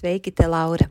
Sveiki, te Laura!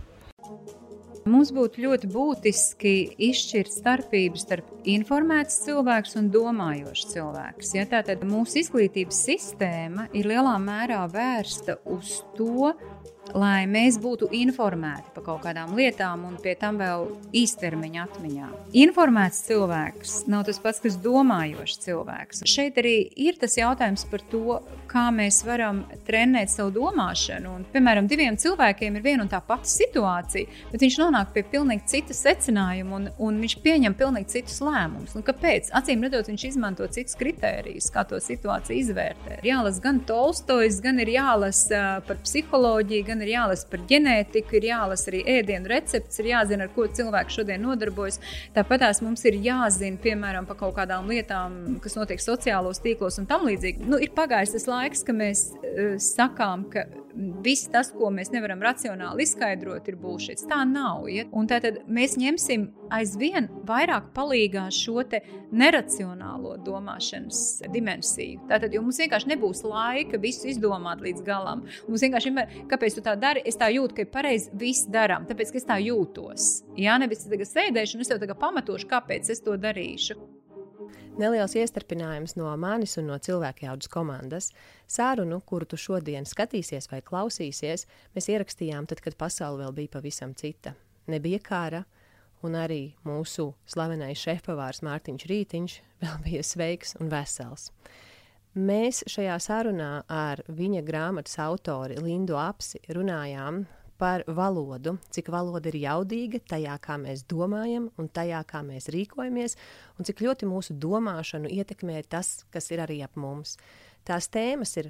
Mums būtu ļoti būtiski izšķirt starpību starp informēts cilvēks un domājošs cilvēks. Ja, tātad mūsu izglītības sistēma ir lielā mērā vērsta uz to, lai mēs būtu informēti par kaut kādām lietām, un pie tam vēl īstermiņa atmiņā. Informēts cilvēks nav tas pats, kas domājošs cilvēks. Šeit arī ir tas jautājums par to, kā mēs varam trenēt savu domāšanu. Un, piemēram, diviem cilvēkiem ir viena un tā pati situācija, bet viņš nonāk pie pilnīgi cita secinājuma, un, un viņš pieņem pilnīgi citus lēmumus. Un kāpēc? Acīm redzot, viņš izmanto citus kritērijus, kā to situāciju izvērtēt. Jālasa gan Tolstojs, gan ir jālasa par psiholoģiju, gan ir jālasa par ģenētiku, ir jālasa arī ēdienu recepts, ir jāzina, ar ko cilvēks šodien nodarbojas. Tāpat mums ir jāzina, piemēram, par kaut kādām lietām, kas notiek sociālos tīklos un tam līdzīgi. Nu, ir pagājis tas laiks, ka mēs uh, sakām, ka viss tas, ko mēs nevaram racionāli izskaidrot, ir bullshit. Tā nav. Ja? Un tātad mēs ņemsim aizvien vairāk palīgā šo neracionālo domāšanas dimensiju. Tātad mums vienkārši nebūs laika visu izdomāt līdz galam. Mums vienkārši ir, kāpēc tu tā dari, es tā jūtu, ka ir pareizi viss darām, tāpēc, ka es tā jūtos. Jā, nevis tagad sēdēšu un es tev tagad pamatošu, kāpēc es to darīšu. Neliels iestarpinājums no manis un no cilvēku jaudas komandas. Sārunu, kuru tu šodien skatīsies vai klausīsies, mēs ierakstījām tad, kad pasaule vēl bija pavisam cita. Nebija kara, un arī mūsu slavenais šefpavārs Mārtiņš Rītiņš vēl bija sveiks un vesels. Mēs šajā sarunā ar viņa grāmatas autori Lindu Apsi runājām par valodu, cik valoda ir jaudīga tajā, kā mēs domājam, un tajā, kā mēs rīkojamies, un cik ļoti mūsu domāšanu ietekmē tas, kas ir arī ap mums. Tās tēmas ir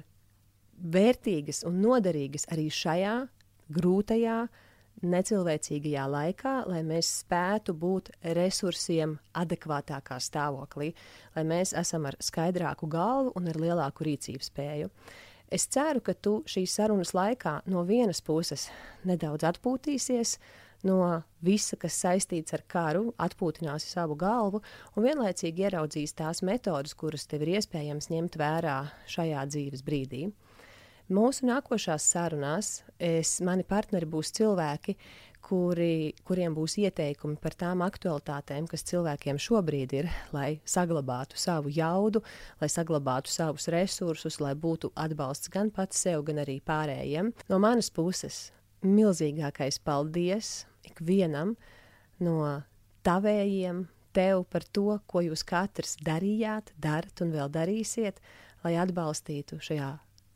vērtīgas un noderīgas arī šajā grūtajā, necilvēcīgajā laikā, lai mēs spētu būt resursiem adekvātākā stāvoklī, lai mēs esam ar skaidrāku galvu un ar lielāku rīcības spēju. Es ceru, ka tu šīs sarunas laikā no vienas puses nedaudz atpūtīsies no visa, kas saistīts ar karu, atpūtināsi savu galvu un vienlaicīgi ieraudzīs tās metodas, kuras tev ir iespējams ņemt vērā šajā dzīves brīdī. Mūsu nākošās sarunās es, mani partneri būs cilvēki, kuri, kuriem būs ieteikumi par tām aktualitātēm, kas cilvēkiem šobrīd ir, lai saglabātu savu jaudu, lai saglabātu savus resursus, lai būtu atbalsts gan pats sev, gan arī pārējiem. No manas puses milzīgākais paldies ikvienam no tavējiem, tev par to, ko jūs katrs darījāt, darat un vēl darīsiet, lai atbalstītu šajā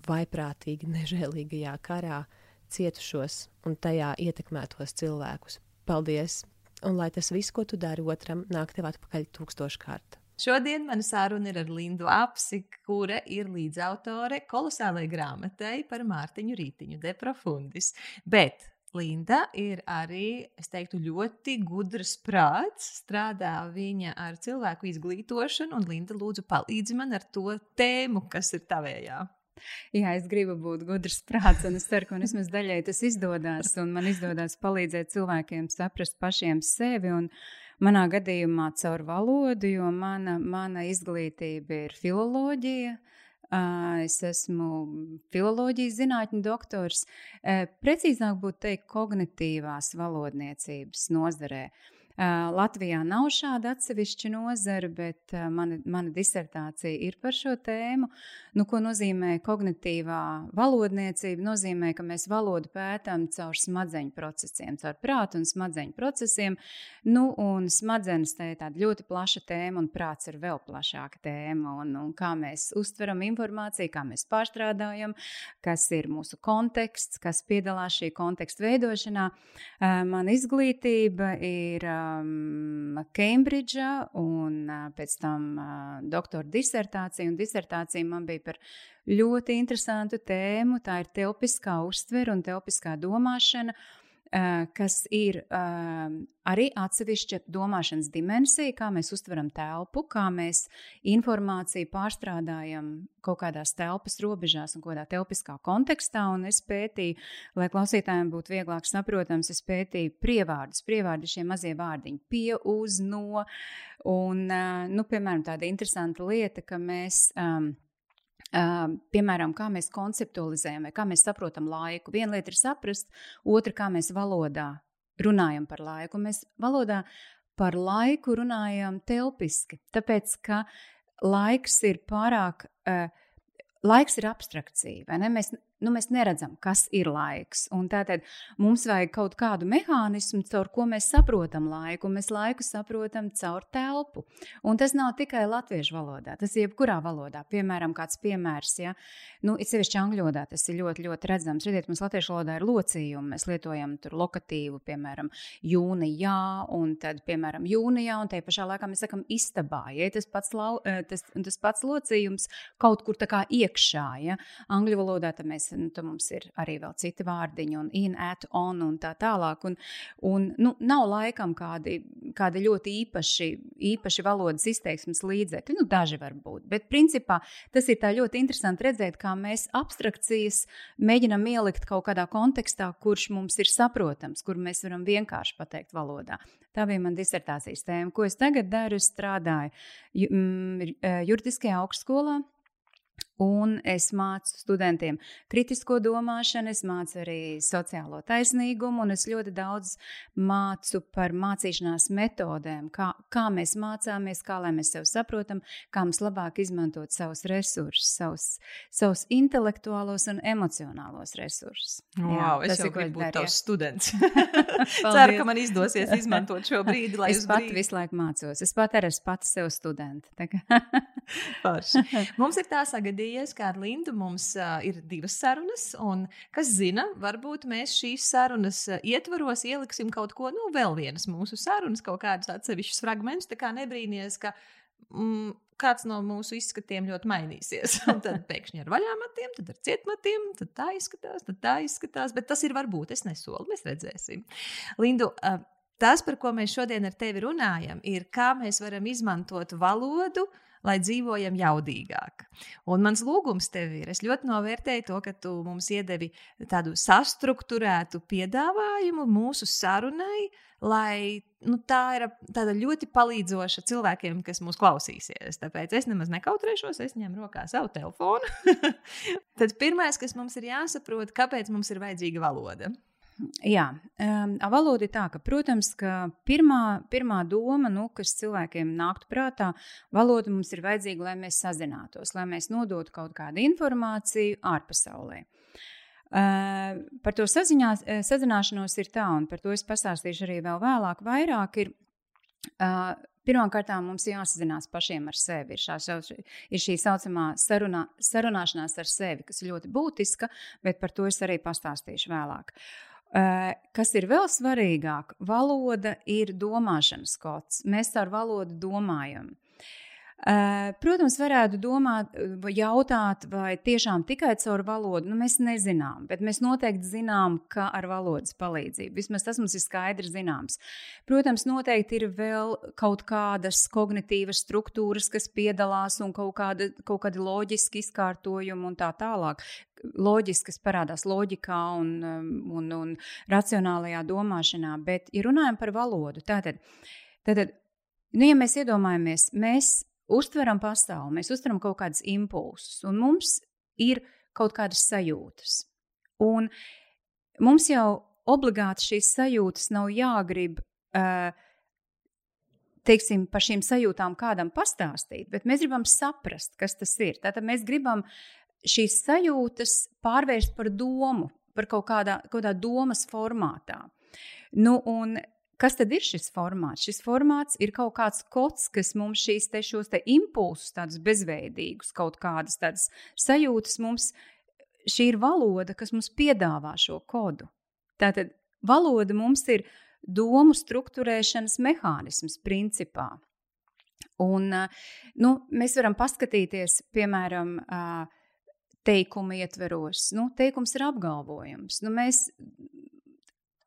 vaiprātīgi nežēlīgajā karā cietušos un tajā ietekmētos cilvēkus. Paldies! Un lai tas viss, ko tu dari otram, nāk tev atpakaļ tūkstoškārt. Šodien mana saruna ir ar Lindu Apsi, kura ir līdzautore kolosālajai grāmatai par Mārtiņu Rītiņu, De Profundis. Bet Linda ir arī, es teiktu, ļoti gudrs prāts. Strādā viņa ar cilvēku izglītošanu, un Linda, lūdzu, palīdzi man ar to tēmu, kas ir tavējā. Jā, es gribu būt gudrs prāts, un es ceru, ka man vismaz daļai tas izdodas. Man izdodas palīdzēt cilvēkiem saprast pašiem sevi. Manā gadījumā caur valodu, jo mana, mana izglītība ir filoloģija. Es esmu filozofijas zinātņu doktors. Precīzāk būtu teikt, kognitīvās valodniecības nozarē. Uh, Latvijā nav šāda atsevišķa nozara, bet mana, mana disertācija ir par šo tēmu. Nu, ko nozīmē kognitīvā valodniecība? Nozīmē, ka mēs valodu pētām caur smadzeņu procesiem, caur prātu un smadzeņu procesiem. Nu, un smadzenes tā ir tāda ļoti plaša tēma, un prāts ir vēl plašāka tēma. Un, un kā mēs uztveram informāciju, kā mēs pārstrādājam, kas ir mūsu konteksts, kas piedalās šī konteksta veidošanā. Mana izglītība ir um, Kembridžā, un uh, pēc tam uh, doktora disertācija. Un disertācija man bija par ļoti interesantu tēmu. Tā ir telpiskā uztvere un telpiskā domāšana. Uh, kas ir uh, arī atsevišķa domāšanas dimensija, kā mēs uztveram telpu, kā mēs informāciju pārstrādājam kaut kādās telpas robežās un kādā telpiskā kontekstā. Un es pētīju, lai klausītājiem būtu vieglāk saprotams, es pētīju prievārdus, prievārdi šie mazie vārdiņi, pie, uz, no. Un, uh, nu, piemēram, tāda interesanta lieta, ka mēs. Um, piemēram, kā mēs konceptualizējam, vai kā mēs saprotam laiku. Viena lieta ir saprast, otra, kā mēs valodā runājam par laiku. Mēs valodā par laiku runājam telpiski, tāpēc ka laiks ir pārāk. Laiks ir abstrakcija. Mēs nu, mēs neredzam, kas ir laiks. Un tātad mums vajag kaut kādu mehānismu, caur ko mēs saprotam laiku. Mēs laiku saprotam caur telpu. Un tas nav tikai latviešu valodā, tas ir jebkurā valodā. Piemēram, kāds piemērs, ja nu, it sevišķi angļu valodā tas ir ļoti, ļoti redzams. Redziet, mums latviešu valodā ir locījumi. Mēs lietojam tur lokatīvu, piemēram, jūnijā, un tad, piemēram, jūnijā, un tajā pašā laikā mēs sakam istabā. Ja tas pats, lau, eh, tas, tas pats locījums kaut kur tā kā iekšā, ja angļu valodā mēs mēs, nu, tur mums ir arī vēl citi vārdiņi, un in, at, on un tā tālāk. Un, un, nu, nav laikam kādi, kādi ļoti īpaši, īpaši valodas izteiksmes līdzekļi. Nu, daži var būt, bet principā tas ir ļoti interesanti redzēt, kā mēs abstrakcijas mēģinam ielikt kaut kādā kontekstā, kurš mums ir saprotams, kur mēs varam vienkārši pateikt valodā. Tā bija mana disertācijas tēma. Ko es tagad daru? Es strādāju mm, juridiskajā augstskolā Un es mācu studentiem kritisko domāšanu, es mācu arī sociālo taisnīgumu, un es ļoti daudz mācu par mācīšanās metodēm, kā, kā mēs mācāmies, kā lai mēs sevi saprotam, kā mums labāk izmantot savus resursus, savus, savus intelektuālos un emocionālos resursus. Wow, Jā, es jau gribu būt tavs students. Ceru, ka man izdosies izmantot šo brīdi, lai es pati brīdi... visu laiku mācos. Es pat arī esmu pati sev studenti. Mums ir tā sagadījies, ka ar Lindu mums uh, ir divas sarunas, un kas zina, varbūt mēs šīs sarunas ietvaros ieliksim kaut ko, nu, vēl vienas mūsu sarunas, kaut kādus atsevišķus fragmentus. Tā kā nebrīnīties, ka mm, kāds no mūsu izskatiem ļoti mainīsies. Un tad pēkšņi ar vaļāmatiem, tad ar cietmatiem, tad tā izskatās, tad tā izskatās. Bet tas ir varbūt, es nesolu, mēs redzēsim. Lindu, tas, par ko mēs šodien ar tevi runājam, ir kā mēs varam izmantot valodu, lai dzīvojam jaudīgāk. Un mans lūgums tev ir, es ļoti novērtēju to, ka tu mums iedevi tādu sastruktūrētu piedāvājumu mūsu sarunai, lai nu, tā ir ļoti palīdzoša cilvēkiem, kas mūs klausīsies. Tāpēc es nemaz nekautrēšos, es ņemu rokā savu telefonu. Tad pirmais, kas mums ir jāsaprot, kāpēc mums ir vajadzīga valoda. Jā, um, valoda ir tā, ka, protams, ka pirmā, pirmā doma, nu, kas cilvēkiem nāktu prātā, valoda mums ir vajadzīga, lai mēs sazinātos, lai mēs nodotu kaut kādu informāciju ārpasaulē. Uh, par to saziņās, sazināšanos ir tā, un par to es pastāstīšu arī vēl vēlāk. Vairāk ir uh, Pirmkārt, mums jāsazinās pašiem ar sevi. Ir, šā, ir šī saucamā sarunā, sarunāšanās ar sevi, kas ir ļoti būtiska, bet par to es arī pastāstīšu vēlāk. Uh, Kas ir vēl svarīgāk, valoda ir domāšanas kods. Mēs ar valodu domājam. Protams, varētu domāt, jautāt, vai tiešām tikai caur valodu. Nu, mēs nezinām, bet mēs noteikti zinām, ka ar valodas palīdzību. Vismaz tas mums ir skaidrs zināms. Protams, noteikti ir vēl kaut kādas kognitīvas struktūras, kas piedalās un kaut, kāda, kaut kādi loģiski izkārtojumi un tā tālāk loģiski, kas parādās loģikā un, um, un, un racionālajā domāšanā. Bet, ja runājam par valodu, tātad, tātad nu, ja mēs iedomājamies, mēs uztveram pasauli, mēs uztveram kaut kādus impulsus, un mums ir kaut kādas sajūtas. Un mums jau obligāti šīs sajūtas nav jāgrib. Uh, Teiksim, par šīm sajūtām kādam pastāstīt, bet mēs gribam saprast, kas tas ir. Tātad mēs gribam šīs sajūtas pārvērst par domu, par kaut kādā, kaut kādā domas formātā. Nu, un Kas tad ir šis formāts? Šis formāts ir kaut kāds kods, kas mums šīs te, šos te impulsus, tādus bezveidīgus, kaut kādas tādas sajūtas mums, šī ir valoda, kas mums piedāvā šo kodu. Tātad valoda mums ir domu struktūrēšanas mehānisms principā. Un, nu, mēs varam paskatīties, piemēram, teikuma ietveros. Nu, teikums ir apgalvojums. Nu, mēs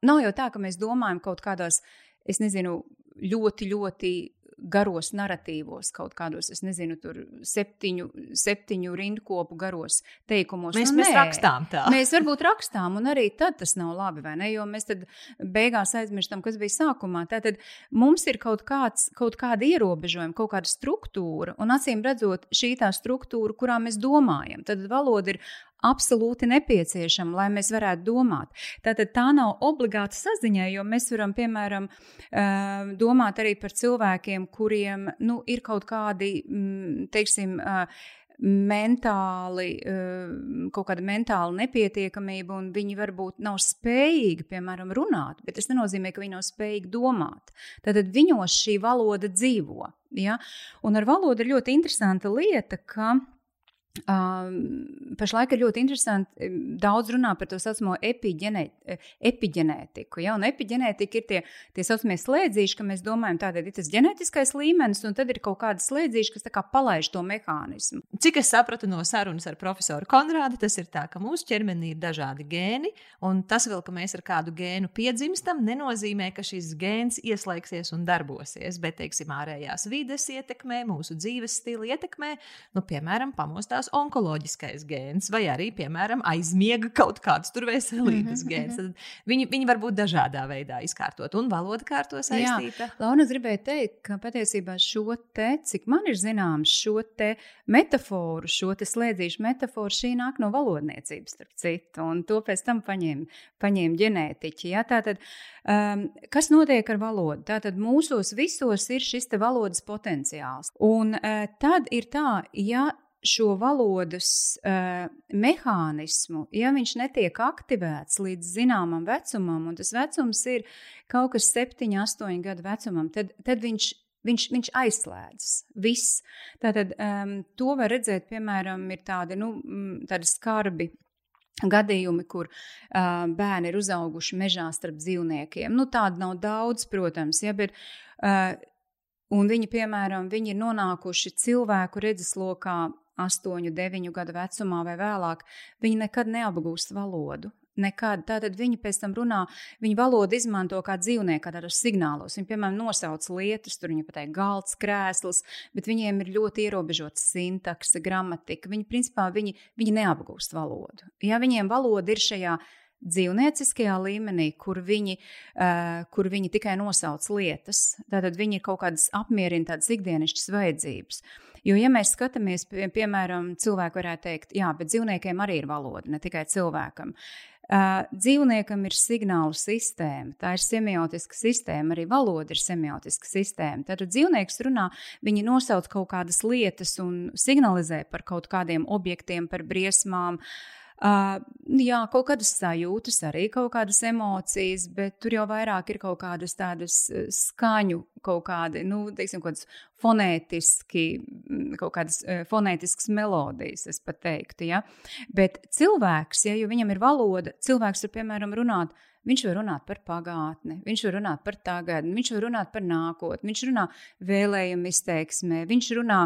Nav jau tā, ka mēs domājam kaut kādos, es nezinu, ļoti, ļoti garos narratīvos, kaut kādos, es nezinu, tur septiņu, septiņu rindkopu garos teikumos. Mēs, nu, mēs rakstām tā. Mēs varbūt rakstām, un arī tad tas nav labi, vai ne? Jo mēs tad beigās aizmirstam, kas bija sākumā. Tātad mums ir kaut, kāds, kaut kāda ierobežojuma, kaut kāda struktūra, un acīm redzot, šī tā struktūra, kurā mēs domājam. Tad valoda ir absolūti nepieciešama, lai mēs varētu domāt. Tātad tā nav obligāta saziņa, jo mēs varam, piemēram, eh, domāt arī par cilvēkiem, kuriem nu, ir kaut kādi, mm, teiksim, eh, mentāli, eh, kaut kāda mentāla nepietiekamība, un viņi varbūt nav spējīgi, piemēram, runāt, bet tas nenozīmē, ka viņi nav spējīgi domāt. Tad viņos šī valoda dzīvo. Ja? Un ar valodu ir ļoti interesanta lieta, ka Um, pašlaik ir ļoti interesanti. Daudz runā par to saucamo epigenē, epigenētiku. Ja? Un epigenētika ir tie, tie saucamie slēdzīši, ka mēs domājam, tātad ir tas ģenētiskais līmenis, un tad ir kaut kāda slēdzīša, kas kā palaiž to mehānismu. Cik es sapratu no sarunas ar profesoru Konrādu, tas ir tā, ka mūsu ķermenī ir dažādi gēni, un tas vēl, ka mēs ar kādu gēnu piedzimstam, nenozīmē, ka šis gēns ieslēgsies un darbosies, bet, teiksim, ārējās vides ietekmē, mūsu dzīves stila ietekmē, nu, piemēram, pamostās tās onkoloģiskais gēns, vai arī, piemēram, aizmiega kaut kāds tur veselības mhm, gēns. Mhm. Tad viņi, viņi var būt dažādā veidā izkārtot, un valoda kārto saistīta. Launa, es gribēju teikt, ka patiesībā šo te, cik man ir zināms, šo te metaforu, šo te slēdzīšu metaforu, šī nāk no valodniecības, starp citu, un to pēc tam paņēma, paņēma ģenētiķi. Ja? Tātad, um, kas notiek ar valodu? Tātad mūsos visos ir šis valodas potenciāls. Un uh, tad ir tā, ja šo valodas uh, mehānismu, ja viņš netiek aktivēts līdz zināmam vecumam, un tas vecums ir kaut kas 7, 8 gadu vecumam, tad, tad viņš. Viņš, viņš aizslēdzas. Viss. Tātad um, to var redzēt, piemēram, ir tādi, nu, tādi skarbi gadījumi, kur uh, bērni ir uzauguši mežā starp dzīvniekiem. Nu, tādu nav daudz, protams, ja, bet uh, Un viņi, piemēram, viņi ir nonākuši cilvēku redzeslokā 8, 9 gadu vecumā vai vēlāk, viņi nekad neapgūst valodu. Nekad. Tātad viņi pēc tam runā, viņa valodu izmanto kā dzīvnieku, kā tādos signālos. Viņi, piemēram, nosauc lietas, tur viņi pateikt galds, krēsls, bet viņiem ir ļoti ierobežota sintakse, gramatika. Viņi, principā, viņi, viņi neapgūst valodu. Ja viņiem valoda ir šajā dzīvnieciskajā līmenī, kur viņi, uh, kur viņi tikai nosauc lietas, tad viņi ir kaut kādas apmierina tādas ikdienišķas vajadzības. Jo, ja mēs skatāmies, pie, piemēram, cilvēku varētu teikt, jā, bet dzīvniekiem arī ir valoda, ne tikai cilvēkam. Uh, dzīvniekam ir signālu sistēma, tā ir semiotiska sistēma, arī valoda ir semiotiska sistēma. Tad dzīvnieks runā, viņi nosauc kaut kādas lietas un signalizē par kaut kādiem objektiem, par briesmām, uh, jā, kaut kādas sajūtas, arī kaut kādas emocijas, bet tur jau vairāk ir kaut kādas tādas skaņu, kaut kādi, nu, teiksim, kaut kādas fonētiski, kaut kādas fonētiskas melodijas, es pat teiktu, ja. Bet cilvēks, ja, viņam ir valoda, cilvēks var, piemēram, runāt, Viņš var runāt par pagātni, viņš var runāt par tagadni, viņš var runāt par nākotni, viņš runā vēlējumu izteiksmē, viņš runā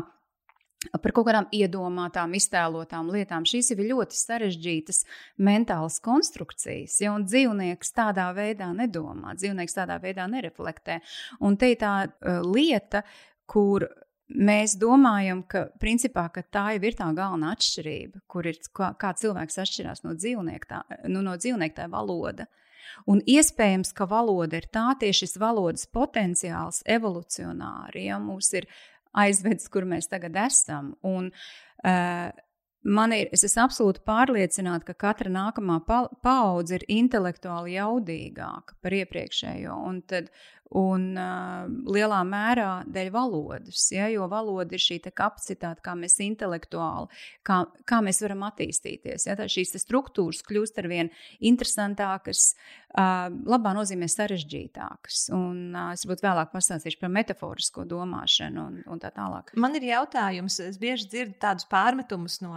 par kaut kādām iedomātām, iztēlotām lietām. Šīs ir ļoti sarežģītas mentālas konstrukcijas, ja dzīvnieks tādā veidā nedomā, dzīvnieks tādā veidā nereflektē. Un te ir tā uh, lieta, kur mēs domājam, ka, principā, ka tā jau ir tā galvenā atšķirība, kur ir kā, kā cilvēks atšķirās no dzīvnieka, tā, nu, no dzīvnieka tā valoda. Un iespējams, ka valoda ir tā tieši šis valodas potenciāls evolucionāri. Ja mums ir aizvedis, kur mēs tagad esam. Un, uh, Man ir, es esmu absolūti pārliecināta, ka katra nākamā paudze ir intelektuāli jaudīgāka par iepriekšējo. Un tad un uh, lielā mērā dēļ valodas, ja, jo valoda ir šī kapacitāte, kā mēs intelektuāli, kā, kā mēs varam attīstīties. Ja, šīs struktūras kļūst ar vien interesantākas, uh, labā nozīmē sarežģītākas. Un uh, es būtu vēlāk pastāstīšu par metaforisko domāšanu un, un tā tālāk. Man ir jautājums, es bieži dzirdu tādus pārmetumus no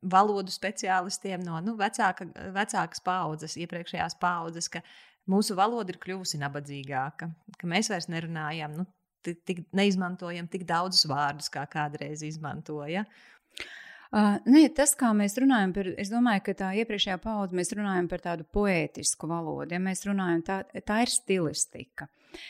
valodu speciālistiem, no nu, vecāka, vecākas paudzes, iepriekšējās paudzes, ka mūsu valoda ir kļuvusi nabadzīgāka, ka mēs vairs nerunājam, nu, tik, tik, neizmantojam tik daudzus vārdus, kā kādreiz izmantoja. Uh, nē, tas, kā mēs runājam par, es domāju, ka tā iepriekšējā paudze mēs runājam par tādu poētisku valodu. Ja mēs runājam, tā, tā ir stilistika. Uh,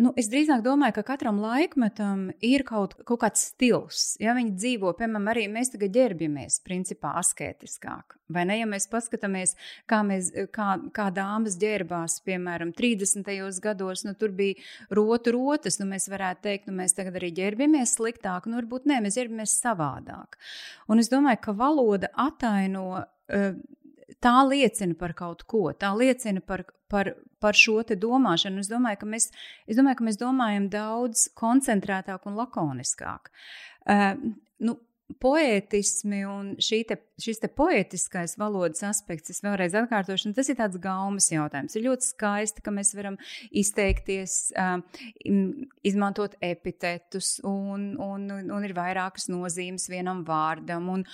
Nu, es drīzāk domāju, ka katram laikmetam ir kaut, kaut kāds stils. Ja viņi dzīvo, piemēram, arī mēs tagad ģērbjamies, principā, asketiskāk. Vai ne? Ja mēs paskatāmies, kā, mēs, kā, kā dāmas ģērbās, piemēram, 30. gados, nu, tur bija rotu rotas, nu, mēs varētu teikt, nu, mēs tagad arī ģērbjamies sliktāk, nu, varbūt nē, mēs ģērbjamies savādāk. Un es domāju, ka valoda ataino. Uh, tā liecina par kaut ko, tā liecina par, par, par šo domāšanu. Es domāju, ka mēs, domāju, ka mēs domājam daudz koncentrētāk un lakoniskāk. Uh, nu, poētismi un te, šis te poētiskais valodas aspekts, es vēlreiz atkārtošu, tas ir tāds gaumas jautājums. Ir ļoti skaisti, ka mēs varam izteikties, izmantot epitetus, un, un, un ir vairākas nozīmes vienam vārdam. Un,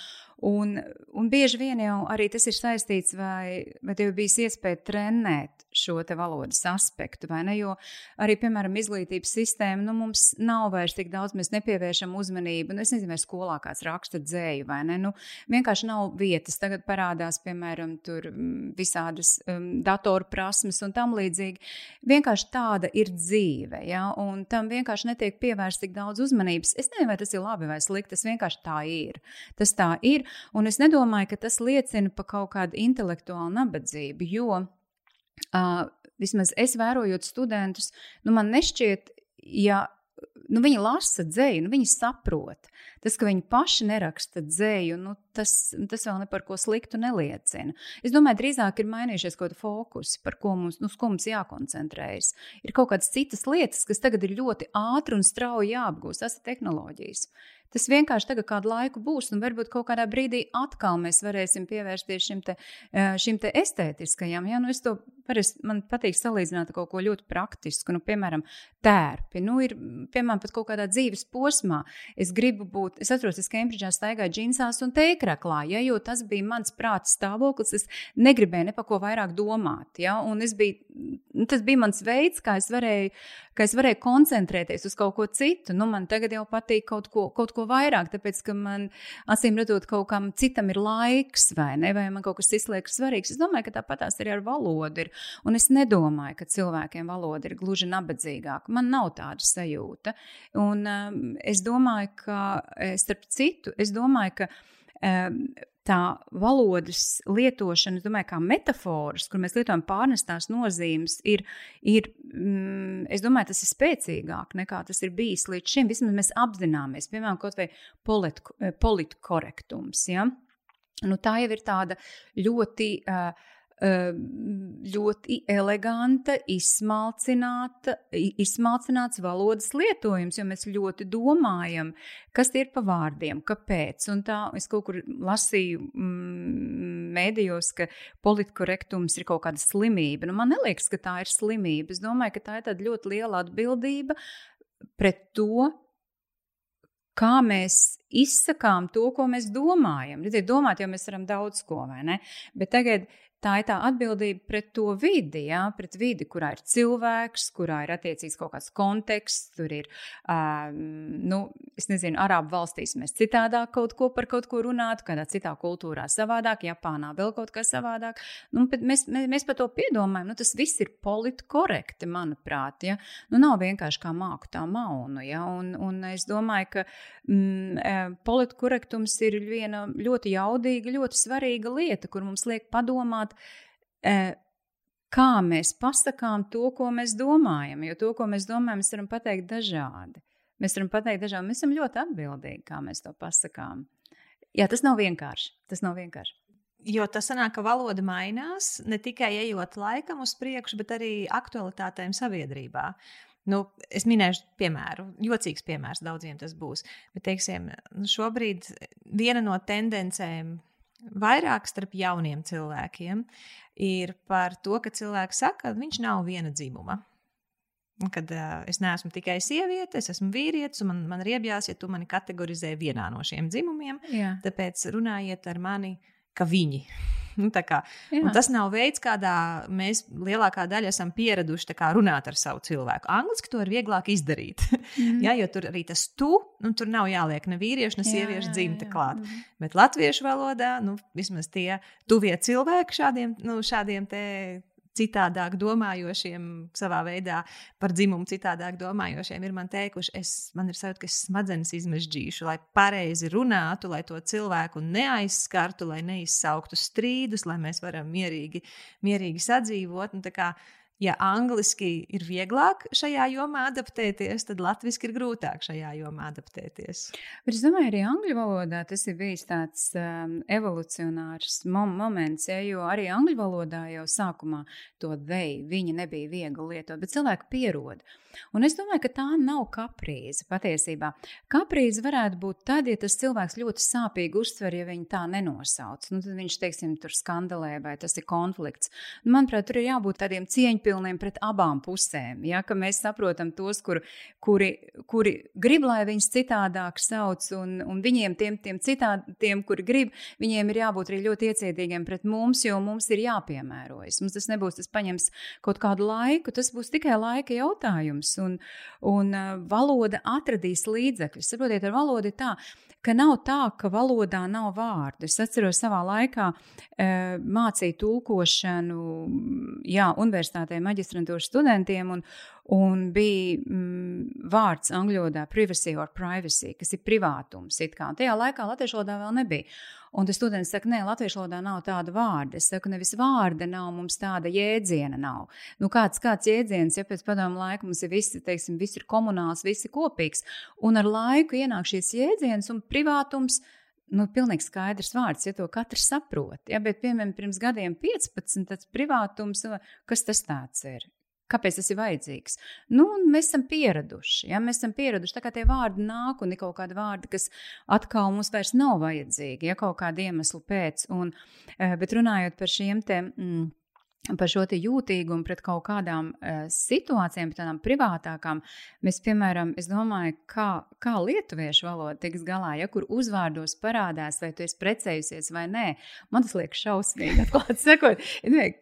un, un bieži vien jau arī tas ir saistīts, vai, vai tev bijis iespēja trenēt šo valodas aspektu, vai ne? Jo arī, piemēram, izglītības sistēma, nu, mums nav vairs tik daudz, mēs nepievēršam uzmanību. Nu, es nezinu, vai skolā kāds raksta dzēju, vai ne? Nu, vienkārši nav vietas. Tagad parādās, piemēram, tur mm, visādas um, datoru prasmes un tam līdzīgi. Vienkārši tāda ir dzīve, ja? un tam vienkārši netiek pievērsta tik daudz uzmanības. Es nezinu, vai tas ir labi vai slikti, tas vienkārši tā ir. Tas tā ir, un es nedomāju, ka tas liecina par kaut kādu intelektuālu nabadzību, jo Uh, vismaz es vērojot studentus, nu man nešķiet, ja nu, viņi lasa dzēju, nu, viņi saprot. Tas, ka viņi paši neraksta dzēju, nu, tas, tas vēl par ko sliktu neliecina. Es domāju, drīzāk ir mainījušies kaut kāda fokusi, par ko mums, nu, ko mums jākoncentrējas. Ir kaut kādas citas lietas, kas tagad ir ļoti ātri un strauji jāapgūst. Tas ir tehnoloģijas. Tas vienkārši tagad kādu laiku būs, un varbūt kaut kādā brīdī atkal mēs varēsim pievērsties šim, te, šim te estētiskajam. Ja? Nu, to, parasti, man patīk salīdzināt ar kaut ko ļoti praktisku, nu, piemēram, tērpi. Nu, ir, piemēram, pat kaut kādā dzīves posmā. Es gribu būt, es atceros, es Kembridžā staigāju džinsās un teikraklā, ja? jo tas bija mans prāta stāvoklis. Es negribēju ne par ko vairāk domāt. Ja? Un es biju, nu, tas bija mans veids, kā es varēju, kā es varēju koncentrēties uz kaut ko citu. Nu, man tagad jau patīk kaut ko, kaut ko vairāk, tāpēc, ka man acīm redzot, kaut kam citam ir laiks, vai ne, vai man kaut kas cits liekas svarīgs. Es domāju, ka tāpatās arī ar valodu ir. Un es nedomāju, ka cilvēkiem valoda ir gluži nabadzīgāka. Man nav tāda sajūta. Un um, es domāju, ka, eh, starp citu, es domāju, ka um, tā valodas lietošana, domāju, kā metafors, kur mēs lietojam pārnestās nozīmes, ir, ir mm, es domāju, tas ir spēcīgāk nekā tas ir bijis līdz šim. Vismaz mēs apzināmies, piemēram, kaut vai politkorektums. Ja? Nu, tā jau ir tāda ļoti uh, ļoti eleganta, izsmalcināts valodas lietojums, jo mēs ļoti domājam, kas tie ir pa vārdiem, kāpēc. Un tā es kaut kur lasīju mm, mēdījos, ka politkorektums ir kaut kāda slimība. Nu, man liekas, ka tā ir slimība. Es domāju, ka tā ir tāda ļoti liela atbildība pret to, kā mēs izsakām to, ko mēs domājam. Redziet, domāt jau mēs varam daudz ko, vai ne? Bet tagad tā ir tā atbildība pret to vidi, ja? pret vidi, kurā ir cilvēks, kurā ir attiecīgs kaut kāds konteksts. Tur ir, um, nu, es nezinu, Arābu valstīs mēs citādāk kaut ko par kaut ko runātu, kādā citā kultūrā savādāk, Japānā vēl kaut kas savādāk. Nu, mēs, mēs, mēs par to piedomājam, nu, tas viss ir politkorekti, manuprāt. Ja? Nu, nav vienkārši kā māku tā maunu. Ja? Un, un es domāju, ka mm, politkorektums ir viena ļoti jaudīga, ļoti svarīga lieta, kur mums liek padomāt domāt, kā mēs pasakām to, ko mēs domājam. Jo to, ko mēs domājam, mēs varam pateikt dažādi. Mēs varam pateikt, dažām mēs esam ļoti atbildīgi, kā mēs to pasakām. Jā, tas nav vienkārši. Tas nav vienkārši. Jo tas sanāk, ka valoda mainās ne tikai ejot laikam uz priekšu, bet arī aktualitātēm sabiedrībā. Nu, es minēšu piemēru, jocīgs piemērs daudziem tas būs. Bet, teiksim, nu šobrīd viena no tendencēm vairāk starp jauniem cilvēkiem ir par to, ka cilvēks saka, ka viņš nav viena dzimuma. Kad uh, es neesmu tikai sieviete, es esmu vīrietis, un man, man ir iebjās, ja tu mani kategorizē vienā no šiem dzimumiem. Jā. Tāpēc runājiet ar mani, ka viņi. Nu, tas nav veids, kādā mēs lielākā daļa esam pieraduši kā, runāt ar savu cilvēku. Angliski to ir vieglāk izdarīt. Mm. ja, jo tur arī tas tu, nu, tur nav jāliek ne vīriešu, ne sieviešu dzimta klāt. Mm. Bet latviešu valodā, nu, vismaz tie tuvie cilvēki šādiem, nu, šādiem te citādāk domājošiem, savā veidā par dzimumu citādāk domājošiem, ir man teikuši, es, man ir sajūta, ka es smadzenes izmežģīšu, lai pareizi runātu, lai to cilvēku neaizskartu, lai neizsauktu strīdus, lai mēs varam mierīgi, mierīgi sadzīvot. Un, ja angliski ir vieglāk šajā jomā adaptēties, tad latviešu ir grūtāk šajā jomā adaptēties. Bet es domāju, arī angļu valodā tas ir bijis tāds um, evolucionārs mom moments, ja, jo arī angļu valodā jau sākumā to veju viņi nebija viegli lietot, bet cilvēki pierod. Un es domāju, ka tā nav kaprīze patiesībā. Kaprīze varētu būt tad, ja tas cilvēks ļoti sāpīgi uztver, ja viņi tā nenosauc. Nu, tad viņš, teiksim, tur skandalē vai tas ir konflikts. Nu, manuprāt, tur ir jābūt tādiem cieņpilniem cieņpilniem pret abām pusēm. Ja, mēs saprotam tos, kur, kuri, kuri grib, lai viņus citādāk sauc, un, un viņiem, tiem, tiem citādiem, kuri grib, viņiem ir jābūt arī ļoti iecietīgiem pret mums, jo mums ir jāpiemērojas. Mums tas nebūs, tas paņems kaut kādu laiku, tas būs tikai laika jautājums, un, un uh, valoda atradīs līdzekļus. Saprotiet, ar valodu ir tā, ka nav tā, ka valodā nav vārdu. Es atceros savā laikā e, mācīju tulkošanu jā, universitātē maģistrantūras studentiem, un, un bija mm, vārds angļu valodā privacy or privacy, kas ir privātums. Tajā laikā latviešu valodā vēl nebija. Un tas students saka, nē, latviešu valodā nav tāda vārda. Es saku, nevis vārda nav, mums tāda jēdziena nav. Nu, kāds, kāds jēdziens, ja pēc padomu laika mums ir visi, teiksim, viss ir komunāls, viss ir kopīgs. Un ar laiku ienāk šīs jēdzienas un privātums nu, pilnīgi skaidrs vārds, ja to katrs saprot. Ja, bet, piemēram, pirms gadiem 15, tas privātums, kas tas ir? Kāpēc tas ir vajadzīgs? Nu, mēs esam pieraduši. Ja? Mēs esam pieraduši, kā tie vārdi nāk, un ir kaut kādi vārdi, kas atkal mums vairs nav vajadzīgi, ja kaut kāda iemesla pēc. Un, eh, bet runājot par šiem te. Mm, par šo jūtīgumu pret kaut kādām uh, situācijām, tādām privātākām. Mēs, piemēram, domāju, kā, kā lietuviešu valoda tiks galā, ja kur uzvārdos parādās, vai tu esi precējusies vai nē. Man tas liekas šausmīgi, sakot.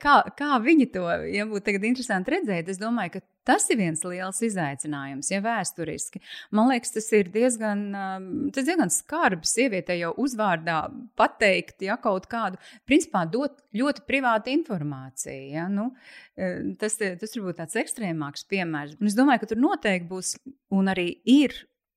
Kā, kā viņi to, ja būtu interesanti redzēt, es domāju, ka Tas ir viens liels izaicinājums, ja vēsturiski. Man liekas, tas ir diezgan, um, tas diezgan skarbs sievietei jau uzvārdā pateikt, ja kaut kādu, principā, dot ļoti privātu informāciju. Ja? Nu, eh, tas, tas varbūt tāds ekstrēmāks piemērs. Un es domāju, ka tur noteikti būs un arī ir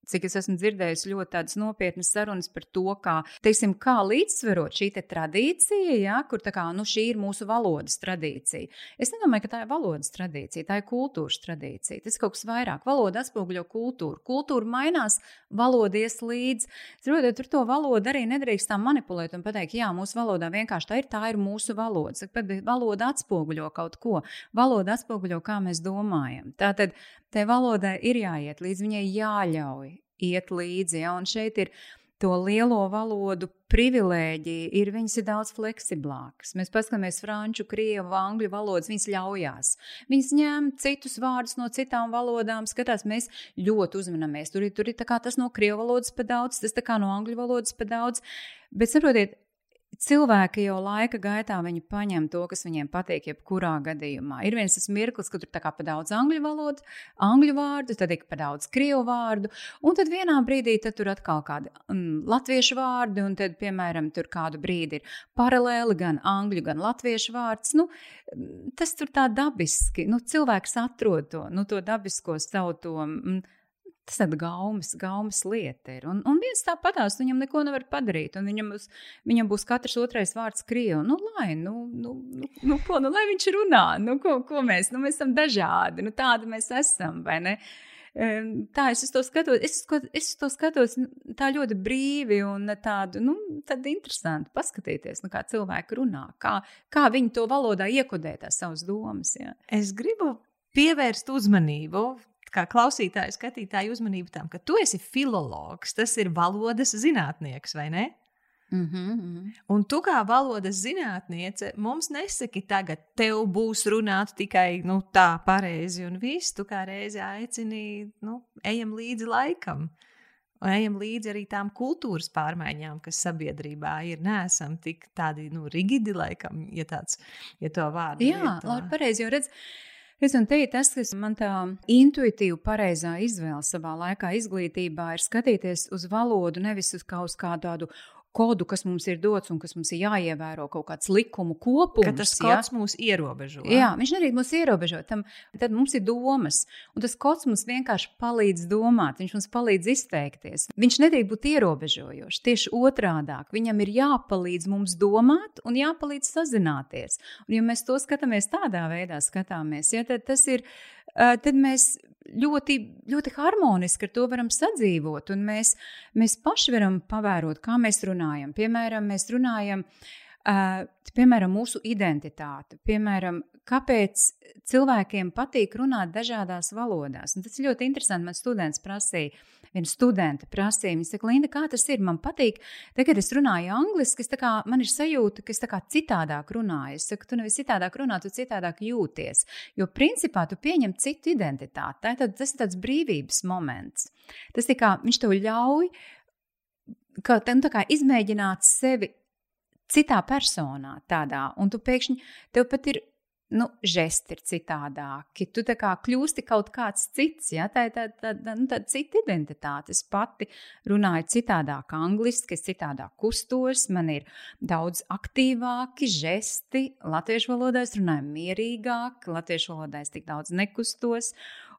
cik es esmu dzirdējis ļoti tādas nopietnas sarunas par to, kā, teiksim, kā līdzsverot šī tradīcija, ja, kur tā kā, nu, šī ir mūsu valodas tradīcija. Es nedomāju, ka tā ir valodas tradīcija, tā ir kultūras tradīcija. Tas ir kaut kas vairāk. Valoda atspoguļo kultūru. Kultūra mainās, valoda ies līdzi. Saprotiet, tur to valodu arī nedrīkst tā manipulēt un pateikt, jā, mūsu valodā vienkārši tā ir, tā ir mūsu valoda. Saka, bet valoda atspoguļo kaut ko. Valoda atspoguļo, kā mēs domājam. Tātad tai valodai ir jāiet līdzi, viņai jāļauj iet līdzi. Ja? Un šeit ir to lielo valodu privilēģija, ir viņas ir daudz fleksiblākas. Mēs paskatāmies franču, krievu, angļu valodas, viņas ļaujās. Viņas ņem citus vārdus no citām valodām, skatās, mēs ļoti uzmanamies. Tur ir, tur ir tas no krievu valodas pa daudz, tas no angļu valodas pa daudz. Bet saprotiet, cilvēki jau laika gaitā paņem to, kas viņiem patīk, jebkurā gadījumā. Ir viens tas mirklis, kad tur ir pa daudz angļu valodu, angļu vārdu, tad ir pa daudz krievu vārdu, un tad vienā brīdī tad tur atkal kādi mm, latviešu vārdi, un tad, piemēram, tur kādu brīdi ir paralēli gan angļu, gan latviešu vārds. Nu, tas tur tā dabiski, nu, cilvēks atrod to, nu, to dabisko savu to. Mm, Tas ir gaumas, gaumas lieta. Ir. Un, un viens tāpatās, viņam neko nevar padarīt. Viņam būs, viņam būs katrs otrais vārds krievu. Nu, lai, nu, nu, nu, nu, ko, nu, lai viņš runā, nu, ko, ko mēs, nu, mēs esam dažādi, nu, tādi mēs esam, vai ne? tā es to skatos, es, es to skatos nu, tā ļoti brīvi un tādu, nu, tad interesanti paskatīties, nu, kā cilvēki runā, kā, kā viņi to valodā iekodē tās savas domas. Jā. Es gribu pievērst uzmanību. Kā klausītāju, skatītāju uzmanību tam, ka tu esi filologs, tas ir valodas zinātnieks, vai ne? Mm -hmm. Un tu kā valodas zinātniece mums nesaki, tagad tev būs runāt tikai nu, tā pareizi un viss. Tu kā reizi aicini, nu, ejam līdzi laikam. Un ejam līdzi arī tām kultūras pārmaiņām, kas sabiedrībā ir. Nē, esam tik tādi nu, rigidi, laikam, ja, tāds, ja to vārdu Jā, labi, pareizi jau redz. Es un te ir tas, kas man tā intuitīvi pareizā izvēle savā laikā izglītībā ir skatīties uz valodu nevis uz kā uz kādu tādu kodu, kas mums ir dots un kas mums ir jāievēro, kaut kāds likumu kopums. Ka tas kods ja? mūs ierobežo. Jā, viņš nedrīkst mūs ierobežot. Tam, tad mums ir domas, un tas kods mums vienkārši palīdz domāt, viņš mums palīdz izteikties. Viņš nedrīkst būt ierobežojošs. Tieši otrādi viņam ir jāpalīdz mums domāt un jāpalīdz sazināties. Un, ja mēs to skatāmies tādā veidā, skatāmies, ja, tad tas ir. Tad mēs ļoti, ļoti harmoniski ar to varam sadzīvot. Un mēs, mēs paši varam pavērot, kā mēs runājam. Piemēram, mēs runājam. Uh, piemēram, mūsu identitāte, piemēram, kāpēc cilvēkiem patīk runāt dažādās valodās. Un tas ir ļoti interesanti. Man students prasīja, viena studente prasīja, viņa saka, Linda, kā tas ir? Man patīk, tagad es runāju angliski, es kā, man ir sajūta, ka es kā citādāk runāju. Es saku, tu nevis citādāk runā, tu citādāk jūties. Jo principā tu pieņem citu identitāti. Tā, tad, tas ir tāds brīvības moments. Tas kā, viņš tev ļauj ka, nu, kā, izmēģināt sevi citā personā, tādā, un tu pēkšņi tev pat ir nu, žesti ir citādāki. Tu tā kā kļūsti kaut kāds cits, ja tā ir tāda tā, tā, nu, tā cita identitāte. Es pati runāju citādāk, angliski, es citādāk kustos, man ir daudz aktīvāki žesti. Latviešu valodā es runāju mierīgāk, latviešu valodā es tik daudz nekustos.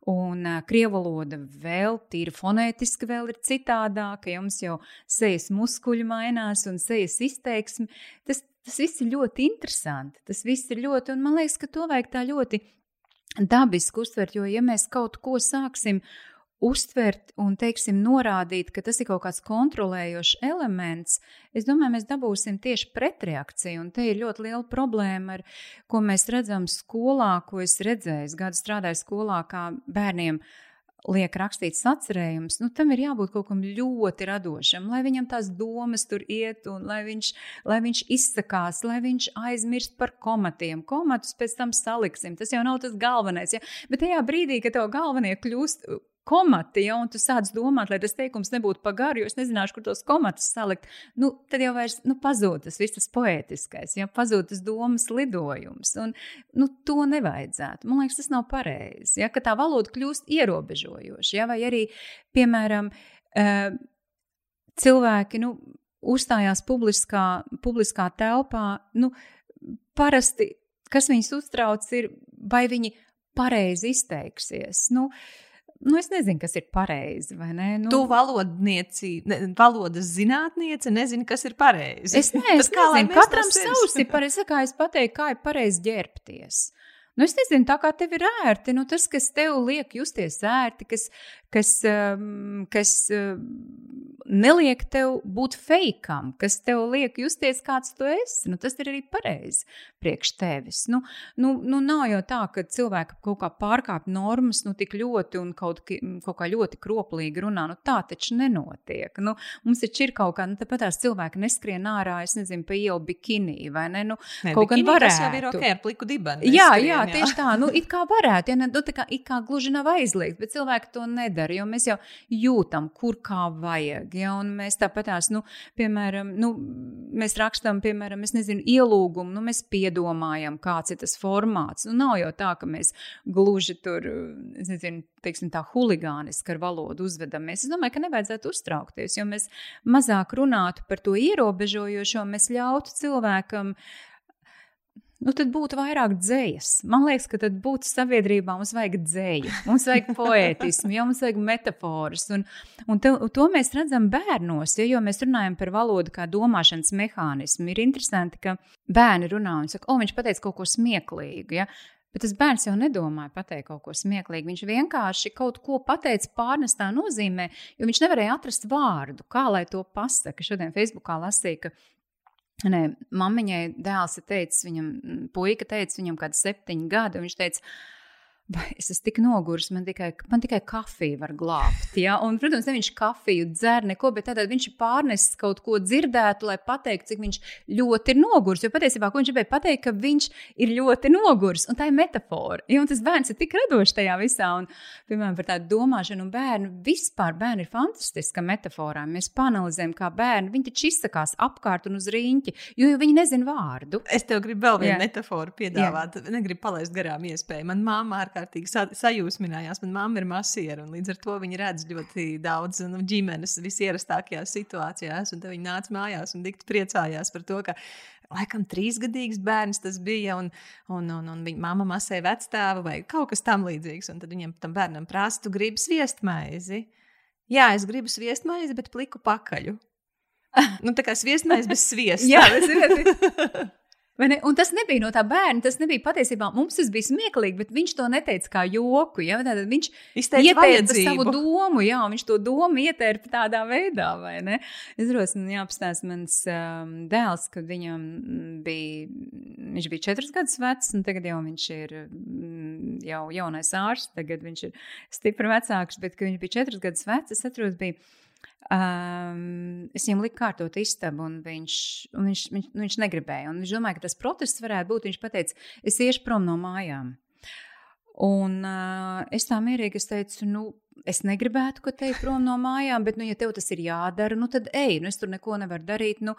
Un uh, krievu valoda vēl tīri fonētiski vēl ir citādāka. Jums jau sejas muskuļi mainās un sejas izteiksme. Tas, Tas viss ir ļoti interesanti. Tas viss ir ļoti, un man liekas, ka to vajag tā ļoti dabiski uztvert, jo ja mēs kaut ko sāksim uztvert un, teiksim, norādīt, ka tas ir kaut kāds kontrolējošs elements, es domāju, mēs dabūsim tieši pretreakciju. Un te ir ļoti liela problēma, ar ko mēs redzam skolā, ko es redzēju. Es gadu strādāju skolā, kā bērniem liek rakstīts atcerējums, nu, tam ir jābūt kaut kam ļoti radošam, lai viņam tās domas tur iet, un lai viņš, lai viņš izsakās, lai viņš aizmirst par komatiem. Komatus pēc tam saliksim. Tas jau nav tas galvenais. Ja? Bet tajā brīdī, kad tev galvenie kļūst komati, ja, un tu sāc domāt, lai tas teikums nebūtu pa garu, jo es nezināšu, kur tos komatus salikt, nu, tad jau vairs nu, pazūd tas viss tas poētiskais, ja, pazūd tas domas lidojums. Un, nu, to nevajadzētu. Man liekas, tas nav pareizi. Ja, ka tā valoda kļūst ierobežojoša, ja, vai arī, piemēram, uh, cilvēki nu, uzstājās publiskā, publiskā telpā. Nu, parasti, kas viņus uztrauc, ir, vai viņi pareizi izteiksies. Nu, uh, Nu, es nezinu, kas ir pareizi. Nu, tu valodnieci, ne, valodas zinātniece, nezini, kas ir pareizi. Es, ne, es nezinu, katram savs ir pareizi. Kā es pateiktu, kā ir pareizi ģērbties. Nu, es nezinu, tā kā tev ir ērti, nu, tas, kas tev liek justies ērti, kas, kas, um, kas um, neliek tev būt feikam, kas tev liek justies kāds tu esi, nu, tas ir arī pareizi priekš tevis. Nu, nu, nu, nav jau tā, ka cilvēki kaut kā pārkāp normas nu, tik ļoti un kaut, kaut kā ļoti kroplīgi runā. Nu, tā taču nenotiek. Nu, mums taču ir kaut kā, nu, tāpat tās cilvēki neskrien ārā, es nezinu, pa ielu bikini vai ne? Nu, ne kaut gan varētu. Tas jau ir ok ar pliku dibanu. Jā, jā, jā, tieši tā. Nu, it kā varētu, ja ne, nu, tā kā, it kā gluži nav aizliegts, bet cilvēki to nedara nedara, jo mēs jau jūtam, kur kā vajag. Ja? Un mēs tāpatās, nu, piemēram, nu, mēs rakstām, piemēram, nezinu, ielūgumu, nu, mēs piedomājam, kāds ir tas formāts. Nu, nav jau tā, ka mēs gluži tur, nezinu, teiksim, tā huligāniski ar valodu uzvedamies. Es domāju, ka nevajadzētu uztraukties, jo mēs mazāk runātu par to ierobežojošo, mēs ļautu cilvēkam uh, nu, tad būtu vairāk dzējas. Man liekas, ka tad būtu sabiedrībā mums vajag dzēju, mums vajag poētismu, jo mums vajag metaforas. Un, un te, to mēs redzam bērnos, ja, jo mēs runājam par valodu kā domāšanas mehānismu. Ir interesanti, ka bērni runā un saka, o, viņš pateica kaut ko smieklīgu. Ja? Bet tas bērns jau nedomāja pateikt kaut ko smieklīgu. Viņš vienkārši kaut ko pateica pārnestā nozīmē, jo viņš nevarēja atrast vārdu, kā lai to pasaka. Šodien Facebookā lasīja, ka Nē, mammiņai dēls ir teicis, viņam puika teica, viņam kādi septiņi gadi, un viņš teica, vai es esmu tik noguris, man tikai, man tikai kafija var glābt. Ja? Un, protams, ne viņš kafiju dzer neko, bet tad viņš ir pārnesis kaut ko dzirdētu, lai pateiktu, cik viņš ļoti ir noguris. Jo patiesībā viņš gribēja pateikt, ka viņš ir ļoti noguris. Un tā ir metāfora. Ja? Un tas bērns ir tik radošs tajā visā. Un, piemēram, par tādu domāšanu, un bērnu vispār bērni ir fantastiska metaforā. Mēs panelizējam, kā bērni. Viņi taču izsakās apkārt un uz rīņķi, jo viņi nezina vārdu. Es tev gribu vēl vienu metaforu piedāvāt. Jā. Negribu palaist garām iespēju. Man māma ārkārtīgi ārkārtīgi sa sajūsminājās. Manā mamma ir masiera, un līdz ar to viņa redz ļoti daudz nu, ģimenes visierastākajās situācijās. Tad viņa nāca mājās un dikti priecājās par to, ka laikam trīsgadīgs bērns tas bija, un, un, un, un viņa mamma masēja vecstāvu vai kaut kas tam līdzīgs. Un tad viņam tam bērnam prasa, tu gribi sviestmaizi? Jā, es gribu sviestmaizi, bet pliku pakaļu. nu, tā kā sviestmaize bez sviesta. Jā, tas ir. Ne? Un tas nebija no tā bērna. Tas nebija patiesībā mums tas bija smieklīgi, bet viņš to neteica kā joku. Ja? Tad viņš ieteica savu domu, jā, viņš to domu ietērpa tādā veidā. Es domāju, man jāapstāsta mans um, dēls, kad viņam bija, viņš bija četrus gadus vecs, un tagad jau viņš ir mm, jau jaunais ārsts, tagad viņš ir stipri vecāks, bet kad viņš bija četrus gadus vecs, es atceros, bija Um, es viņam liku kārtot istabu, un viņš, un viņš, viņš, nu, viņš negribēja. Un viņš domāja, ka tas protests varētu būt. Viņš teica, es iešu prom no mājām. Un uh, es tā mierīgi es teicu, nu, es negribētu, ka te ir prom no mājām, bet, nu, ja tev tas ir jādara, nu, tad ej, nu, es tur neko nevaru darīt. Nu,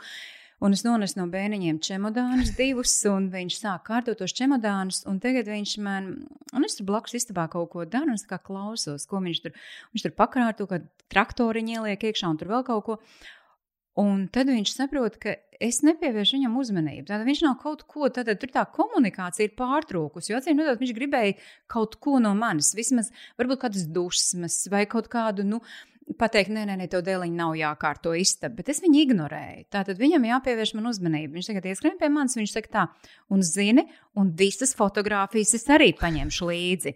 Un es nonesu no bērniņiem čemodānus divus, un viņš sāk kārtot tos čemodānus. Un tagad viņš man, un es tur blakus istabā kaut ko daru, un es kā klausos, ko viņš tur, viņš tur pakārto, kad traktoriņi ieliek iekšā un tur vēl kaut ko. Un tad viņš saprot, ka es nepievēršu viņam uzmanību. Tad viņš nav kaut ko, tad tur tā komunikācija ir pārtrūkusi. Jo acīm redzot, viņš gribēja kaut ko no manis, vismaz varbūt kādas dusmas vai kaut kādu, nu, pateikt, nē, nē, nē tev dēliņi nav jākārto istaba, bet es viņu ignorēju. Tātad viņam jāpievērš man uzmanība. Viņš tagad ieskrien pie manis, viņš saka tā, un zini, un visas fotogrāfijas es arī paņemšu līdzi.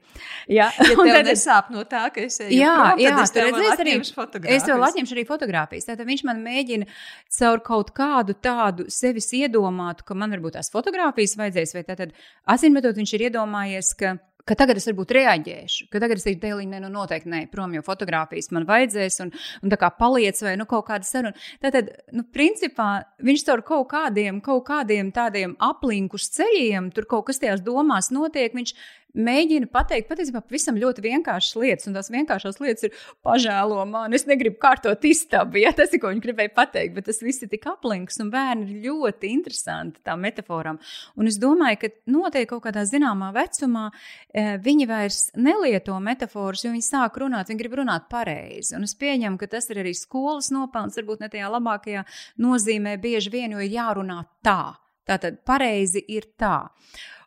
Jā, ja tev tad, nesāp no tā, ka es eju jā, prom, jā, es tev redzēšu arī fotogrāfijas. Es tev atņemšu arī fotogrāfijas. Tātad viņš man mēģina caur kaut kādu tādu sevis iedomātu, ka man varbūt tās fotogrāfijas vajadzēs, vai tātad asinmetot viņš ir iedomājies, ka ka tagad es varbūt reaģēšu, ka tagad es teiktu, Dēlī, ne, nu noteikti nē, prom jau fotografijas man vajadzēs, un, un tā kā paliec vai nu kaut kāda saruna. Tātad, nu, principā viņš caur kaut kādiem, kaut kādiem tādiem aplinkus ceļiem, tur kaut kas tajās domās notiek, viņš mēģina pateikt patiesībā pavisam ļoti vienkāršas lietas, un tās vienkāršās lietas ir pažēlo mani. Es negribu kārtot istabu, ja tas ir, ko viņi gribēja pateikt, bet tas viss ir tik aplinks, un bērni ir ļoti interesanti tām metaforām. Un es domāju, ka noteikti kaut kādā zināmā vecumā eh, viņi vairs nelieto metaforus, jo viņi sāk runāt, viņi grib runāt pareizi. Un es pieņemu, ka tas ir arī skolas nopelns, varbūt ne tajā labākajā nozīmē bieži vien, jo ir jārunā tā. Tātad pareizi ir tā.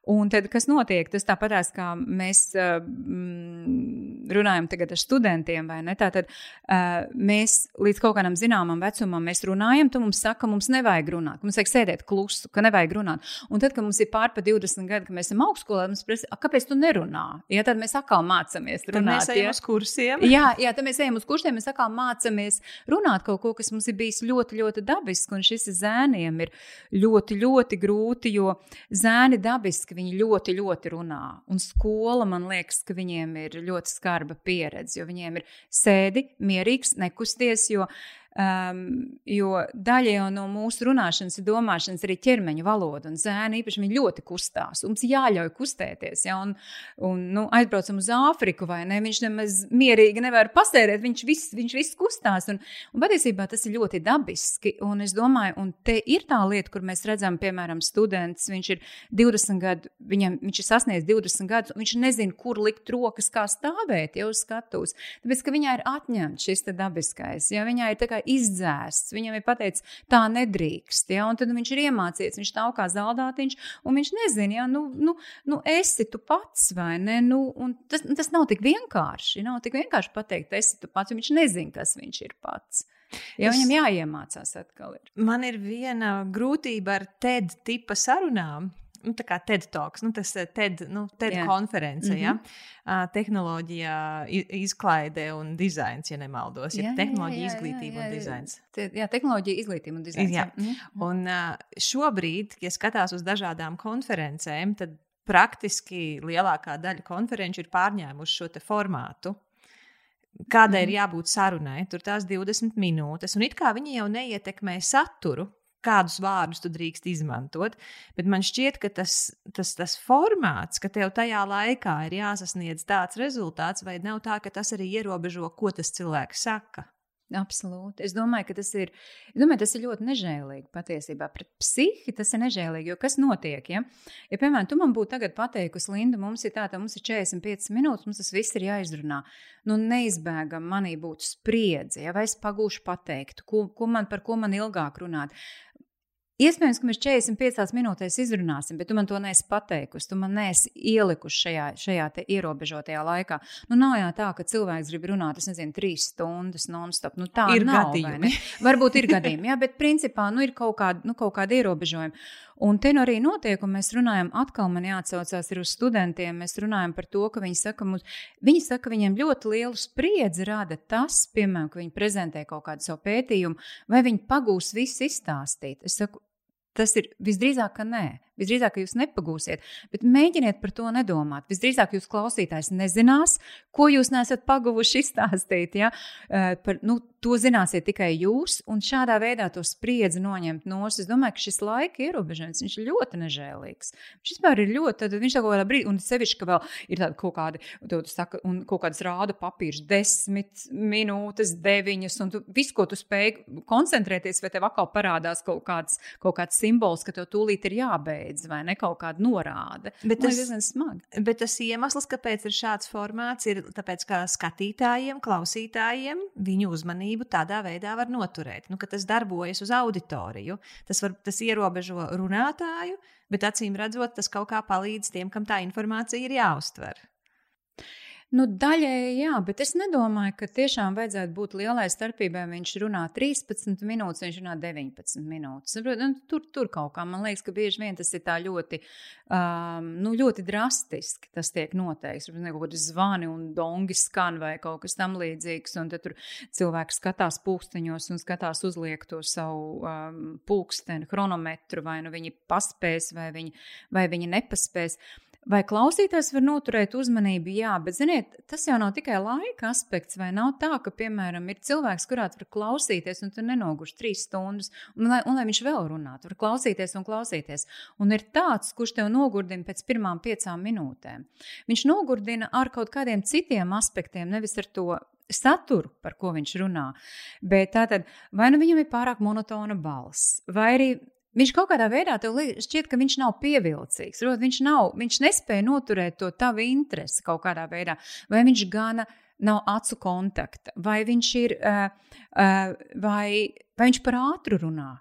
Un tad, kas notiek, tas tāpatās, kā mēs mm, runājam tagad ar studentiem, vai ne? Tātad uh, mēs līdz kaut kādam zināmam vecumam mēs runājam, tu mums saka, mums nevajag runāt, mums vajag sēdēt klusu, ka nevajag runāt. Un tad, kad mums ir pār pa 20 gadi, kad mēs esam augstskolā, mums prasa, kāpēc tu nerunā? Ja tad mēs atkal mācāmies runāt. Tad mēs ejam ja? uz kursiem. Jā, jā, tad mēs ejam uz kursiem, mēs atkal mācāmies runāt kaut ko, kas mums ir bijis ļoti, ļoti dabisks, un šis zēniem ir ļoti, ļoti grūti, jo zēni dabiski viņi ļoti, ļoti runā. Un skola man liekas, ka viņiem ir ļoti skarba pieredze, jo viņiem ir sēdi, mierīgs, nekusties, jo Um, jo daļa no mūsu runāšanas domāšanas arī ķermeņa valoda, un zēni īpaši ļoti kustās. Mums jāļauj kustēties, ja, un, un nu, aizbraucam uz Āfriku, vai ne? Viņš nemaz mierīgi nevar pasērēt, viņš viss, viņš viss kustās, un, un patiesībā tas ir ļoti dabiski, un es domāju, un te ir tā lieta, kur mēs redzam, piemēram, students, viņš ir 20 gadu, viņam, viņš ir sasniedzis 20 gadus, un viņš nezina, kur likt rokas, kā stāvēt jau uz skatuves, tāpēc, ka viņai ir atņemts šis dabiskais, ja viņai ir tā kā izdzēsts. Viņam ir pateicis, tā nedrīkst. Ja? Un tad viņš ir iemācījies, viņš stāv kā zaldātiņš, un viņš nezina, ja? nu, nu, nu esi tu pats vai ne. Nu, tas, tas nav tik vienkārši. Nav tik vienkārši pateikt, esi tu pats, jo viņš nezina, kas viņš ir pats. Ja es, viņam jāiemācās atkal. Ir. Man ir viena grūtība ar TED tipa sarunām. Nu, TED Talks, nu, tas TED, nu, TED jā. konference, mm -hmm. ja? uh, tehnoloģija, izklaide un dizains, ja nemaldos. Ja? Jā, tehnoloģija, jā, jā, izglītība jā, jā, un dizains. Te, jā, tehnoloģija, izglītība un dizains. Jā. Jā. Mm -hmm. Un uh, šobrīd, ja skatās uz dažādām konferencēm, tad praktiski lielākā daļa konferenču ir pārņēmuši šo formātu. Kādai mm. ir jābūt sarunai? Tur tās 20 minūtes, un it kā viņi jau neietekmē saturu, kādus vārdus tu drīkst izmantot. Bet man šķiet, ka tas, tas, tas formāts, ka tev tajā laikā ir jāsasniedz tāds rezultāts, vai nav tā, ka tas arī ierobežo, ko tas cilvēks saka. Absolūti. Es domāju, ka tas ir, domāju, tas ir ļoti nežēlīgi patiesībā. Pret psihi tas ir nežēlīgi. Jo kas notiek? Ja, ja piemēram, tu man būtu pateikusi, Linda, mums ir tāda, mums ir 45 minūtes, mums tas viss ir jāizrunā. Nu, neizbēgami manī būtu spriedzi, ja es pagūšu pateikt, ko, ko man, par ko man ilgāk runāt. Iespējams, ka mēs 45 minūtēs izrunāsim, bet tu man to neesi pateikusi. Tu man neesi ielikusi šajā, šajā ierobežotajā laikā. Nu, nav jau tā, ka cilvēks grib runāt, es nezinu, trīs stundas non-stop. Nu, tā ir nav, gadījumi. Varbūt ir gadījumi, jā, bet principā nu, ir kaut kāda, nu, kaut kāda ierobežojuma. Un te nu arī notiek, un mēs runājam, atkal man jāatcaucās uz studentiem. Mēs runājam par to, ka viņi saka, mums, viņi saka, ka viņiem ļoti lielu spriedzi rada tas, piemēram, ka viņi prezentē kaut kādu savu pētījumu, vai viņi pagūs visu izstāstīt. Es saku, Tas ir visdrīzāk, ka nē. Visdrīzāk, jūs nepagūsiet, bet mēģiniet par to nedomāt. Visdrīzāk, jūs klausītājs nezinās, ko jūs nesat paguvuši izstāstīt. Ja? Par, nu, to zināsiet tikai jūs, un šādā veidā to spriedzi noņemt no es domāju, ka šis laika ierobežojums ir ļoti nežēlīgs. Viņš vispār ir ļoti, tad viņš kaut kādā brīdī, un sevišķi, ka vēl ir tāda kaut kāda, tu saka, un kaut kādas rāda papīrs, desmit minūtes, deviņas, un tu visu, ko tu spēj koncentrēties, vai tev atkal parādās kaut kāds, kaut kāds simbols, ka tev tūlīt ir jābeidz, vai ne kaut kāda norāde. Bet tas ir diezgan smagi. Bet tas iemesls, kāpēc ir šāds formāts, ir tāpēc, ka skatītājiem, klausītājiem viņu uzmanību uzmanību tādā veidā var noturēt. Nu, tas darbojas uz auditoriju. Tas, var, tas ierobežo runātāju, bet acīm redzot, tas kaut kā palīdz tiem, kam tā informācija ir jāuztver. Nu, daļēji jā, bet es nedomāju, ka tiešām vajadzētu būt lielai starpībai. Viņš runā 13 minūtes, viņš runā 19 minūtes. Nu, tur, tur kaut kā man liekas, ka bieži vien tas ir tā ļoti, um, nu, ļoti drastiski. Tas tiek noteikts. Tur kaut kādi zvani un dongi skan vai kaut kas tam līdzīgs. Un tad cilvēks skatās pulksteņos un skatās uzliek to savu um, pulksteni, chronometru, vai nu viņi paspēs, vai viņi, vai viņi nepaspēs. Uh, Vai klausītājs var noturēt uzmanību? Jā, bet ziniet, tas jau nav tikai laika aspekts. Vai nav tā, ka, piemēram, ir cilvēks, kurā var klausīties, un tur nenogurš trīs stundas, un lai, un lai viņš vēl runātu, var klausīties un klausīties. Un ir tāds, kurš tev nogurdina pēc pirmām piecām minūtēm. Viņš nogurdina ar kaut kādiem citiem aspektiem, nevis ar to saturu, par ko viņš runā. Bet tātad, vai nu viņam ir pārāk monotona balss, vai arī Viņš kaut kādā veidā tev šķiet, ka viņš nav pievilcīgs. Rot, viņš, nav, viņš nespēja noturēt to tavu interesi kaut kādā veidā, vai viņš gana nav acu kontakta, vai viņš ir, uh, uh, vai, vai viņš par ātru runā.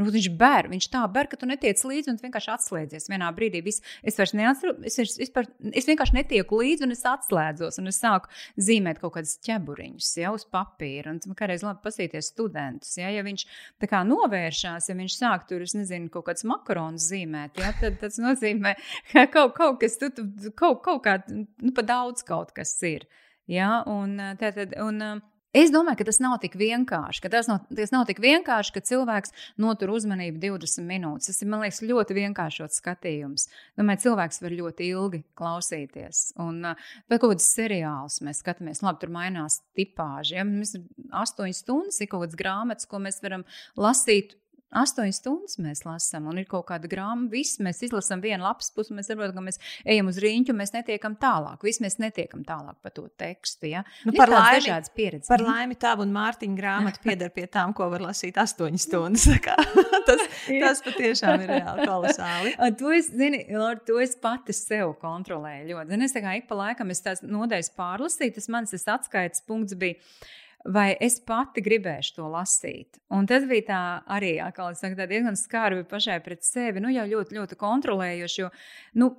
Nu, viņš ber, viņš tā ber, ka tu netiec līdzi un vienkārši atslēdzies. Vienā brīdī vis, es vairs neatceros, es, es, vispār, es vienkārši netieku līdzi un es atslēdzos. Un es sāku zīmēt kaut kādus ķeburiņus ja, uz papīra. Un kādreiz labi pasīties studentus. Ja, ja viņš tā kā novēršās, ja viņš sāk tur, es nezinu, kaut kāds makaronus zīmēt, ja, tad tas nozīmē, ka kaut, kaut kas, tu, tu, kaut, kaut kā, nu, pa daudz kaut kas ir. Ja, un, tā, tad, un, Es domāju, ka tas nav tik vienkārši. Tas nav, tas nav tik vienkārši, ka cilvēks notur uzmanību 20 minūtes. Tas ir, man liekas, ļoti vienkāršots skatījums. Domāju, cilvēks var ļoti ilgi klausīties. Un kaut kādas seriālus mēs skatāmies, labi, tur mainās tipāži. Ja? Mēs astoņas stundas ir kaut kāds grāmatas, ko mēs varam lasīt Astoņas stundas mēs lasām, un ir kaut kāda grāmata. Viss mēs izlasām vienu lapas pusi, mēs saprotam, ka mēs ejam uz rīņķu, mēs netiekam tālāk. Viss mēs netiekam tālāk pa to tekstu. Ja? Nu, par laimi, par laimi tavu un Mārtiņa grāmatu pieder pie tām, ko var lasīt astoņas stundas. tas, tas patiešām ir reāli kolosāli. to es, zini, Lord, to es pati sev kontrolēju ļoti. Zini, es tā kā ik pa laikam es tās nodaļas pārlasīju, tas mans atskaites punkts bija vai es pati gribēšu to lasīt. Un tas bija tā arī, kā jau teicu, diezgan skarbi pašai pret sevi, nu jau ļoti, ļoti kontrolējoši. Jo, nu,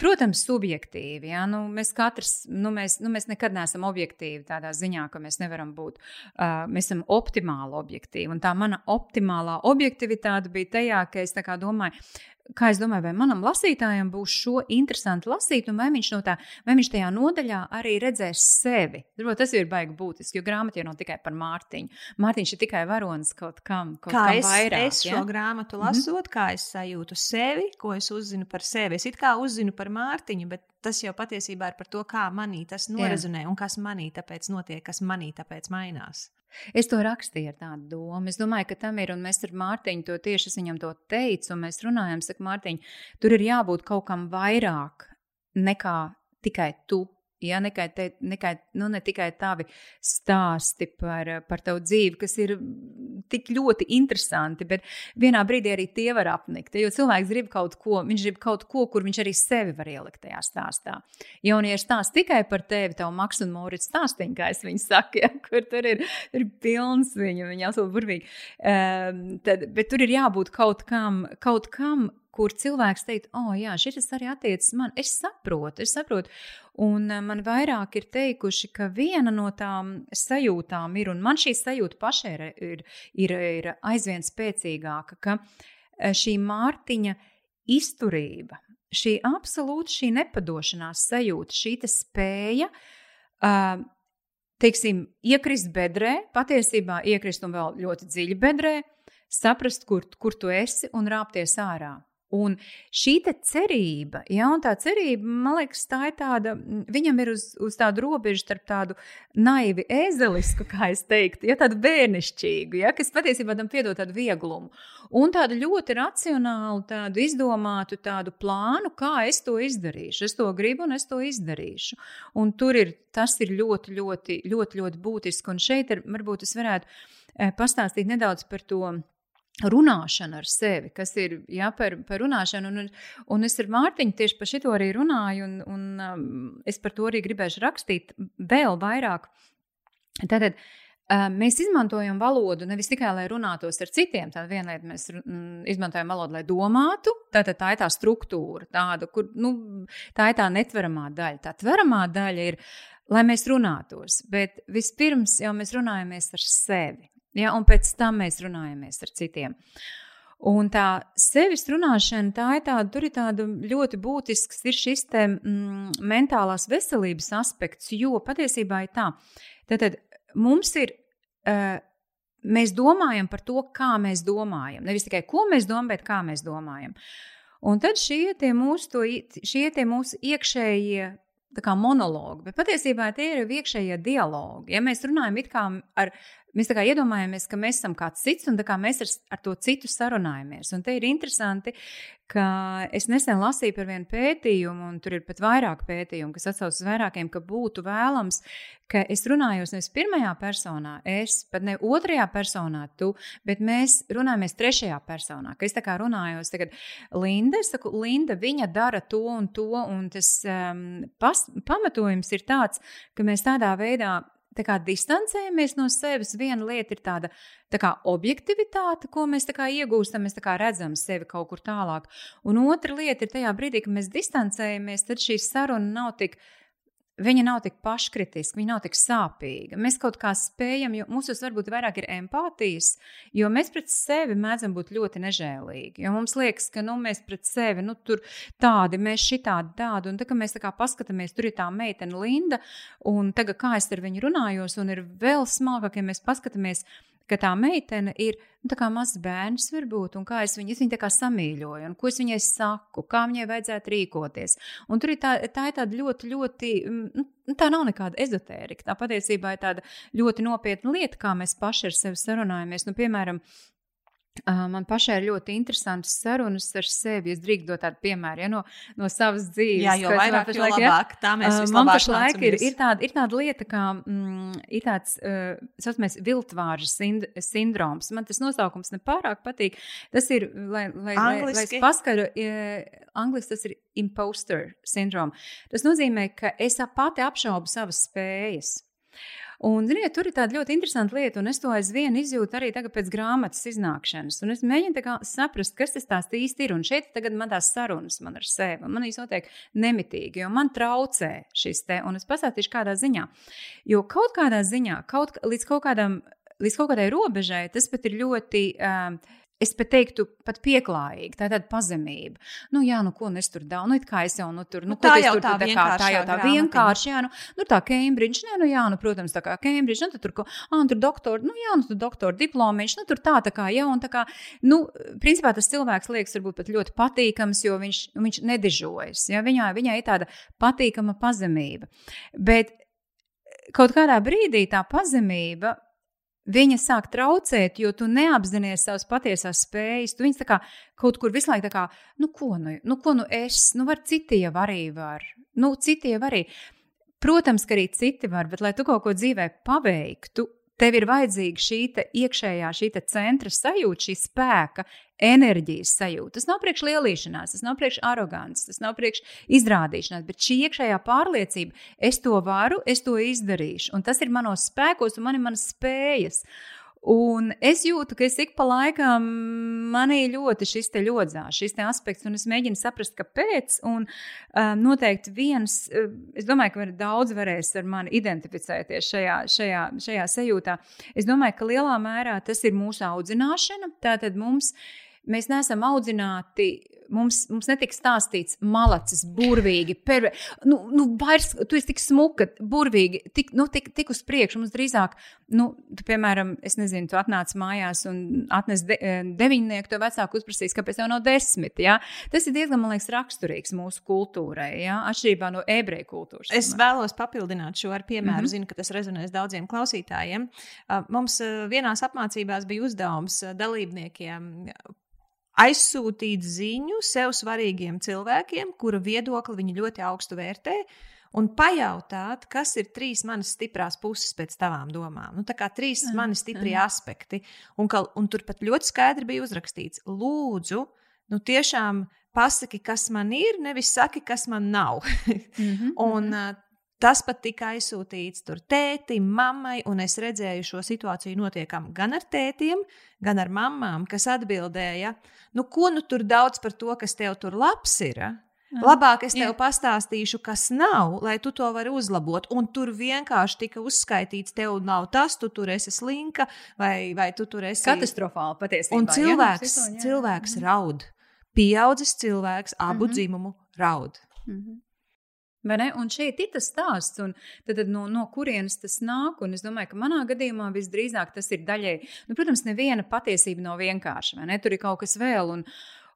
Protams, subjektīvi. Ja? Nu, mēs katrs, nu, mēs, nu, mēs nekad neesam objektīvi tādā ziņā, ka mēs nevaram būt. Uh, mēs esam optimāli objektīvi. Un tā mana optimālā objektivitāte bija tajā, ka es domāju, kā es domāju, vai manam lasītājam būs šo interesanti lasīt, un vai viņš, no tā, vai viņš tajā nodaļā arī redzēs sevi. Darbūt, tas ir baigi būtiski, jo grāmatā jau nav tikai par Mārtiņu. Mārtiņš ir tikai varonis kaut kam, kaut kā kam es, vairāk. Es šo ja? grāmatu mhm. lasot, mm -hmm. kā es sajūtu sevi, ko es uzzinu par sevi. Es it kā uzzinu par Mārtiņu, bet tas jau patiesībā ir par to, kā manī tas norezonē un kas manī tāpēc notiek, kas manī tāpēc mainās. Es to rakstīju ar tādu domu. Es domāju, ka tam ir, un mēs ar Mārtiņu to tieši viņam to teicu, un mēs runājam, saka, Mārtiņ, tur ir jābūt kaut kam vairāk nekā tikai tu Ja, nekai te, nekai, nu, ne tikai tavi stāsti par, par tavu dzīvi, kas ir tik ļoti interesanti, bet vienā brīdī arī tie var apnikt. Jo cilvēks grib kaut ko, viņš grib kaut ko, kur viņš arī sevi var ielikt tajā stāstā. Jaunieši stāsta tikai par tevi, tavu maksu un mūriņu stāstīņu, kā es viņu saku, ja, kur tur ir, ir pilns viņa, viņa absolūti burvīgi. Um, tad, bet tur ir jābūt kaut kam, kaut kam, kur cilvēks teikt, oh, jā, šis arī attiecas man. Es saprotu, es saprotu. Un eh, man vairāk ir teikuši, ka viena no tām sajūtām ir, un man šī sajūta pašai ir, ir, ir, ir aizvien spēcīgāka, ka eh, šī Mārtiņa izturība, šī absolūta šī nepadošanās sajūta, šī spēja. Uh, teiksim, iekrist bedrē, patiesībā iekrist un vēl ļoti dziļi bedrē, saprast, kur, kur tu esi un rāpties ārā. Un šī cerība, ja, tā cerība, man liekas, tā ir tāda, viņam ir uz, uz tādu robežu starp tādu naivi ezelisku, kā es teiktu, ja tādu bērnišķīgu, ja, kas patiesībā tam piedod tādu vieglumu, un tādu ļoti racionālu, tādu izdomātu tādu plānu, kā es to izdarīšu. Es to gribu un es to izdarīšu. Un tur ir, tas ir ļoti, ļoti, ļoti, ļoti būtiski, un šeit ir, varbūt es varētu eh, pastāstīt nedaudz par to runāšana ar sevi, kas ir jā, par, par runāšanu. Un, un es ar Mārtiņu tieši par šo arī runāju, un, un um, es par to arī gribēšu rakstīt vēl vairāk. Tātad, um, Mēs izmantojam valodu nevis tikai lai runātos ar citiem. Tā viena lieta, mēs mm, izmantojam valodu, lai domātu. Tātad tā ir tā struktūra, tāda, kur nu, tā ir tā netveramā daļa. Tā tveramā daļa ir, lai mēs runātos. Bet vispirms jau mēs runājamies ar sevi. Ja, un pēc tam mēs runājamies ar citiem. Un tā sevis runāšana, tā ir tāda, tur ir tāda ļoti būtisks, ir šis te mm, mentālās veselības aspekts, jo patiesībā ir tā, tad mums ir, uh, mēs domājam par to, kā mēs domājam. Nevis tikai ko mēs domājam, bet kā mēs domājam. Un tad šie tie mūsu, to, šie tie mūsu iekšējie monologi, bet patiesībā tie ir iekšējie dialogi. Ja mēs runājam ar Mēs tā kā iedomājamies, ka mēs esam kāds cits un mēs ar, ar to citu sarunājamies. Un te ir interesanti, ka es nesen lasīju par vienu pētījumu, un tur ir pat vairāk pētījumu, kas atsaucas uz vairākiem, ka būtu vēlams, ka es runājos nevis pirmajā personā, es pat ne otrajā personā, tu, bet mēs runājamies trešajā personā. Ka es tā kā runājos tagad Linda, es saku, Linda, viņa dara to un to, un tas um, pas, pamatojums ir tāds, ka mēs tādā veidā kā, distancējamies no sevis. Viena lieta ir tāda tā kā, objektivitāte, ko mēs kā, iegūstam, mēs kā, redzam sevi kaut kur tālāk. Un otra lieta ir tajā brīdī, kad mēs distancējamies, tad šī saruna nav tik Viņa nav tik paškritiska, viņa nav tik sāpīga. Mēs kaut kā spējam, jo mums varbūt vairāk ir empātijas, jo mēs pret sevi mēdzam būt ļoti nežēlīgi. Jo mums liekas, ka nu, mēs pret sevi nu, tur tādi, mēs šitādi tādi. Un tagad mēs tā kā paskatāmies, tur ir tā meitene Linda, un tagad kā es ar viņu runājos, un ir vēl smalkāk, ja mēs paskatāmies ka tā meitene ir nu, mazs bērns, varbūt, un kā es viņu, es viņu tā kā samīļoju, un ko es viņai saku, kā viņai vajadzētu rīkoties. Un tur ir tā, tā ir tāda ļoti, ļoti, mm, nu, tā nav nekāda ezotērika. Tā patiesībā ir tāda ļoti nopietna lieta, kā mēs paši ar sevi sarunājamies. Nu, piemēram, Man pašai ir ļoti interesantas sarunas ar sevi. Es drīkstu dot tādu piemēru ja, no, no savas dzīves. Jā, jo vairāk, jo labāk. Ja? Tā mēs uh, man pašlaik ir, ir, tāda, ir tāda lieta, kā mm, ir tāds, uh, saucamais, viltvāržu sind sindroms. Man tas nosaukums nepārāk patīk. Tas ir, lai, lai, Angliski. lai, lai es paskaru, uh, angliski tas ir imposter syndrome. Tas nozīmē, ka es pati apšaubu savas spējas. Un, ziniet, tur ir tāda ļoti interesanta lieta, un es to aizvien izjūtu arī pēc grāmatas iznākšanas. Un es mēģinu saprast, kas tas īsti ir. Un šeit tagad man tās sarunas man ar sevi, un man īstenībā notiek nemitīgi, jo man traucē šis te, un es pastāstīšu kādā ziņā. Jo kaut kādā ziņā, kaut, līdz, kaut kādam, līdz kaut kādai robežai, tas pat ir ļoti. Uh, Es pat teiktu, pat pieklājīgi, tā ir tāda pazemība. Nu, jā, nu, ko nu es tur daru? Nu, kā es jau nu, tur, nu, nu, tā, jau tur, tā, tā, kā, tā jau tā vienkārši, jā, nu, nu tā Cambridge, nē, nu, jā, nu, protams, tā kā Cambridge, nu, tur, ko, ah, tur doktor, nu, jā, nu, tur doktora diplomiņš, nu, tur tā, tā kā, jā, un tā kā, nu, principā tas cilvēks liekas varbūt pat ļoti patīkams, jo viņš, viņš nedižojas, jā, viņā, viņā ir tāda patīkama pazemība. Bet kaut kādā brīdī tā pazemība viņa sāk traucēt, jo tu neapzinājies savas patiesās spējas. Tu viņus kā kaut kur visu laiku tā kā, nu, ko nu, nu, ko nu es, nu, var citi jau arī var. Nu, citi jau arī. Protams, ka arī citi var, bet, lai tu kaut ko dzīvē paveiktu, tev ir vajadzīga šī iekšējā, šī centra sajūta, šī spēka, enerģijas sajūta. Tas nav priekš lielīšanās, tas nav priekš arogants, tas nav priekš izrādīšanās, bet šī iekšējā pārliecība, es to varu, es to izdarīšu, un tas ir manos spēkos, un man ir manas spējas. Un es jūtu, ka es ik pa laikam manī ļoti šis te ļodzās, šis te aspekts, un es mēģinu saprast, kāpēc. Un um, noteikti viens, es domāju, ka daudz varēs ar mani identificēties šajā, šajā, šajā sajūtā. Es domāju, ka lielā mērā tas ir mūsu audzināšana. Tātad mums, mēs neesam audzināti mums, mums netika stāstīts malacis, burvīgi, perve. Nu, nu, vairs, tu esi tik smuka, burvīgi, tik, nu, tik, tik uz priekšu. Mums drīzāk, nu, tu, piemēram, es nezinu, tu atnāc mājās un atnes de, eh, deviņnieku, to vecāku uzprasīs, kāpēc tev nav desmit. Ja? Tas ir diezgan, man liekas, raksturīgs mūsu kultūrai, ja? atšķirībā no ebreju kultūras. Es vēlos papildināt šo ar piemēru, mm -hmm. zinu, ka tas rezonēs daudziem klausītājiem. Mums vienās apmācībās bija uzdevums dalībniekiem aizsūtīt ziņu sev svarīgiem cilvēkiem, kura viedokli viņi ļoti augstu vērtē. Un pajautāt, kas ir trīs manas stiprās puses pēc tavām domām. Nu, tā kā trīs mm. mani stiprie mm. aspekti. Un, ka, un tur pat ļoti skaidri bija uzrakstīts, lūdzu, nu tiešām pasaki, kas man ir, nevis saki, kas man nav. mm -hmm. un, uh, Tas pat tika aizsūtīts tur tētim, mammai, un es redzēju šo situāciju notiekam gan ar tētiem, gan ar mammām, kas atbildēja, nu, ko nu tur daudz par to, kas tev tur labs ir. Labāk es tev Jā. pastāstīšu, kas nav, lai tu to vari uzlabot. Un tur vienkārši tika uzskaitīts, tev nav tas, tu tur esi slinka, vai, vai tu tur esi katastrofāli patiesībā. Un cilvēks, jā, cilvēks mhm. raud. Pieaudzis cilvēks, abu mm -hmm. dzimumu raud. Mm -hmm. Un šeit ir tas stāsts, un tad, tad no, no kurienes tas nāk. Es domāju, ka manā gadījumā visdrīzāk tas ir daļai. Nu, protams, neviena patiesība nav vienkārša, vai ne? Tur ir kaut kas vēl. Un,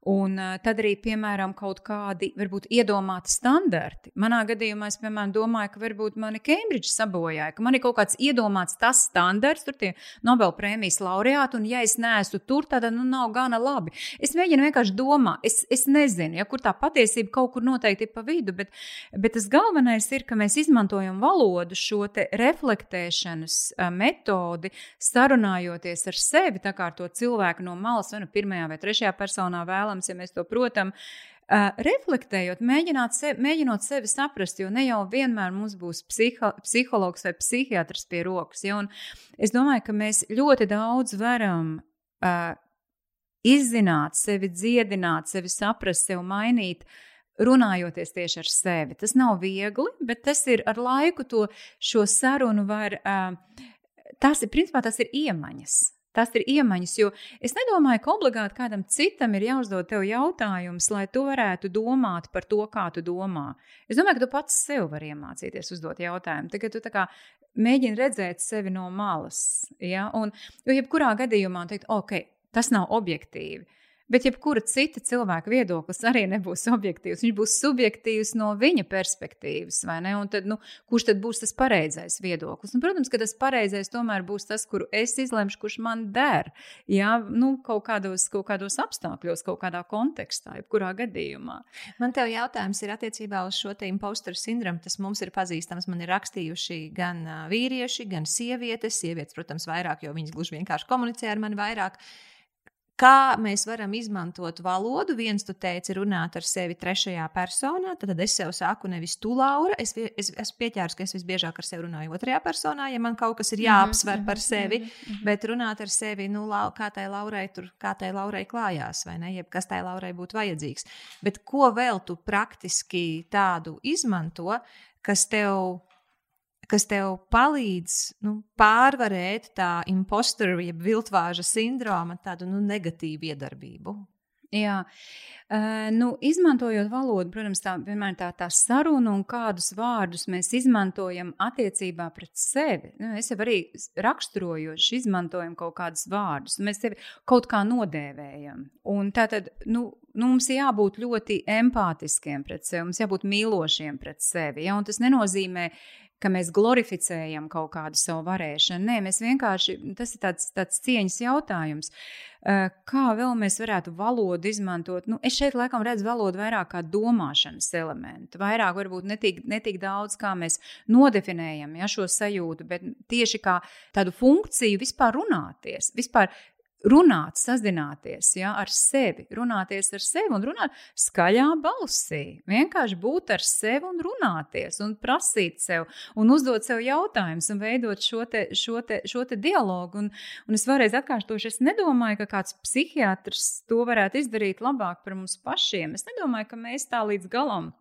Un uh, tad arī, piemēram, kaut kādi varbūt iedomāti standarti. Manā gadījumā es, piemēram, domāju, ka varbūt mani Cambridge sabojāja, ka man ir kaut kāds iedomāts tas standarts, tur tie Nobel prēmijas laureāti, un ja es neesmu tur, tad nu, nav gana labi. Es mēģinu vienkārši domāt, es, es nezinu, ja, kur tā patiesība kaut kur noteikti ir pa vidu, bet, bet tas galvenais ir, ka mēs izmantojam valodu šo reflektēšanas uh, metodi, sarunājoties ar sevi, tā kā ar to cilvēku no malas, vai nu pirmajā vai trešajā personā vēlamies vēlams, ja mēs to protam. Uh, reflektējot, mēģināt sevi, mēģinot sevi saprast, jo ne jau vienmēr mums būs psiho, psihologs vai psihiatrs pie rokas. Ja? Un es domāju, ka mēs ļoti daudz varam uh, izzināt, sevi dziedināt, sevi saprast, sevi mainīt. Runājoties tieši ar sevi. Tas nav viegli, bet tas ir ar laiku to sarunu var. Uh, tas ir principā tas ir iemaņas. Tas ir iemaņas, jo es nedomāju, ka obligāti kādam citam ir jāuzdod tev jautājums, lai tu varētu domāt par to, kā tu domā. Es domāju, ka tu pats sev vari iemācīties uzdot jautājumu. Tagad tu kā mēģini redzēt sevi no malas. Ja? Un, jo jebkurā gadījumā teikt, ok, tas nav objektīvi. Bet jebkura cita cilvēka viedoklis arī nebūs objektīvs. Viņš būs subjektīvs no viņa perspektīvas, vai ne? Un tad, nu, kurš tad būs tas pareizais viedoklis? Un, protams, ka tas pareizais tomēr būs tas, kuru es izlemšu, kurš man der. Jā, nu, kaut kādos, kaut kādos apstākļos, kaut kādā kontekstā, jebkurā gadījumā. Man te jautājums ir attiecībā uz šo te imposteru sindromu. Tas mums ir pazīstams. Man ir rakstījuši gan vīrieši, gan sievietes. Sievietes, protams, vairāk, jo viņas gluži vienkārši komunicē ar mani vairāk. Kā mēs varam izmantot valodu? Viens, tu teici, runāt ar sevi trešajā personā. Tad es sev saku, nevis tu, Laura. Es, es esmu pieķēries, ka es visbiežāk ar sevi runāju otrajā personā, ja man kaut kas ir mhm, jāapsver par mhm, sevi. Mhm, bet runāt ar sevi, nu, lau, kā tai Laurai tur, kā tai Laurai klājās, vai ne? Jeb kas tai Laurai būtu vajadzīgs. Bet ko vēl tu praktiski tādu izmanto, kas tev kas tev palīdz nu, pārvarēt tā impostoru, jeb viltvāža sindroma, tādu nu, negatīvu iedarbību. Jā, uh, nu, izmantojot valodu, protams, tā vienmēr tā, tā saruna un kādus vārdus mēs izmantojam attiecībā pret sevi. Nu, es jau arī raksturojoši izmantojam kaut kādus vārdus, mēs sevi kaut kā nodēvējam. Un tā tad, nu, nu, mums jābūt ļoti empātiskiem pret sevi, mums jābūt mīlošiem pret sevi. Ja? Un tas nenozīmē, ka mēs glorificējam kaut kādu savu varēšanu. Nē, mēs vienkārši tas ir tāds, tāds cieņas jautājums. Kā vēl mēs varētu valodu izmantot? Nu, es šeit laikam redzu valodu vairāk kā domāšanas elementu, vairāk varbūt netik, netik daudz, kā mēs nodefinējam ja, šo sajūtu, bet tieši kā tādu funkciju vispār runāties, vispār runāt, sazināties ja, ar sevi, runāties ar sevi un runāt skaļā balsī. Vienkārši būt ar sevi un runāties, un prasīt sev, un uzdot sev jautājumus, un veidot šo, te, šo, te, šo te dialogu. Un, un es vēlreiz atkārtošu, es nedomāju, ka kāds psihiatrs to varētu izdarīt labāk par mums pašiem. Es nedomāju, ka mēs tā līdz galam.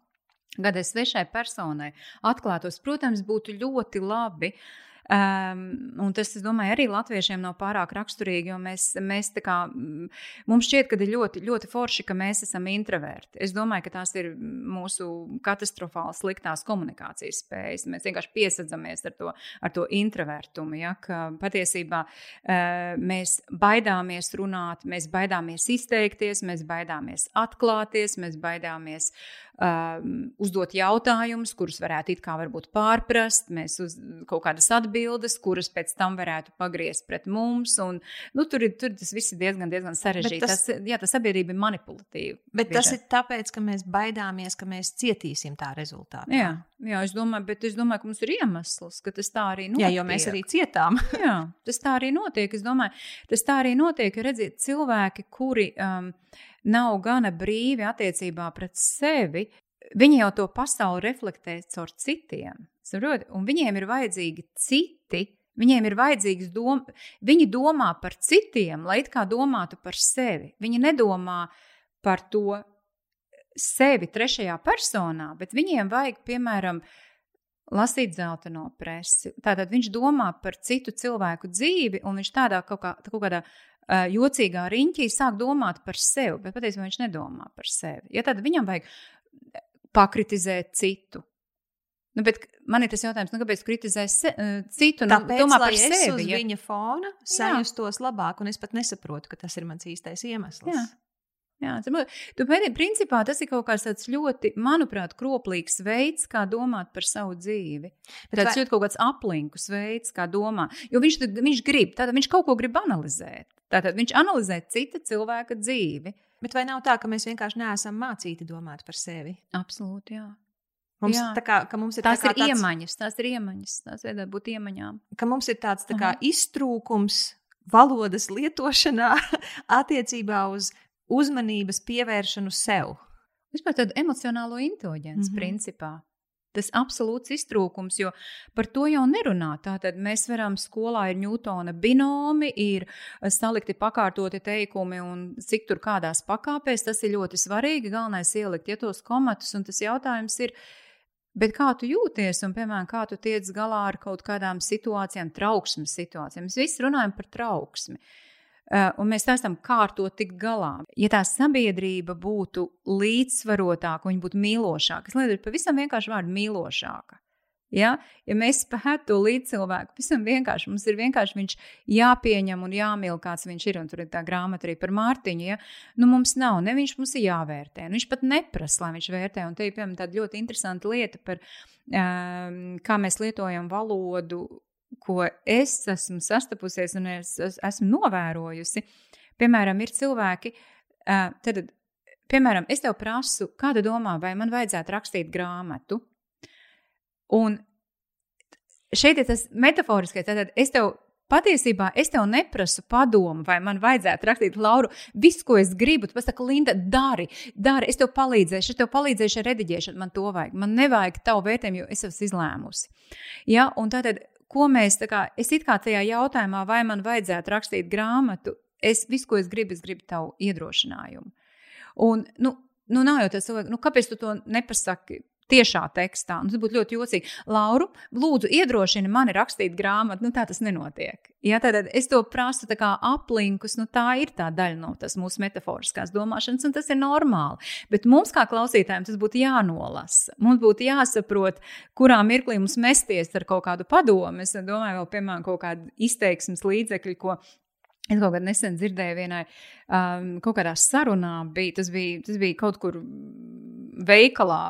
Kad es svešai personai atklātos, protams, būtu ļoti labi uh, Um, tas, es domāju, arī latviešiem nav pārāk raksturīgi, jo mēs, mēs tā kā, mums šķiet, ka ir ļoti, ļoti forši, ka mēs esam introverti. Es domāju, ka tās ir mūsu katastrofāli sliktās komunikācijas spējas. Mēs vienkārši piesadzamies ar to, ar to introvertumu, ja, patiesībā uh, mēs baidāmies runāt, mēs baidāmies izteikties, mēs baidāmies atklāties, mēs baidāmies um, uzdot jautājumus, kurus varētu it kā varbūt pārprast, mēs uz kaut kādas atbildes, kuras pēc tam varētu pagriezt pret mums. Un, nu, tur, ir, tur tas viss ir diezgan, diezgan sarežģīti. Tas, tas, jā, tas sabiedrība ir manipulatīva. Bet biežāk. tas ir tāpēc, ka mēs baidāmies, ka mēs cietīsim tā rezultātā. Jā, jā es, domāju, bet es domāju, ka mums ir iemesls, ka tas tā arī notiek. Jā, jo mēs arī cietām. jā, tas tā arī notiek. Es domāju, tas tā arī notiek, ka redziet, cilvēki, kuri. Um, nav gana brīvi attiecībā pret sevi, viņi jau to pasauli reflektē caur citiem. Saprot? Un viņiem ir vajadzīgi citi. Viņiem ir vajadzīgs dom, viņi domā par citiem, lai it kā domātu par sevi. Viņi nedomā par to sevi trešajā personā, bet viņiem vajag, piemēram, lasīt zeltaino presi. Tātad viņš domā par citu cilvēku dzīvi, un viņš tādā kaut, kā, kaut kādā jocīgā riņķī sāk domāt par sevi, bet patiesībā viņš nedomā par sevi. Ja tad viņam vajag pakritizēt citu. Nu, man ir tas jautājums, nu, kāpēc kritizē se, uh, citu? Nu, Tāpēc, domā par sevi. Uz ja? viņa fona sajustos labāk, un es pat nesaprotu, ka tas ir mans īstais iemesls. Jā. Jā, tu principā tas ir kaut kāds tāds ļoti, manuprāt, kroplīgs veids, kā domāt par savu dzīvi. Bet tāds vai... ļoti kaut kāds aplinkus veids, kā domāt. Jo viņš, viņš grib, tātad viņš kaut ko grib analizēt. Tātad viņš analizē cita cilvēka dzīvi. Bet vai nav tā, ka mēs vienkārši neesam mācīti domāt par sevi? Absolūti, jā. Mums, jā. Kā, mums ir tās tā ir tāds, iemaņas, tās ir iemaņas, tās vajadzētu būt iemaņām. Ka mums ir tāds tā kā, uh -huh. iztrūkums valodas lietošanā attiecībā uz uzmanības pievēršanu sev. Vispār tādu emocionālo inteliģenci mm -hmm. principā tas absolūts iztrūkums, jo par to jau nerunā. Tātad mēs varam skolā ir Ņūtona binomi, ir eh, salikti pakārtoti teikumi un cik tur kādās pakāpēs. Tas ir ļoti svarīgi. Galvenais ielikt ja tos komatus, un tas jautājums ir. Bet kā tu jūties, un, piemēram, kā tu tiec galā ar kaut kādām situācijām, trauksmes situācijām? Mēs visi runājam par trauksmi. Uh, un mēs esam kā ar to tikt galā. Ja tā sabiedrība būtu līdzsvarotāka, viņa būtu mīlošāka, es lietu pavisam vienkārši vārdu mīlošāka. Ja? ja mēs spētu to līdzcilvēku, pavisam vienkārši mums ir vienkārši viņš jāpieņem un jāmīl, kāds viņš ir. Un tur ir tā grāmata arī par Mārtiņu. Ja? Nu, mums nav, ne viņš mums ir jāvērtē. Nu, viņš pat neprasa, lai viņš vērtē. Un te ir piemēram tāda ļoti interesanta lieta par um, kā mēs lietojam valodu ko es esmu sastapusies un es, es esmu novērojusi, piemēram, ir cilvēki, tad, piemēram, es tev prasu, kāda domā, vai man vajadzētu rakstīt grāmatu. Un šeit ir tas metaforiskais, tad es tev Patiesībā es tev neprasu padomu, vai man vajadzētu rakstīt, Lauru, visu, ko es gribu. Tu pasaki, Linda, dari, dari, es tev palīdzēšu, es tev palīdzēšu ar rediģēšanu, man to vajag. Man nevajag tavu vērtējumu, jo es esmu izlēmusi. Ja? Un tātad ko mēs, kā, es it kā tajā jautājumā, vai man vajadzētu rakstīt grāmatu, es visu, ko es gribu, es gribu tavu iedrošinājumu. Un, nu, nu nav jau tas nu, kāpēc tu to nepasaki tiešā tekstā. Un tas būtu ļoti jocīgi. Lauru, lūdzu, iedrošini mani rakstīt grāmatu. Nu, tā tas nenotiek. Ja, tad es to prasu kā aplinkus. Nu, tā ir tā daļa no tās mūsu metaforiskās domāšanas, un tas ir normāli. Bet mums, kā klausītājiem, tas būtu jānolasa. Mums būtu jāsaprot, kurā mirklī mums mesties ar kaut kādu padomu. Es domāju, vēl, piemēram, kaut kādu izteiksmes līdzekļu, ko Es kaut kad nesen dzirdēju, vienai um, kaut kādā sarunā bija tas, bija, tas bija kaut kur veikalā,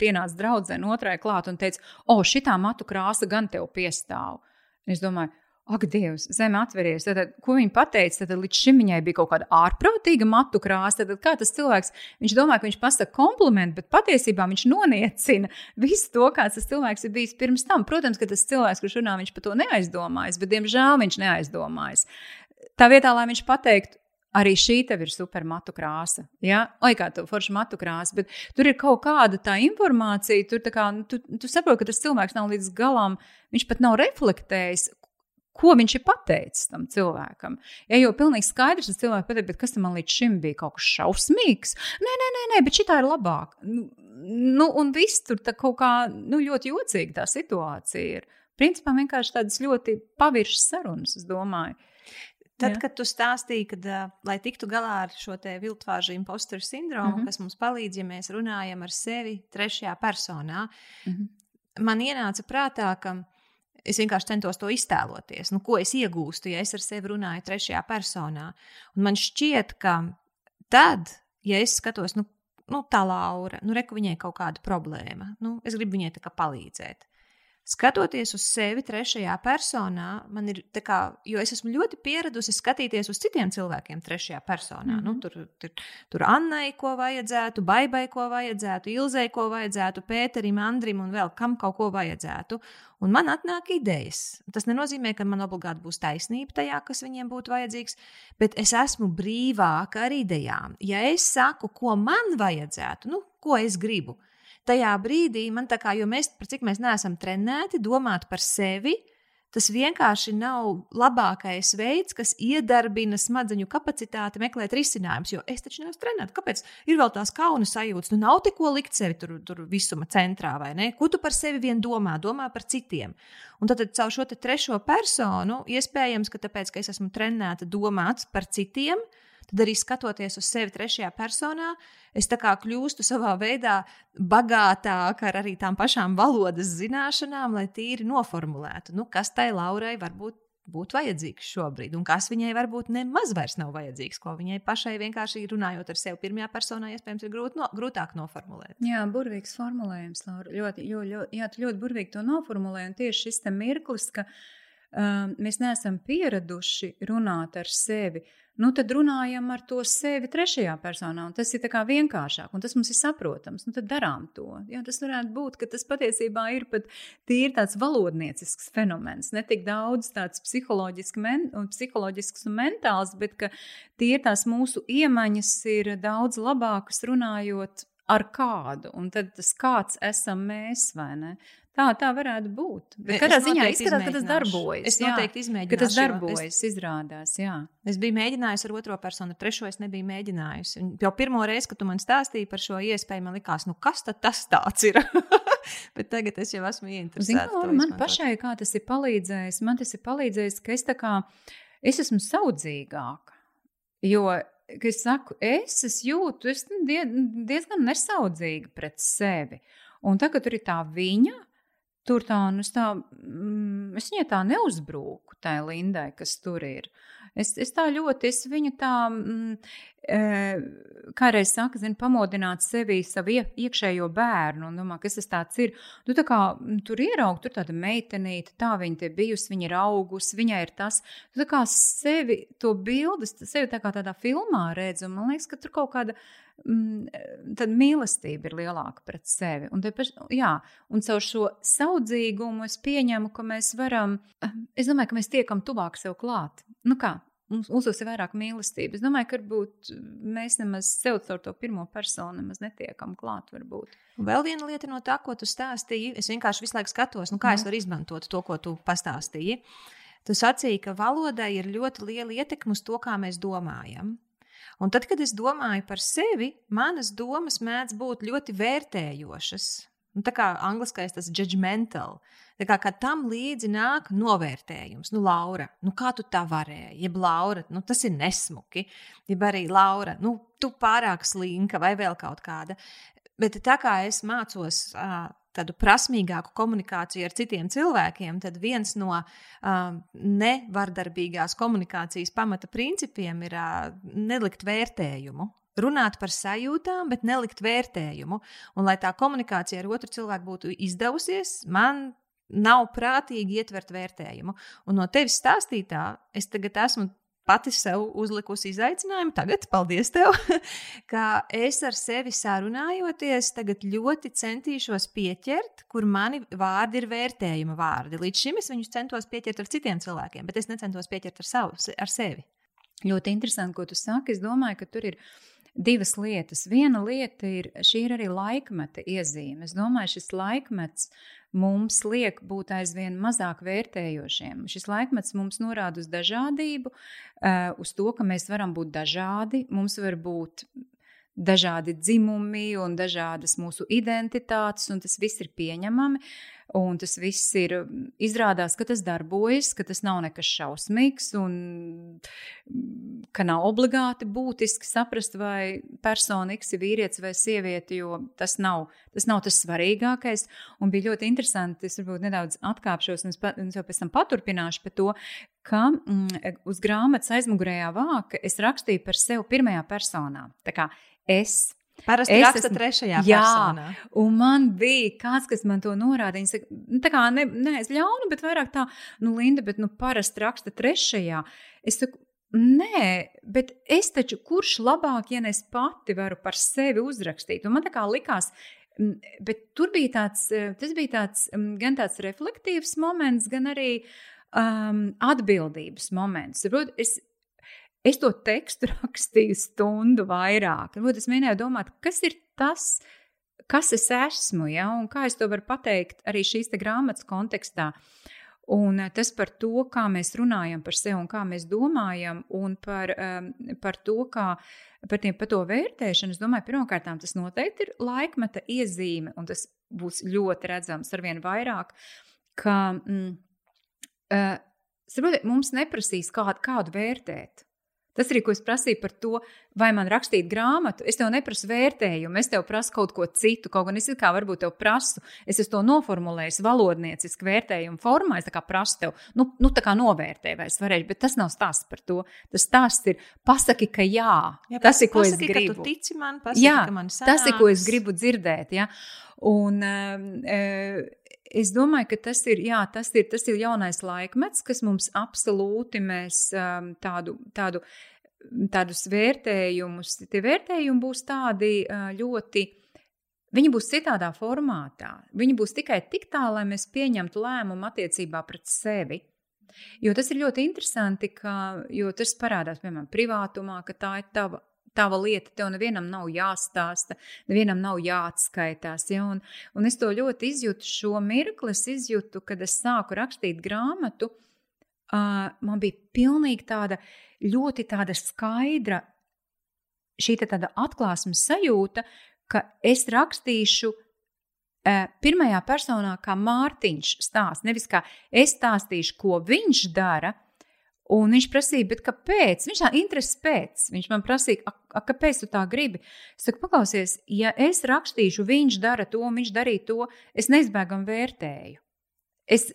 pienāca draudzene otrai klāt un teica, o, šitā matu krāsa gan tev piestāv. Es domāju, Ak, Dievs, zeme atveries. Tad, ko viņa pateica? Tad līdz šim viņai bija kaut kāda ārprātīga matu krāsa. Tad kā tas cilvēks, viņš domā, ka viņš pasaka komplimentu, bet patiesībā viņš noniecina visu to, kāds tas cilvēks ir bijis pirms tam. Protams, ka tas cilvēks, kurš runā, viņš par to neaizdomājas, bet diemžēl viņš neaizdomājas. Tā vietā, lai viņš pateiktu, arī šī tev ir supermatu krāsa. Ja? Oi, kā tu forši matu krāsa, bet tur ir kaut kāda tā informācija, tur tā kā, nu, tu, tu saproti, ka tas cilvēks nav līdz galam, viņš pat nav reflektējis. Ko viņš ir pateicis tam cilvēkam? Ja jau pilnīgi skaidrs, tas cilvēks pateica, bet kas tam līdz šim bija kaut kas šausmīgs? Nē, nē, nē, nē bet šī tā ir labāk. Nu, nu, un viss tur kaut kā nu, ļoti jocīga tā situācija ir. Principā vienkārši tādas ļoti paviršas sarunas, es domāju. Tad, Jā. kad tu stāstīji, ka, uh, lai tiktu galā ar šo viltvāžu impostoru sindromu, mm -hmm. kas mums palīdz, ja mēs runājam ar sevi trešajā personā, mm -hmm. man ienāca prātā, ka es vienkārši centos to iztēloties. Nu, ko es iegūstu, ja es ar sevi runāju trešajā personā? Un man šķiet, ka tad, ja es skatos, nu, nu tā Laura, nu, reku viņai kaut kāda problēma, nu, es gribu viņai tā kā palīdzēt skatoties uz sevi trešajā personā, man ir tā kā, jo es esmu ļoti pieradusi skatīties uz citiem cilvēkiem trešajā personā. Mm -hmm. nu, mhm. tur, tur, tur Annai, ko vajadzētu, Baibai, ko vajadzētu, Ilzai, ko vajadzētu, Pēterim, Andrim un vēl kam kaut ko vajadzētu. Un man atnāk idejas. Tas nenozīmē, ka man obligāti būs taisnība tajā, kas viņiem būtu vajadzīgs, bet es esmu brīvāka ar idejām. Ja es saku, ko man vajadzētu, nu, ko es gribu, tajā brīdī man tā kā, jo mēs, cik mēs neesam trenēti domāt par sevi, tas vienkārši nav labākais veids, kas iedarbina smadzeņu kapacitāti meklēt risinājumus. Jo es taču neesmu trenēts. Kāpēc ir vēl tās kauna sajūtas? Nu, nav tik ko likt sevi tur, tur visuma centrā, vai ne? Ko tu par sevi vien domā? Domā par citiem. Un tad, tad caur šo trešo personu, iespējams, ka tāpēc, ka es esmu trenēta domāt par citiem, uh, tad arī skatoties uz sevi trešajā personā, es tā kā kļūstu savā veidā bagātāka ar arī tām pašām valodas zināšanām, lai tīri noformulētu, nu, kas tai Laurai varbūt būtu vajadzīgs šobrīd, un kas viņai varbūt nemaz vairs nav vajadzīgs, ko viņai pašai vienkārši runājot ar sevi pirmajā personā, iespējams, ir grūt no, grūtāk noformulēt. Jā, burvīgs formulējums, Laura. Ļoti, ļoti, ļoti, jā, ļoti burvīgi to noformulē, un tieši šis mirklis, ka um, mēs neesam pieraduši runāt ar sevi nu tad runājam ar to sevi trešajā personā. Tas ir vienkāršāk, un tas mums ir saprotams. Nu, tad darām to. Jā, tas varētu būt, ka tas patiesībā ir pat tīri tāds valodniecisks fenomens. Ne tik daudz tāds psiholoģisks, men, psiholoģisks un mentāls, bet ka tie tās mūsu iemaņas ir daudz labākas runājot ar kādu, un tad tas kāds esam mēs, vai ne? Tā, tā varētu būt. Bet katrā ziņā izskatās, ka tas darbojas. Es noteikti izmēģināju. Ka tas darbojas, es, izrādās, jā. Es biju mēģinājusi ar otro personu, ar trešo es nebiju mēģinājusi. Jau pirmo reizi, kad tu man stāstīji par šo iespēju, man likās, nu kas tad tas tāds ir? Bet tagad es jau esmu ieinteresēta. Zinu, man pašai kā tas ir palīdzējis, man tas ir palīdzējis, ka es tā kā, es esmu saudzīgāka. Jo ka es saku, es, es jūtu, es diezgan nesaudzīga pret sevi. Un tagad tur ir tā viņa, Tur tā, nu, es, tā, mm, es viņai tā neuzbruku, tai Lindai, kas tur ir. Es, es tā ļoti, es viņu tā, mm, kā reiz saka, zinu, pamodināt sevi, savu iekšējo bērnu, un domā, kas tas tāds ir. Tu tā kā tur ieraugi, tur tāda meitenīte, tā viņa te bijusi, viņa ir augusi, viņai ir tas. Tu tā kā sevi, to bildes, sevi tā kā tādā filmā redz, un man liekas, ka tur kaut kāda tad mīlestība ir lielāka pret sevi. Un, paš, jā, un caur šo saudzīgumu es pieņemu, ka mēs varam, es domāju, ka mēs tiekam tuvāk sev klāt. Nu kā? Mums, mums ir vairāk mīlestības. Es domāju, ka varbūt mēs nemaz sev caur to pirmo personu nemaz netiekam klāt. Varbūt. Vēl viena lieta no tā, ko tu stāstīji, es vienkārši visu laiku skatos, nu, kā mm. es varu izmantot to, ko tu pastāstīji. Tu sacīji, ka valodai ir ļoti liela ietekme uz to, kā mēs domājam. Un tad, kad es domāju par sevi, manas domas mēdz būt ļoti vērtējošas. Nu, tā kā angliskais tas judgmental. Tā kā, kad tam līdzi nāk novērtējums, nu, Laura, nu, kā tu tā varēji, jeb Laura, nu, tas ir nesmuki, jeb arī Laura, nu, tu pārāk slinka vai vēl kaut kāda. Bet tā kā es mācos uh, tādu prasmīgāku komunikāciju ar citiem cilvēkiem, tad viens no uh, nevardarbīgās komunikācijas pamata principiem ir uh, nelikt vērtējumu runāt par sajūtām, bet nelikt vērtējumu. Un, lai tā komunikācija ar otru cilvēku būtu izdevusies, man nav prātīgi ietvert vērtējumu. Un no tevis stāstītā, es tagad esmu pati sev uzlikusi izaicinājumu, tagad, paldies tev, ka es ar sevi sarunājoties, tagad ļoti centīšos pieķert, kur mani vārdi ir vērtējuma vārdi. Līdz šim es viņus centos pieķert ar citiem cilvēkiem, bet es necentos pieķert ar, savu, ar sevi. Ļoti interesanti, ko tu saki. Es domāju, ka tur ir divas lietas. Viena lieta ir, šī ir arī laikmeta iezīme. Es domāju, šis laikmets mums liek būt aizvien mazāk vērtējošiem. Šis laikmets mums norāda uz dažādību, eh, uz to, ka mēs varam būt dažādi. Mums var būt dažādi dzimumi un dažādas mūsu identitātes, un tas viss ir pieņemami. Un tas viss ir izrādās, ka tas darbojas, ka tas nav nekas šausmīgs, un ka nav obligāti būtiski saprast, vai persona X ir vīrietis vai sieviete, jo tas nav tas, nav tas svarīgākais. Un bija ļoti interesanti, es varbūt nedaudz atkāpšos un, un jau pēc tam paturpināšu par to, ka mm, uz grāmatas aizmugurējā vāka es rakstīju par sevi pirmajā personā. Tā kā es. Parasti es raksta esmu, trešajā jā, personā. Un man bija kāds, kas man to norādīja. Viņš saka, nu, tā kā ne, neaiz ļaunu, bet vairāk tā, nu, Linda, bet nu, parasti raksta trešajā. Es saku, Nē, bet es taču, kurš labāk, ja es pati varu par sevi uzrakstīt? Un man tā kā likās, bet tur bija tāds, tas bija tāds gan tāds reflektīvs moments, gan arī um, atbildības moments. Es, Es to tekstu rakstīju stundu vairāk. Varbūt es mēģināju domāt, kas ir tas, kas es esmu, ja, un kā es to varu pateikt arī šīs grāmatas kontekstā. Un eh, tas par to, kā mēs runājam par sevi un kā mēs domājam, un par, um, par to, kā par, tiem, par to vērtēšanu. Es domāju, pirmkārt, tas noteikti ir laikmeta iezīme, un tas būs ļoti redzams ar vien vairāk, ka mm, uh, saprot, mums neprasīs kādu, kādu vērtēt. Tas arī, ko es prasīju par to, vai man rakstīt grāmatu, es tev neprasu vērtējumu, es tev prasu kaut ko citu. Kaut gan es kā varbūt tev prasu, es to noformulējis valodnieciski vērtējumu formā, es tā kā prasu tev, nu, nu tā kā novērtē, vai es varēšu, bet tas nav stāsts par to. Tas stāsts ir, pasaki, ka jā, jā tas ir, ko pasaki, es gribu. Tu tici man, pasaki, jā, ka man sanāks. tas ir, ko es gribu dzirdēt. Ja? Un, uh, Es domāju, ka tas ir, jā, tas ir, tas ir jaunais laikmets, kas mums absolūti mēs um, tādu, tādu, tādus vērtējumus, tie vērtējumi būs tādi uh, ļoti. Viņi būs citādā formātā. Viņi būs tikai tik tā, lai mēs pieņemtu lēmumu attiecībā pret sevi. Jo tas ir ļoti interesanti, ka tas parādās, piemēram, privātumā, ka tā ir tava tava lieta, tev nevienam nav jāstāsta, nevienam nav jāatskaitās. Ja? Un, un es to ļoti izjūtu šo mirkli, es izjūtu, kad es sāku rakstīt grāmatu. Uh, man bija pilnīgi tāda ļoti tāda skaidra šī tāda atklāsmes sajūta, ka es rakstīšu pirmajā personā, kā Mārtiņš stāsta. Nevis kā es stāstīšu, ko viņš dara, Un viņš prasīja, kāpēc? Viņš tā interesē pēc. Viņš man prasīja, a, a, kāpēc tu tā gribi? Es saku, paklausies, ja es rakstīšu, viņš dara to, viņš darīja to, es neizbēgam vērtēju. Es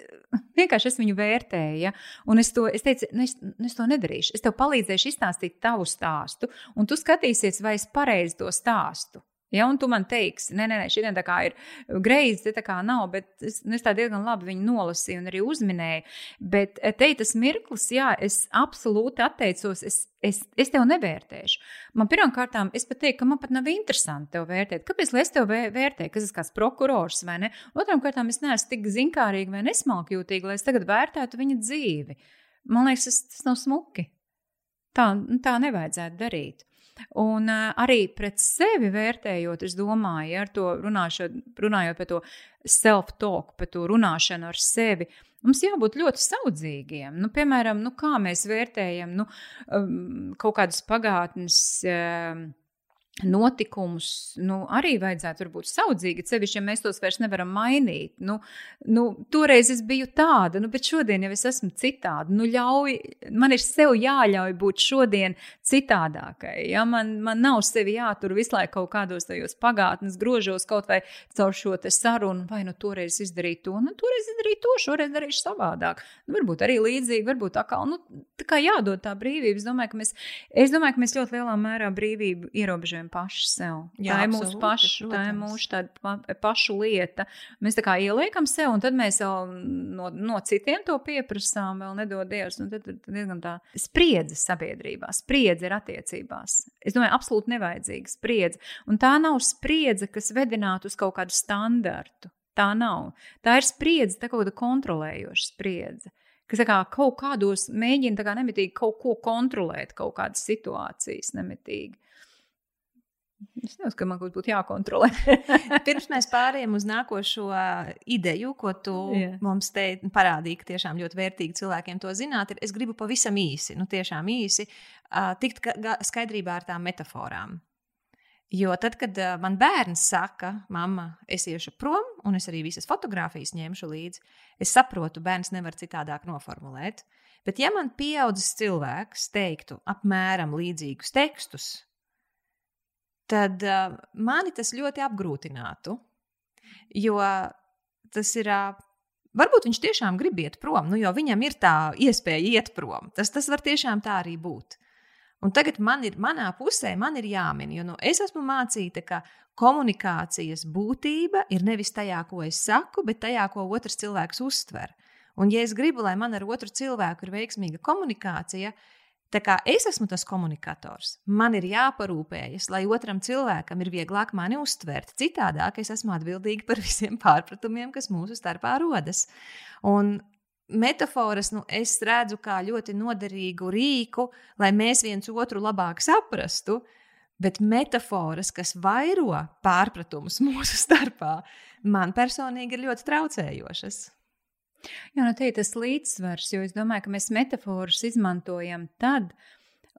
vienkārši es viņu vērtēju, ja? un es, to, es teicu, nu es, nu es to nedarīšu. Es tev palīdzēšu izstāstīt tavu stāstu, un tu skatīsies, vai es pareizi to stāstu. Ja, un tu man teiksi, nē, nē, nē šī tā kā ir greizi, tā kā nav, bet es, nu, es tā diezgan labi viņu nolasīju un arī uzminēju. Bet eh, te ir tas mirklis, jā, es absolūti atteicos, es, es, es tev nevērtēšu. Man pirmkārt, es pat teiktu, ka man pat nav interesanti tev vērtēt. Kāpēc es tev vērtēju, kas es kāds prokurors vai ne? Otram kārtām es neesmu tik zinkārīga vai nesmalkjūtīga, lai es tagad vērtētu viņa dzīvi. Man liekas, tas, tas nav smuki. Tā, tā nevajadzētu darīt. Un arī pret sevi vērtējot, es domāju, ja, ar to runāšot, runājot par to self-talk, par to runāšanu ar sevi. Mums jābūt ļoti saudzīgiem. Nu, piemēram, nu, kā mēs vērtējam nu, um, kaut kādas pagātnes. Um, notikumus nu, arī vajadzētu būt saudzīgi, sevišķi, ja mēs tos vairs nevaram mainīt. Nu, nu, toreiz es biju tāda, nu, bet šodien jau es esmu citāda. Nu, ļauj, man ir sev jāļauj būt šodien citādākai. Ja? Man, man nav sevi jātur visu laiku kaut kādos tajos pagātnes grožos, kaut vai caur šo sarunu, vai nu toreiz izdarīt to, nu, toreiz izdarīt to, šoreiz darīšu savādāk. Nu, varbūt arī līdzīgi, varbūt atkal, nu, tā kā jādod tā brīvība. Es domāju, ka mēs, domāju, ka mēs ļoti lielā mērā brīvību ierobežojam izmantojam paši sev. Jā, tā ir mūsu paša, tā ir mūsu tāda pašu lieta. Mēs tā kā ieliekam sev, un tad mēs vēl no, no citiem to pieprasām, vēl nedod Dievs. Un tad, tad diezgan tā spriedze sabiedrībā, spriedze ir attiecībās. Es domāju, absolūti nevajadzīga spriedze. Un tā nav spriedze, kas vedinātu uz kaut kādu standartu. Tā nav. Tā ir spriedze, tā kaut kāda kontrolējoša spriedze kas kā, kaut kādos mēģina kā, nemitīgi kaut ko kontrolēt, kaut kādas situācijas nemitīgi. Es nezinu, ka man kaut kas būtu jākontrolē. Pirms mēs pārējām uz nākošo ideju, ko tu yeah. mums te parādīji, ka tiešām ļoti vērtīgi cilvēkiem to zināt, ir, es gribu pavisam īsi, nu tiešām īsi, tikt skaidrībā ar tām metaforām. Jo tad, kad man bērns saka, mamma, es iešu prom, un es arī visas fotogrāfijas ņemšu līdzi, es saprotu, bērns nevar citādāk noformulēt. Bet, ja man pieaudzis cilvēks teiktu apmēram līdzīgus tekstus, tad uh, mani tas ļoti apgrūtinātu. Jo tas ir. Uh, varbūt viņš tiešām grib iet prom, nu, jo viņam ir tā iespēja iet prom. Tas, tas var tiešām tā arī būt. Un tagad man ir, manā pusē man ir jāmin, jo nu, es esmu mācīta, ka komunikācijas būtība ir nevis tajā, ko es saku, bet tajā, ko otrs cilvēks uztver. Un, ja es gribu, lai man ar otru cilvēku ir veiksmīga komunikācija, Tā kā es esmu tas komunikators, man ir jāparūpējas, lai otram cilvēkam ir vieglāk mani uztvert. Citādāk es esmu atbildīga par visiem pārpratumiem, kas mūsu starpā rodas. Un Metaforas nu, es redzu kā ļoti noderīgu rīku, lai mēs viens otru labāk saprastu, bet metaforas, kas vairo pārpratumus mūsu starpā, man personīgi ir ļoti traucējošas. Jā, nu te ir tas līdzsvars, jo es domāju, ka mēs metaforus izmantojam tad,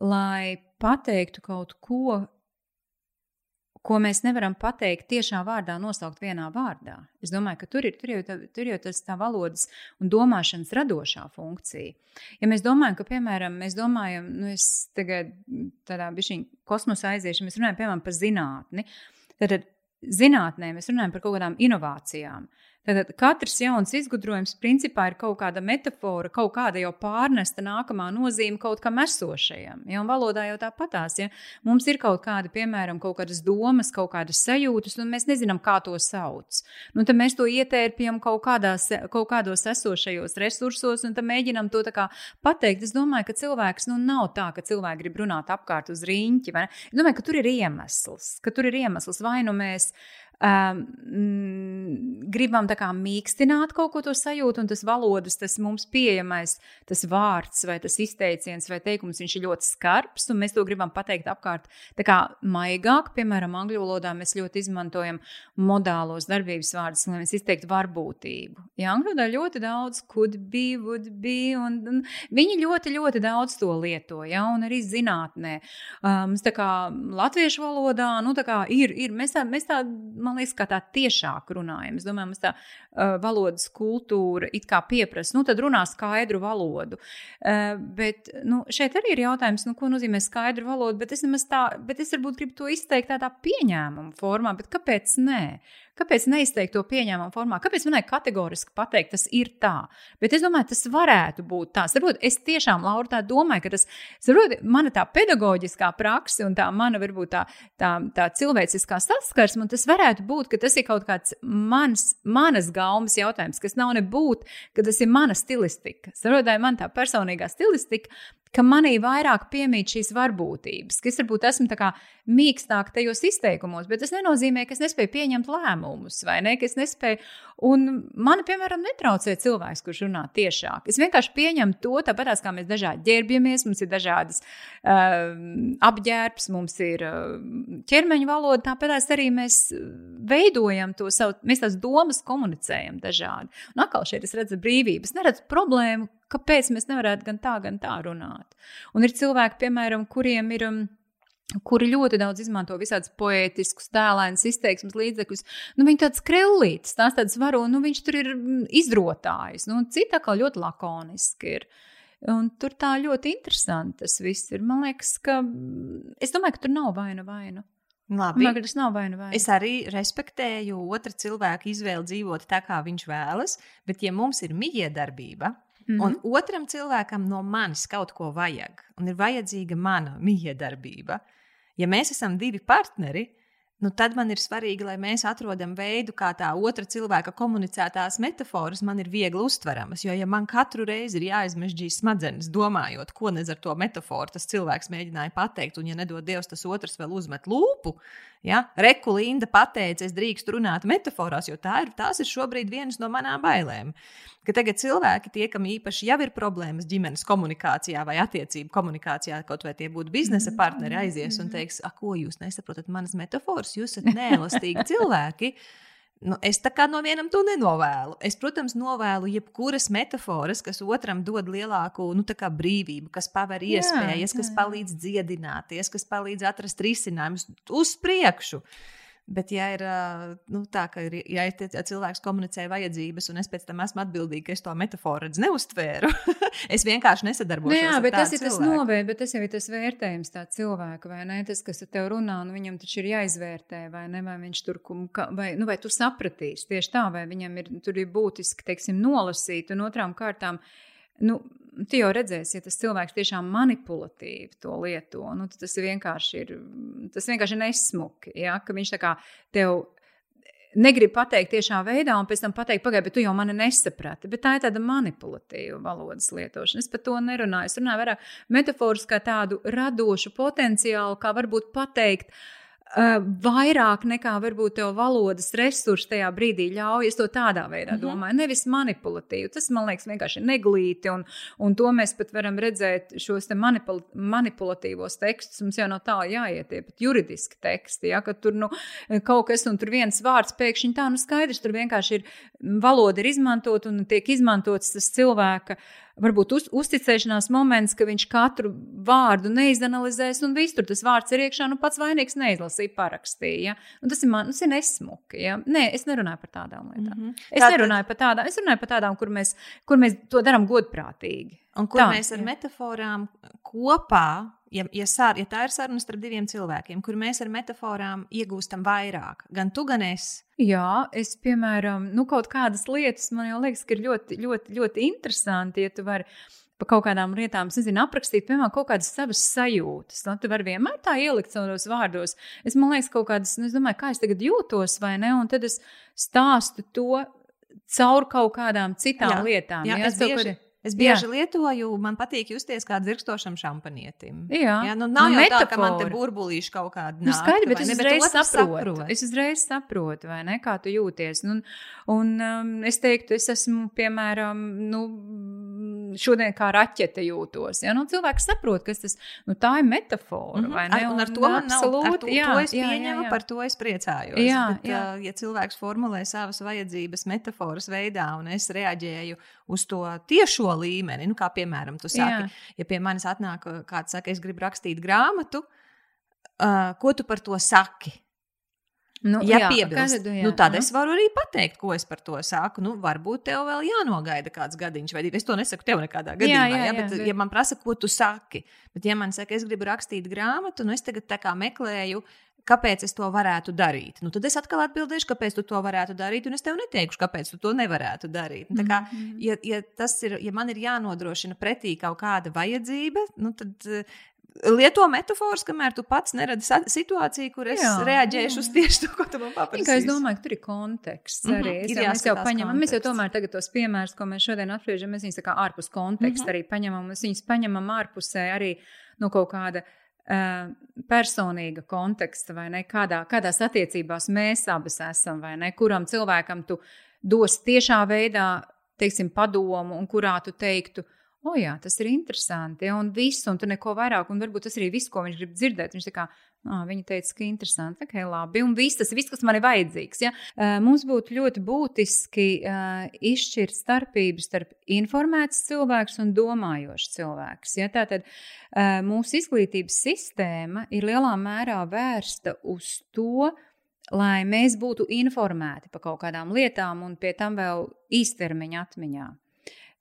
lai pateiktu kaut ko, ko mēs nevaram pateikt tiešā vārdā, nosaukt vienā vārdā. Es domāju, ka tur ir, tur jau, tā, tur jau tas tā valodas un domāšanas radošā funkcija. Ja mēs domājam, ka, piemēram, mēs domājam, nu es tagad tādā bišķiņa kosmosa aiziešu, mēs runājam, piemēram, par zinātni, tad zinātnē mēs runājam par kaut kādām inovācijām. Uh, Tad katrs jauns izgudrojums principā ir kaut kāda metāfora, kaut kāda jau pārnesta nākamā nozīme kaut kam esošajam. Ja? Un valodā jau tāpatās. Ja? Mums ir kaut kāda, piemēram, kaut kādas domas, kaut kādas sajūtas, un mēs nezinām, kā to sauc. Nu, tad mēs to ietērpjam kaut, kādās, kaut kādos esošajos resursos, un tad mēģinām to pateikt. Es domāju, ka cilvēks nu, nav tā, ka cilvēki grib runāt apkārt uz rīņķi. Es domāju, ka tur ir iemesls, ka tur ir iemesls vai nu mēs um, gribam kā mīkstināt kaut ko to sajūtu, un tas valodas, tas mums pieejamais, tas vārds vai tas izteiciens vai teikums, viņš ir ļoti skarbs, un mēs to gribam pateikt apkārt tā kā maigāk. Piemēram, angļu valodā mēs ļoti izmantojam modālos darbības vārdus, lai mēs izteiktu varbūtību. Jā, angļu valodā ļoti daudz could be, would be, un, un viņi ļoti, ļoti daudz to lieto, jā, un arī zinātnē. Um, tā kā latviešu valodā, nu tā kā ir, ir mēs tā, mēs tā man liekas, kā tā tiešāk runājam. Es domāju, mums tā uh, valodas kultūra it kā pieprasa, nu tad runā skaidru valodu. Uh, bet nu, šeit arī ir jautājums, nu, ko nozīmē skaidru valodu, bet es, tā, bet es varbūt gribu to izteikt tādā pieņēmuma formā, bet kāpēc nē? Kāpēc neizteikt to pieņēmumu formā? Kāpēc man kategoriski pateikt, tas ir tā? Bet es domāju, tas varētu būt tā. Varbūt es tiešām, Laura, tā domāju, ka tas ir mana tā pedagoģiskā praksa un tā mana, varbūt tā, tā, tā cilvēciskā saskarsme, un tas varētu būt, ka tas ir kaut kāds mans, manas gaumas jautājums, kas nav nebūt, ka tas ir mana stilistika. Saprotāji, man tā personīgā stilistika, ka manī vairāk piemīt šīs varbūtības, ka es varbūt esmu tā kā mīkstāk tajos izteikumos, bet tas nenozīmē, ka es nespēju pieņemt lēmumus, vai ne, ka es nespēju, un man, piemēram, netraucē cilvēks, kurš runā tiešāk. Es vienkārši pieņemu to, tāpat kā mēs dažādi ģērbjamies, mums ir dažādas uh, apģērbs, mums ir uh, ķermeņa valoda, tāpat arī mēs veidojam to savu, mēs tās domas komunicējam dažādi. Un atkal šeit es redzu brīvības, neredzu problēmu, kāpēc mēs nevarētu gan tā, gan tā runāt. Un ir cilvēki, piemēram, kuriem ir. Um, kuri ļoti daudz izmanto visādus poētiskus, tēlēnus, izteiksmes līdzekļus. Nu, viņi tāds krellītis, tās tādas varo, nu, viņš tur ir mm, izrotājs. Nu, cita kā ļoti lakoniski ir. Un tur tā ļoti interesanti tas viss ir. Man liekas, ka mm, es domāju, ka tur nav vaina vainu. Labi. Man liekas, nav vaina vaina. Es arī respektēju otra cilvēka izvēli dzīvot tā, kā viņš vēlas, bet, ja mums ir mijiedarbība, Mm -hmm. Un otram cilvēkam no manis kaut ko vajag, un ir vajadzīga mana mijiedarbība. Ja mēs esam divi partneri, nu tad man ir svarīgi, lai mēs atrodam veidu, kā tā otra cilvēka komunicētās metafāras man ir viegli uztveramas. Jo, ja man katru reizi ir jāizmežģīs smadzenes, domājot, ko nez ar to metafāru tas cilvēks mēģināja pateikt, un, ja nedod Dievs, tas otrs vēl uzmet lūpu, Ja? Reku Linda pateica, es drīkstu runāt metaforās, jo tā ir, tās ir šobrīd vienas no manām bailēm. Ka tagad cilvēki, tie, kam īpaši jau ir problēmas ģimenes komunikācijā vai attiecību komunikācijā, kaut vai tie būtu biznesa partneri, aizies un teiks, ko jūs nesaprotat manas metaforas, jūs esat neelastīgi cilvēki. Nu, es tā kā no vienam to nenovēlu. Es, protams, novēlu jebkuras metafāras, kas otram dod lielāku nu, brīvību, kas paver iespējas, jā, jā. kas palīdz dziedināties, kas palīdz atrast risinājumus uz priekšu. Bet, ja ir nu, tā, ka ir, ja ir, cilvēks komunicē vajadzības, un es pēc tam esmu atbildīga, ka es to metaforu neuztvēru, es vienkārši nesadarbojos. Nu, jā, bet tas ir cilvēku. tas novērtējums, bet tas jau ir tas vērtējums tā cilvēka, vai ne? Tas, kas ar tevi runā, nu, viņam taču ir jāizvērtē, vai ne? Vai viņš tur, vai, nu, vai tu sapratīsi tieši tā, vai viņam ir, tur ir būtiski, teiksim, nolasīt, un otrām kārtām. Nu, tu jau redzēsi, ja tas cilvēks tiešām manipulatīvi to lieto, nu, tas vienkārši ir, tas vienkārši ir nesmuki. Ja? Ka viņš tā kā tev negrib pateikt tiešā veidā, un pēc tam pateikt, pagaidi, bet tu jau mani nesaprati. Bet tā ir tāda manipulatīva valodas lietošana. Es par to nerunāju. Es runāju vairāk metaforiski kā tādu radošu potenciālu, kā varbūt pateikt. Uh, vairāk nekā varbūt tev valodas resursi tajā brīdī ļauj. Es to tādā veidā mm -hmm. domāju, nevis manipulatīvi. Tas man liekas vienkārši neglīti, un, un to mēs pat varam redzēt šos te manipul manipulatīvos tekstus. Mums jau nav tā jāiet tie pat juridiski teksti, ja, ka tur nu, kaut kas un tur viens vārds pēkšņi tā, nu skaidrs, tur vienkārši ir valoda ir izmantot un tiek izmantots tas cilvēka varbūt uz, uzticēšanās moments, ka viņš katru vārdu neizanalizēs, un viss tur tas vārds ir iekšā, nu pats vainīgs neizlasīja, parakstīja. Ja? Un tas ir man, tas ir nesmuki. Ja? Nē, es nerunāju par tādām lietām. Mm -hmm. Es Tātad... nerunāju par tādām, es runāju par tādām, kur mēs, kur mēs to darām godprātīgi. Un kur Tā, mēs ar jā. metaforām kopā ja, ja, sar, ja tā ir saruna starp diviem cilvēkiem, kur mēs ar metaforām iegūstam vairāk, gan tu, gan es. Jā, es, piemēram, nu, kaut kādas lietas man jau liekas, ka ir ļoti, ļoti, ļoti interesanti, ja tu vari par kaut kādām lietām, nezinu, aprakstīt, piemēram, kaut kādas savas sajūtas. Nu, tu vari vienmēr tā ielikt savos vārdos. Es domāju, kaut kādas, nu, es domāju, kā es tagad jūtos, vai ne, un tad es stāstu to caur kaut kādām citām jā, lietām. Jā, jā, es bieži, Es bieži jā. lietoju, man patīk justies kā dzirkstošam šampanietim. Jā, jā nu, nav nu, jau tā, ka man te burbulīši kaut kāda. Nu, skaidri, bet es ne, uzreiz bet saprotu. saprotu. Es uzreiz saprotu, vai ne, kā tu jūties. Nu, un um, es teiktu, es esmu, piemēram, nu, šodien kā raķete jūtos. Ja? Nu, cilvēks saprot, kas tas nu, ir metafora. Mm -hmm. ar, un ar to man absolūti, ar to, jā, to es pieņemu, jā, jā. par to es priecājos. Jā, Bet, jā. Uh, ja cilvēks formulē savas vajadzības metaforas veidā, un es reaģēju uz to tiešo līmeni, nu, kā piemēram, tu saki, jā. ja pie manis atnāk uh, kāds, saka, es gribu rakstīt grāmatu, uh, ko tu par to saki? Nu, ja jā, piebilst, kādu, jā. Nu, tad es varu arī pateikt, ko es par to saku. Nu, varbūt tev vēl jānogaida kāds gadiņš, vai divi. Es to nesaku tev nekādā gadījumā. Jā, jā, jā, bet, jā. ja man prasa, ko tu saki, bet ja man saka, es gribu rakstīt grāmatu, nu es tagad tā kā meklēju. Kāpēc es to varētu darīt? Nu, tad es atkal atbildēšu, kāpēc tu to varētu darīt, un es tev neteikšu, kāpēc tu to nevarētu darīt. Nu, kā, -hmm. ja, ja, ir, ja man ir jānodrošina pretī kaut kāda vajadzība, nu, tad lieto metaforas, kamēr tu pats neredzi situāciju, kur es jā, reaģēšu jā. uz tieši to, ko tu man paprasīji. Es domāju, ka tur ir konteksts arī. Mm -hmm. Ir jau, mēs jau paņemam, mēs jau tomēr tagad tos piemērus, ko mēs šodien apspriežam, mēs viņus tā kā ārpus konteksta mm -hmm. arī paņemam, mēs viņus paņemam ārpusē arī no kaut kāda. Uh, personīga konteksta, vai ne? Kādā, kādās attiecībās mēs abas esam, vai ne? Kuram cilvēkam tu dos tiešā veidā, teiksim, padomu, un kurā tu teiktu, uh, O, jā, tas ir interesanti. Un viss, un tur neko vairāk, un varbūt tas arī viss, ko viņš grib dzirdēt. Viņš kā, À, viņa teica, ka interesanti, ka okay, labi, un viss tas, viss, kas man ir vajadzīgs. Ja? Mums būtu ļoti būtiski uh, izšķirt starpības starp informēts cilvēks un domājošs cilvēks. Ja? Tātad uh, mūsu izglītības sistēma ir lielā mērā vērsta uz to, lai mēs būtu informēti par kaut kādām lietām un pie tam vēl īstermiņa atmiņā.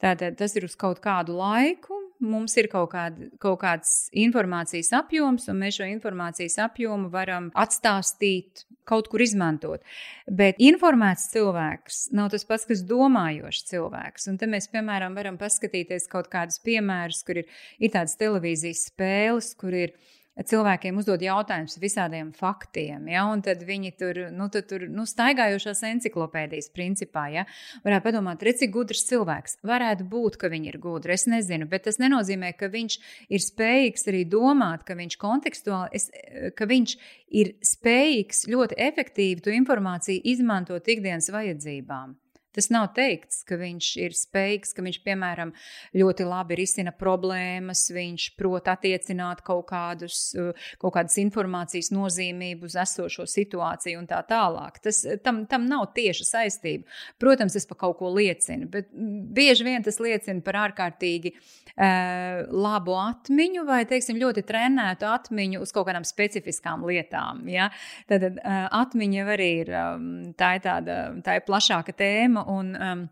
Tātad tas ir uz kaut kādu laiku, mums ir kaut, kāda, kaut kāds informācijas apjoms, un mēs šo informācijas apjomu varam atstāstīt, kaut kur izmantot. Bet informēts cilvēks nav tas pats, kas domājošs cilvēks. Un te mēs, piemēram, varam paskatīties kaut kādus piemērus, kur ir, ir tādas televīzijas spēles, kur ir ielikās cilvēkiem uzdod jautājumus visādiem faktiem, ja, un tad viņi tur, nu, tad tur nu, staigājošās encyklopēdijas principā, ja, varētu padomāt, redz, cik gudrs cilvēks. Varētu būt, ka viņi ir gudri, es nezinu, bet tas nenozīmē, ka viņš ir spējīgs arī domāt, ka viņš kontekstuāli, es, ka viņš ir spējīgs ļoti efektīvi to informāciju izmantot ikdienas vajadzībām. Tas nav teikts, ka viņš ir spējīgs, ka viņš, piemēram, ļoti labi risina problēmas, viņš prot attiecināt kaut, kādus, uh, kaut kādas informācijas nozīmību uz esošo situāciju un tā tālāk. Tas, tam, tam nav tieša saistība. Protams, tas par kaut ko liecina, bet bieži vien tas liecina par ārkārtīgi uh, labu atmiņu vai, teiksim, ļoti trenētu atmiņu uz kaut kādām specifiskām lietām. Ja? Tad uh, atmiņa arī ir, um, tā ir tāda, tā ir plašāka tēma un um,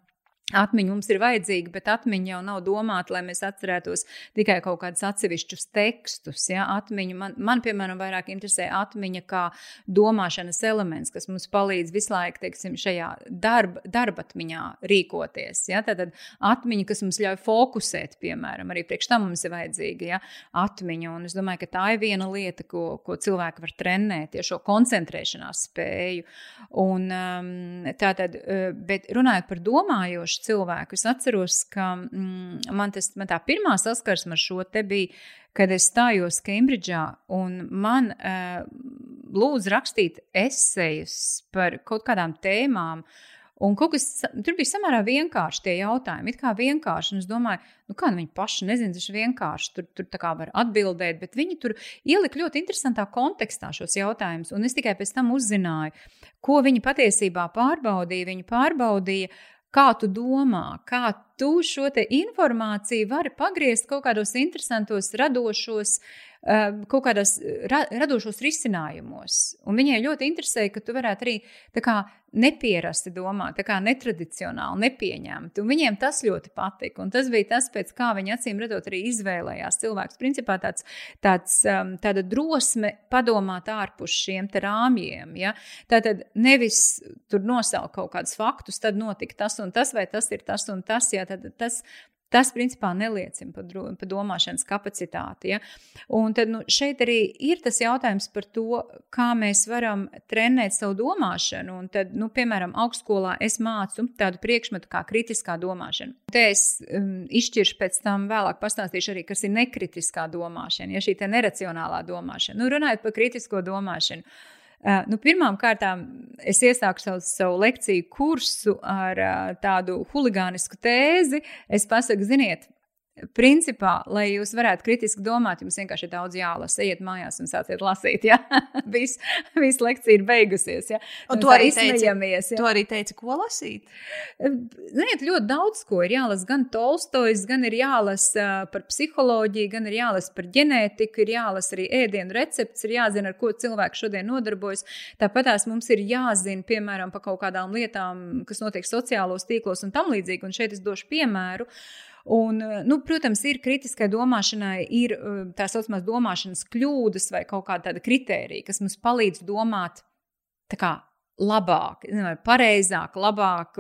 Atmiņa mums ir vajadzīga, bet atmiņa jau nav domāta, lai mēs atcerētos tikai kaut kādus atsevišķus tekstus. Ja? Atmiņa man, man, piemēram, vairāk interesē atmiņa kā domāšanas elements, kas mums palīdz visu laiku teiksim, šajā darba, darba atmiņā rīkoties. Ja? Tad atmiņa, kas mums ļauj fokusēt, piemēram, arī priekš tam mums ir vajadzīga ja? atmiņa. Un es domāju, ka tā ir viena lieta, ko, ko cilvēki var trenēt, ja šo koncentrēšanās spēju. Un, um, tātad, uh, bet runājot par domājošu, cilvēku. Es atceros, ka mm, man, tas, man tā pirmā saskarsme ar šo te bija, kad es stājos Kembridžā un man uh, lūdza rakstīt esejas par kaut kādām tēmām. Un kaut kas tur bija samērā vienkārši tie jautājumi. It kā vienkārši, es domāju, nu kā nu viņi paši nezina, tas ir vienkārši. Tur, tur tā kā var atbildēt, bet viņi tur ielika ļoti interesantā kontekstā šos jautājumus. Un es tikai pēc tam uzzināju, ko viņi patiesībā pārbaudīja. Viņi pārbaudīja Kā tu domā, kā tu šo informāciju vari pagriezt kaut kādos interesantos, radošos Ehm, kaut kādos ra, radošos risinājumos. Un viņai ļoti interesēja, ka tu varētu arī kā, nepierasti domāt, kā netradicionāli, nepieņemt. Un viņiem tas ļoti patika. Un tas bija tas, pēc kā viņi acīm redzot, arī izvēlējās cilvēks. Principā tāds, tāds, um, tāda drosme padomāt ārpus šiem rāmjiem. Ja? Tātad nevis tur nosaukt kaut kādus faktus, tad notika tas un tas, vai tas ir tas un tas. Ja? Tad tas Tas, principā, neliecina par, par domāšanas kapacitāti. Ja? Un tad nu, šeit arī ir tas jautājums par to, kā mēs varam trenēt savu domāšanu. Un tad, nu, piemēram, augstskolā es mācu tādu priekšmetu kā kritiskā domāšana. Te es um, izšķiršu pēc tam vēlāk pastāstīšu arī, kas ir nekritiskā domāšana, ja šī neracionālā domāšana. Nu, runājot par kritisko domāšanu. Uh, nu, Pirmkārt, es iesāku savu, savu lekciju kursu ar uh, tādu huligānisku tēzi. Es pasaku, ziniet, Principā, lai jūs varētu kritiski domāt, jums vienkārši ir daudz jālasa. Ejiet mājās un sāciet lasīt. Ja? Viss vis lekcija ir beigusies. Ja? Un to arī teici, ja? to arī teici, ko lasīt? Ziniet, ļoti daudz ko ir jālasa. Gan Tolstojs, gan ir jālasa par psiholoģiju, gan ir jālasa par ģenētiku, ir jālasa arī ēdienu recepts, ir jāzina, ar ko cilvēks šodien nodarbojas. Tāpat tās mums ir jāzina, piemēram, par kaut kādām lietām, kas notiek sociālos tīklos un tam līdzīgi. Un šeit es došu piemēru. Uh, Un, eh, nu, protams, ir kritiskai domāšanai, ir eh, tā saucamās domāšanas kļūdas vai kaut kāda tāda kritērija, kas mums palīdz domāt kā, labāk, pareizāk, labāk,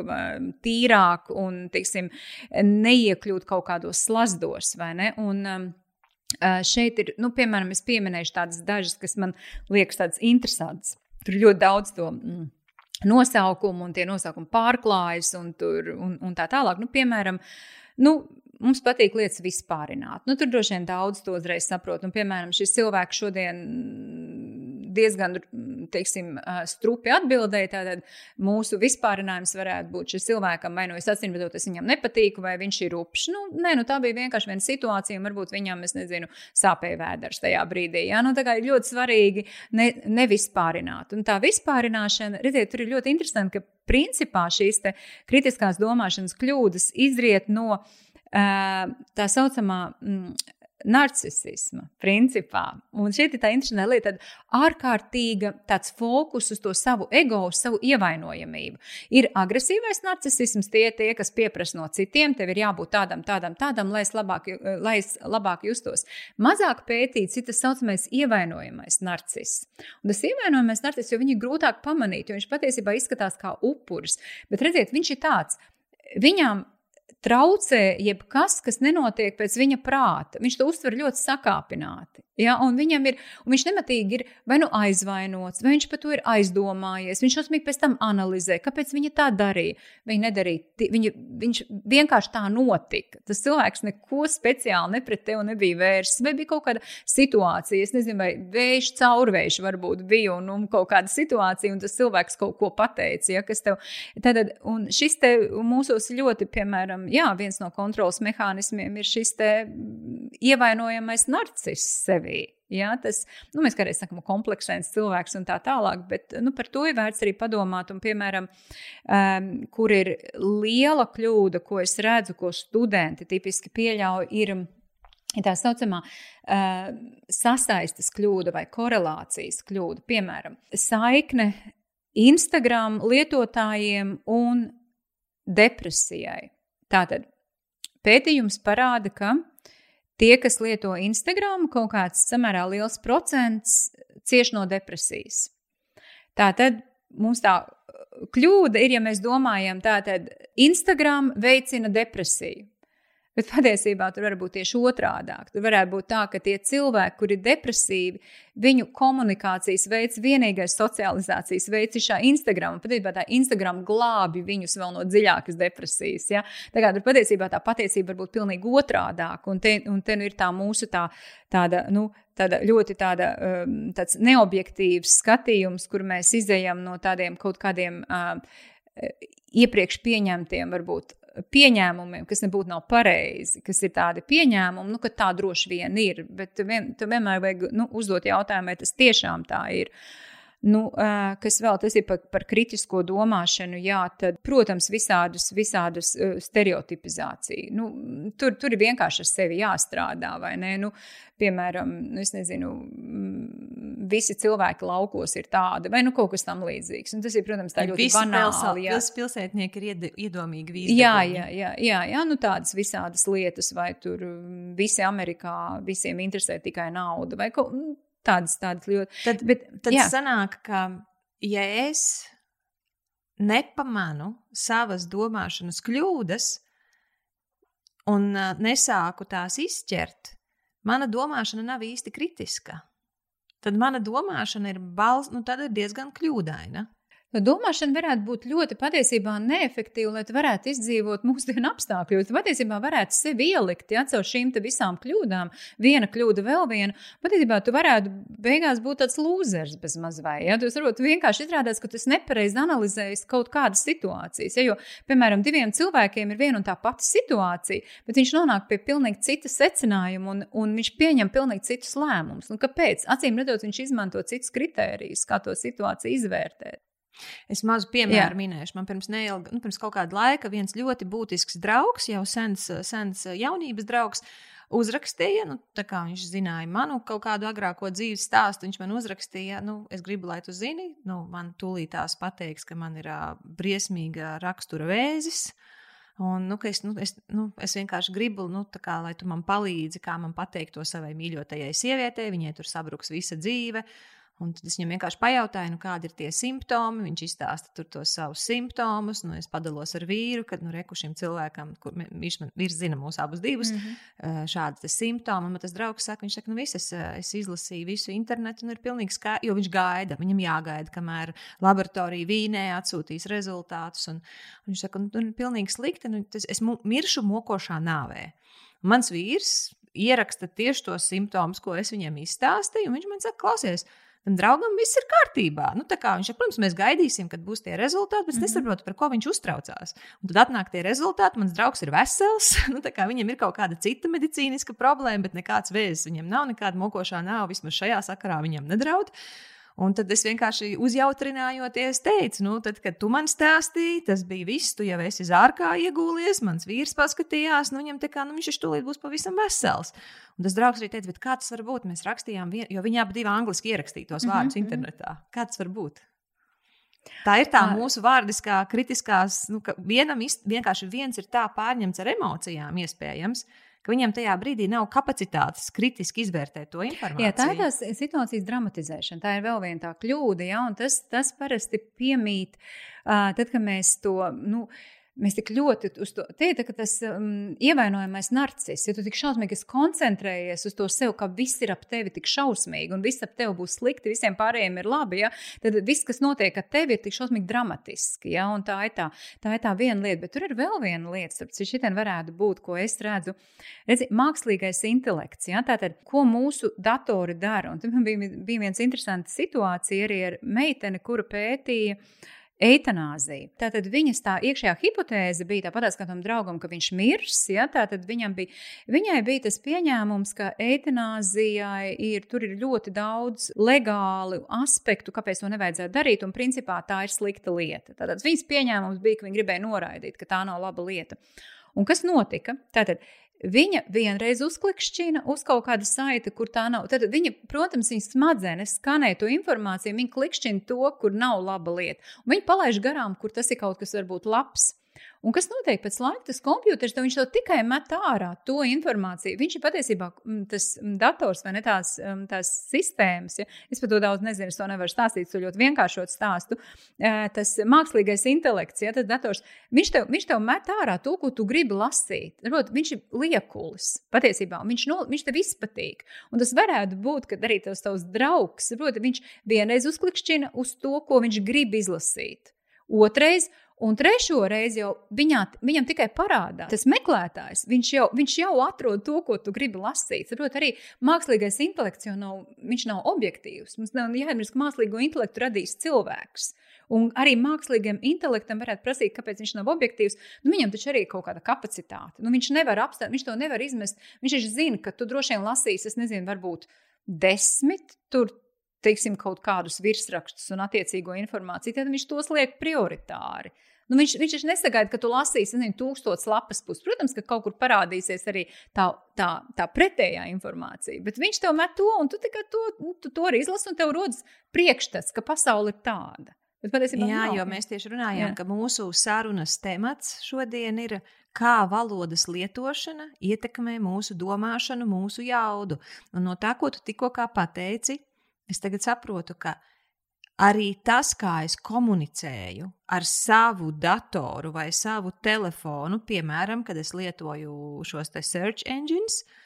tīrāk un teiksim, neiekļūt kaut kādos slazdos. Un, eh, šeit ir, nu, piemēram, es pieminēšu tādas dažas, kas man liekas tādas interesantas. Tur ļoti daudz to. Mm nosaukumu, un tie nosaukumi pārklājas, un, tur, un, un tā tālāk. Nu, piemēram, uh, Nu, mums patīk lietas vispārināt. Nu, tur droši vien daudz to uzreiz saprot. Nu, piemēram, šis cilvēks šodien diezgan teiksim, strupi atbildēja. Tātad mūsu vispārinājums varētu būt šis cilvēkam, vai nu es bet es viņam nepatīku, vai viņš ir upšs. Nu, nē, nu, tā bija vienkārši viena situācija, un varbūt viņam, es nezinu, sāpēja vēders tajā brīdī. Ja? Nu, tā kā ir ļoti svarīgi ne, nevispārināt. Un tā vispārināšana, redziet, tur ir ļoti interesanti, ka principā šīs kritiskās domāšanas kļūdas izriet no tā saucamā narcisisma, principā. Un šeit ir tā interesanta lieta, tad ārkārtīga tāds fokus uz to savu ego, uz savu ievainojamību. Ir agresīvais narcisisms, tie tie, kas pieprasa no citiem, tev ir jābūt tādam, tādam, tādam, lai es labāk, lai es labāk justos. Mazāk pētīts ir tas saucamais ievainojamais narciss. Un tas ievainojamais narciss, jo viņu ir grūtāk pamanīt, jo viņš patiesībā izskatās kā upuris. Bet redziet, viņš ir tāds. Viņam traucē jebkas, kas nenotiek pēc viņa prāta. Viņš to uztver ļoti sakāpināti. Ja? Un ir, un viņš nematīgi ir vai nu aizvainots, vai viņš par to ir aizdomājies. Viņš šausmīgi pēc tam analizē, kāpēc viņa tā darīja. Viņa nedarīja, viņa, viņš vienkārši tā notika. Tas cilvēks neko speciāli ne pret tevi nebija vērsts, vai bija kaut kāda situācija, es nezinu, vai vējš caurvējš varbūt bija un, un kaut kāda situācija, un tas cilvēks kaut ko pateica. Ja, tev, tad, un šis te mūsos ļoti, piemēram, jā, viens no kontrolas mehānismiem ir šis te ievainojamais narciss sevi. Ja, tas, nu, mēs kādreiz sakām, kompleksains cilvēks un tā tālāk, bet nu, par to ir vērts arī padomāt. Un, piemēram, um, kur ir liela kļūda, ko es redzu, ko studenti tipiski pieļauj, ir ir tā saucamā uh, sasaistes kļūda vai korelācijas kļūda. Piemēram, saikne Instagram lietotājiem un depresijai. Tātad pētījums parāda, ka tie, kas lieto Instagram, kaut kāds samērā liels procents cieš no depresijas. Tātad mums tā kļūda ir, ja mēs domājam, ka Instagram veicina depresiju. Bet patiesībā tur var būt tieši otrādi. Tur varētu būt tā, ka tie cilvēki, kuri ir depresīvi, viņu komunikācijas veids, vienīgais socializācijas veids ir šā Instagram. Patiesībā tā Instagram glābi viņus vēl no dziļākas depresijas. Ja? Tā kā tur patiesībā tā patiesība var būt pilnīgi otrādāka. Un te, un te nu ir tā mūsu tā, tāda. Nu, tāda ļoti tāda, um, neobjektīvs skatījums, kur mēs izējām no tādiem kaut kādiem uh, iepriekš pieņemtiem, varbūt pieņēmumiem, kas nebūtu nav pareizi, kas ir tādi pieņēmumi, nu, ka tā droši vien ir. Bet vien, tu vienmēr vajag nu, uzdot jautājumu, vai tas tiešām tā ir. Nu, kas vēl tas ir par, par kritisko domāšanu, jā, tad, protams, visādus, visādus stereotipizāciju. Nu, tur, tur ir vienkārši ar sevi jāstrādā, vai ne? Nu, piemēram, nu, es nezinu, visi cilvēki laukos ir tādi, vai nu kaut kas tam līdzīgs. Un tas ir, protams, tā ļoti banāli. Jā, visi pilsētnieki ir ied, iedomīgi visi. Jā, jā, jā, jā, jā, nu tādas visādas lietas, vai tur visi Amerikā, visiem interesē tikai nauda, vai kaut Tādas, tādas ļoti. Tad, Bet, tad jā. sanāk, ka ja es nepamanu savas domāšanas kļūdas un uh, nesāku tās izķert, mana domāšana nav īsti kritiska. Tad mana domāšana ir, bals, nu, ir diezgan kļūdaina. Nu, domāšana varētu būt ļoti patiesībā neefektīva, lai tu varētu izdzīvot mūsdienu apstākļos. Patiesībā varētu sevi ielikt ja, caur šīm visām kļūdām, viena kļūda, vēl viena. Patiesībā tu varētu beigās būt tāds lūzers bez mazvai. Ja. Tu varbūt vienkārši izrādās, ka tu nepareizi analizējis kaut kādas situācijas. Ja, jo, piemēram, diviem cilvēkiem ir viena un tā pati situācija, bet viņš nonāk pie pilnīgi cita secinājuma un, un viņš pieņem pilnīgi citus lēmumus. Nu, kāpēc? Acīm redzot, viņš izmanto citus kritērijus, kā to situāciju izvērtēt. Es mazu piemēru Jā. minēšu. Man pirms, neilga, nu, pirms kaut kāda laika viens ļoti būtisks draugs, jau sens, sens jaunības draugs, uzrakstīja, nu, tā kā viņš zināja manu kaut kādu agrāko dzīves stāstu. Viņš man uzrakstīja, nu, es gribu, lai tu zini, nu, man tūlītās pateiks, ka man ir uh, briesmīga rakstura vēzis. Un, nu, es, nu, es, nu, es vienkārši gribu, nu, kā, lai tu man palīdzi, kā man pateikt to savai mīļotajai sievietei. Viņai tur sabruks visa dzīve. Un tad es viņam vienkārši pajautāju, nu, kādi ir tie simptomi. Viņš izstāsta tos savus simptomus. Nu, es padalos ar vīru, kad nu, reku šim cilvēkam, kur viņš man ir zina mūsu abus divus, mm -hmm. šādi simptomi. Un man tas draugs saka, viņš saka, nu, viss, es, es izlasīju visu internetu, un ir pilnīgi skaidrs, jo viņš gaida. Viņam jāgaida, kamēr laboratorija Vīnē atsūtīs rezultātus. Un, un viņš saka, nu, tur ir pilnīgi slikti. Nu, tas, es miršu mokošā nāvē. Un mans vīrs ieraksta tieši tos simptomus, ko es viņam izstāstīju. Viņš man saka, klausies, tam draugam viss ir kārtībā. Nu, viņš, protams, mēs gaidīsim, kad būs tie rezultāti, bet es mm -hmm. nesaprotu, par ko viņš uztraucās. Un tad atnāk tie rezultāti, mans draugs ir vesels, nu, viņam ir kaut kāda cita medicīniska problēma, bet nekāds vēzis viņam nav, nekāda mokošā nav, vismaz šajā sakarā viņam nedraud. Un tad es vienkārši uzjautrinājoties teicu, nu, tad, kad tu man stāstīji, tas bija viss. Tu jau esi zārkā iegūlies, mans vīrs paskatījās, nu, viņam tā kā, nu, viņš tūlīt būs pavisam vesels. Un tas draugs arī teica, kā tas var būt? Mēs rakstījām, vien, jo viņi abi angliski ierakstīja tos vārdus mm -hmm. internetā. Kā tas var būt? Tā ir tā mūsu vārdiskā, kritiskās, nu, ka vienam vienkārši viens ir tā pārņemts ar emocijām, iespējams, ka viņam tajā brīdī nav kapacitātes kritiski izvērtēt to informāciju. Jā, tā ir tā situācijas dramatizēšana. Tā ir vēl viena tā kļūda, ja, un tas, tas parasti piemīt, uh, tad, kad mēs to. Nu, Mēs tik ļoti uz to teikt, ka tas um, ievainojamais narcis, ja tu tik šausmīgi koncentrējies uz to sev, ka viss ir ap tevi tik šausmīgi un viss ap tevi būs slikti, visiem pārējiem ir labi, ja, tad viss, kas notiek ar tevi, ir tik šausmīgi dramatiski. Ja, tā, ir tā, tā ir tā viena lieta, bet tur ir vēl viena lieta, starp citu, šitien varētu būt, ko es redzu. Redzi, mākslīgais intelekts, ja, tātad, ko mūsu datori dara. Un tam bija, bija viens interesants situācija arī ar meiteni, kura pētīja eitanāzija. Tātad viņas tā iekšējā hipotēze bija tāpat kā tam draugam, ka viņš mirs. Ja? Tātad bija, viņai bija tas pieņēmums, ka eitanāzijai ir, ir ļoti daudz legālu aspektu, kāpēc to nevajadzētu darīt, un principā tā ir slikta lieta. Tātad viņas pieņēmums bija, ka viņa gribēja noraidīt, ka tā nav laba lieta. Un kas notika? Tātad Viņa vienreiz uzklikšķina uz kaut kādu saiti, kur tā nav. Tad viņa, protams, viņas smadzenes skanē to informāciju, viņa klikšķina to, kur nav laba lieta. Un viņa palaiž garām, kur tas ir kaut kas varbūt labs. Un kas notiek pēc laika? Tas kompjuters viņš to tikai met ārā, to informāciju. Viņš ir patiesībā mm, tas mm, dators vai ne tās, mm, tās sistēmas. Ja? Es par to daudz nezinu, es to nevaru stāstīt, to ļoti vienkāršot stāstu. Tas mākslīgais intelekts, ja tas dators, viņš tev, viņš tev met ārā to, ko tu gribi lasīt. Rot, viņš ir liekulis patiesībā, viņš, no, viņš tev izpatīk. Un tas varētu būt, ka arī tas tavs draugs, rot, viņš vienreiz uzklikšķina uz to, ko viņš grib izlasīt. Otrais, Un trešo reizi jau viņā, viņam tikai parādās tas meklētājs. Viņš jau, viņš jau atrod to, ko tu gribi lasīt. Saprot, arī mākslīgais intelekts jau nav, nav objektīvs. Mums nav jāatcerās, ka mākslīgo intelektu radīs cilvēks. Un arī mākslīgam intelektam varētu prasīt, kāpēc viņš nav objektīvs. Nu, viņam taču arī ir kaut kāda kapacitāte. Nu, viņš nevar apstāt, viņš to nevar izmest. Viņš taču zina, ka tu droši vien lasīsi, es nezinu, varbūt desmit, tur teiksim, kaut kādus virsrakstus un attiecīgo informāciju, tad viņš tos liek prioritāri. Nu, viņš, viņš taču nesagaida, ka tu lasīsi nezinu, tūkstotis lapas puses. Protams, ka kaut kur parādīsies arī tā, tā, tā pretējā informācija. Bet viņš tev met to, un tu tikai to, nu, tu to arī izlasi, un tev rodas priekšstats, ka pasaule ir tāda. Bet, Jā, nav. jo mēs tieši runājām, Jā. ka mūsu sarunas temats šodien ir, kā valodas lietošana ietekmē mūsu domāšanu, mūsu jaudu. Un no tā, ko tu tikko pateici, es tagad saprotu, ka arī tas, kā es komunicēju ar savu datoru vai savu telefonu, piemēram, kad es lietoju šos search engines, uh,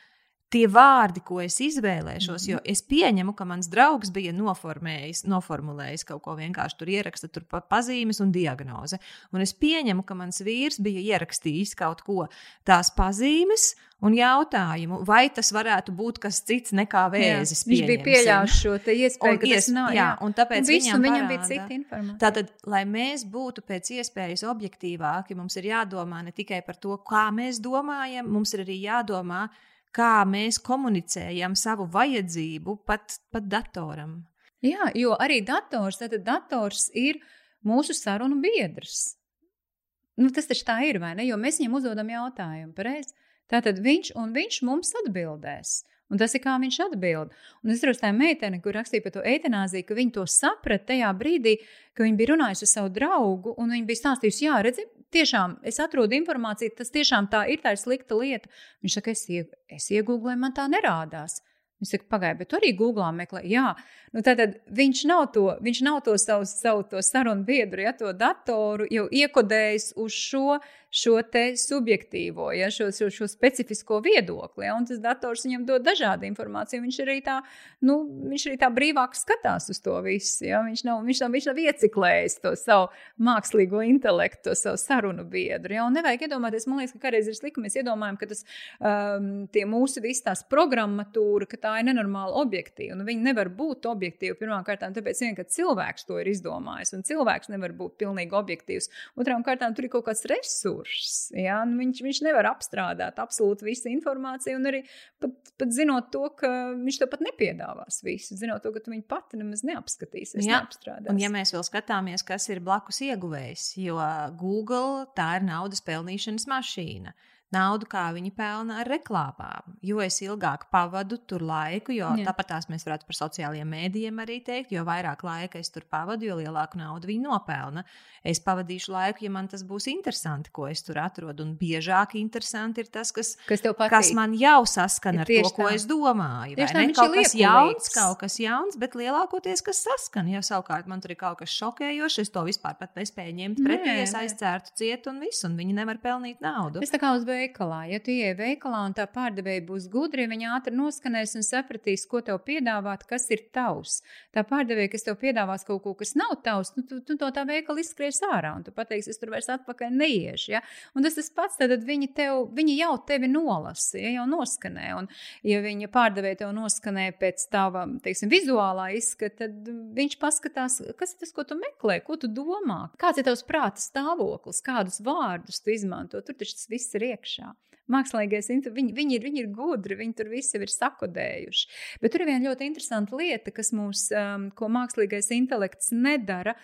tie vārdi, ko es izvēlēšos, jo es pieņemu, ka mans draugs bija noformējis, noformulējis kaut ko vienkārši tur ieraksta, tur pazīmes un diagnoze. Un es pieņemu, ka mans vīrs bija ierakstījis kaut ko tās pazīmes un jautājumu, vai tas varētu būt kas cits nekā vēzis. Jā, viņš bija pieļāvis šo iespēju, ka ies, tas nav. Jā, jā un tāpēc un visu, viņam, viņam bija cita informācija. Tātad, lai mēs būtu pēc iespējas objektīvāki, mums ir jādomā ne tikai par to, kā mēs domājam, mums ir arī jādomā, kā mēs komunicējam savu vajadzību pat, pat datoram. Jā, jo arī dators, dators ir mūsu sarunu biedrs. Nu, tas taču tā ir, vai ne? Jo mēs viņam uzdodam jautājumu, pareizi. Tātad viņš un viņš mums atbildēs. Un tas ir kā viņš atbild. Un es saprotu, tā meitene, kur rakstīja par to eitanāziju, ka viņa to saprata tajā brīdī, kad viņa bija runājusi ar savu draugu, un viņa bija stāstījusi, jā, redzi, tiešām es atrodu informāciju, tas tiešām tā ir tā ir slikta lieta. Viņš saka, es, ieg es iegūlēju, man tā nerādās. Viņš saka, pagaidiet, bet arī Google meklē. Jā, nu tad viņš nav to, viņš nav to savu, savu to sarunu biedru, ja to datoru jau iekodējis uz šo, šo subjektīvo, ja, šo, šo, šo specifisko viedokli. Ja, un tas dators viņam dod dažādu informāciju. Viņš arī tā, nu, viņš arī tā brīvāk skatās uz to visu. Ja. Viņš, nav, viņš, nav, viņš nav ieciklējis to savu mākslīgo intelektu, to savu sarunu biedru. Ja. Nevajag iedomāties, man liekas, ka kādreiz ir slikti, mēs iedomājam, ka tas um, mūsu visas programmatūra, ka tā ir nenormāli objektīva. Nu, viņi nevar būt objektīvi pirmkārt, tāpēc, vien, ka cilvēks to ir izdomājis, un cilvēks nevar būt pilnīgi objektīvs. Otrām kārtām tur ir kaut kāds resurss. Ja? Nu, viņš, viņš nevar apstrādāt absolūti visu informāciju, un arī pat, pat zinot to, ka viņš to pat nepiedāvās visu, zinot to, ka tu viņu pati nemaz neapskatīsies. Jā, un ja mēs vēl skatāmies, kas ir blakus ieguvējs, jo Google tā ir naudas pelnīšanas mašīna naudu, kā viņi pelna ar reklāmām. Jo es ilgāk pavadu tur laiku, jo Jā. tāpat tās mēs varētu par sociālajiem mēdījiem arī teikt, jo vairāk laika es tur pavadu, jo lielāku naudu viņi nopelna. Es pavadīšu laiku, ja man tas būs interesanti, ko es tur atrodu. Un biežāk interesanti ir tas, kas, kas, kas man jau saskana ar to, tā. ko es domāju. Tieši ne kaut kas jauns, kaut kas jauns, bet lielākoties, kas saskana. Ja savukārt man tur ir kaut kas šokējošs, es to vispār nespēju ņemt pretī, es aizcērtu ciet un visu, un viņi nevar pelnīt naudu. Es tā kā uz veikalā. Ja tu ieej veikalā un tā pārdevēja būs gudri, viņa ātri noskanēs un sapratīs, ko tev piedāvāt, kas ir tavs. Tā pārdevēja, kas tev piedāvās kaut ko, kas nav tavs, nu, tu, tu to tā veikala izskries ārā un tu pateiksi, es tur vairs atpakaļ neiešu. Ja? Un tas tas pats, tad viņi, tev, viņi jau tevi nolasa, ja, jau noskanē. Un, ja viņa pārdevēja tev noskanē pēc tava, teiksim, vizuālā izskata, tad viņš paskatās, kas ir tas, ko tu meklē, ko tu domā, kāds ir tavs prāta stāvoklis, kādus vārdus tu izmanto. Tur taču tas viss ir iekšā mākslīgais intelekts, viņi, viņi, ir, viņi ir gudri, viņi tur visi ir sakodējuši. Bet tur ir viena ļoti interesanta lieta, kas mums, um, ko mākslīgais intelekts nedara.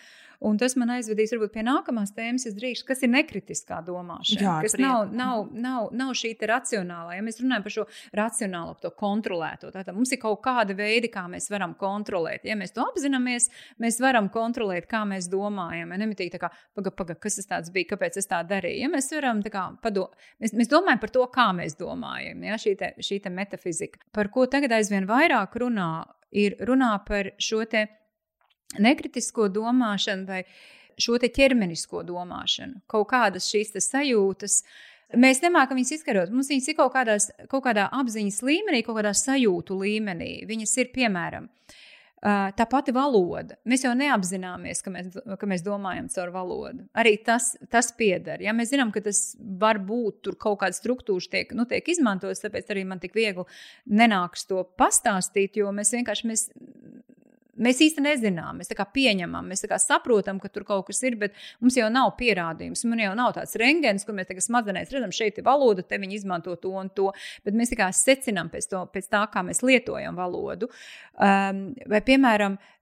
Un tas man aizvedīs varbūt pie nākamās tēmas, es drīkstu, kas ir nekritiskā domāšana. Jā, kas nav, nav, nav, nav šī racionālā. Ja mēs runājam par šo racionālo, to kontrolēto, tad mums ir kaut kāda veida, kā mēs varam kontrolēt. Ja mēs to apzināmies, mēs varam kontrolēt, kā mēs domājam. Ja nemitīgi tā kā, paga, paga, kas tas tāds bija, kāpēc es tā darīju. Ja mēs varam kā, pado, mēs, mēs domājam par to, kā mēs domājam, ja šī, te, šī te metafizika. Par ko tagad aizvien vairāk runā, ir runā par šo te nekritisko domāšanu vai šo ķermenisko domāšanu, kaut kādas šīs sajūtas. Mēs nemākam viņas izkarot. Mums viņas ir kaut, kādās, kaut kādā apziņas līmenī, kaut kādā sajūtu līmenī. Viņas ir piemēram. Tā pati valoda. Mēs jau neapzināmies, ka mēs, ka mēs domājam caur valodu. Arī tas, tas pieder. Ja? Mēs zinām, ka tas var būt tur kaut kāda struktūra, tiek, nu, tiek izmantotas, tāpēc arī man tik viegli nenāks to pastāstīt, jo mēs vienkārši mēs Mēs īsti nezinām, mēs pieņemam, mēs saprotam, ka tur kaut kas ir, bet mums jau nav pierādījums. Man jau nav tāds rengens, kur mēs tagad smadzenēs redzam, šeit ir valoda, te viņi izmanto to un to. Bet mēs tikai secinām pēc, to, pēc tā, kā mēs lietojam valodu. Um, vai, piemēram, uh,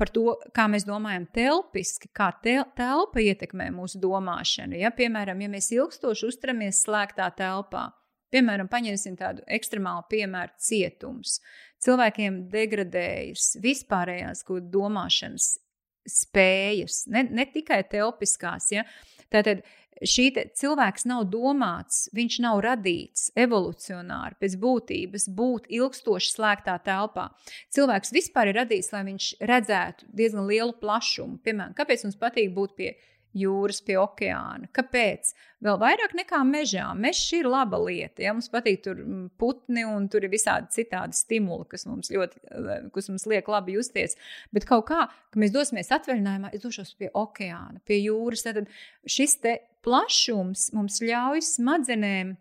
par to, kā mēs domājam telpiski, kā tel telpa ietekmē mūsu domāšanu. Ja, piemēram, ja mēs ilgstoši uzturamies slēgtā telpā, piemēram, paņemsim tādu ekstremālu piemēru cietums. Cilvēkiem degradējas vispārējās domāšanas spējas, ne, ne tikai telpiskās. Ja? Tātad šī cilvēks nav domāts, viņš nav radīts evolucionāri pēc būtības būt ilgstoši slēgtā telpā. Cilvēks vispār ir radīts, lai viņš redzētu diezgan lielu plašumu. Piemēram, kāpēc mums patīk būt pie jūras, pie okeāna. Kāpēc? Vēl vairāk nekā mežā. Mežs ir laba lieta. Ja? Mums patīk tur mm, putni un tur ir visādi citādi stimuli, kas mums ļoti, eh, kas mums liek labi justies. Bet kaut kā, kad mēs dosimies atvaļinājumā, es došos pie okeāna, pie jūras. Tad šis plašums mums ļauj smadzenēm.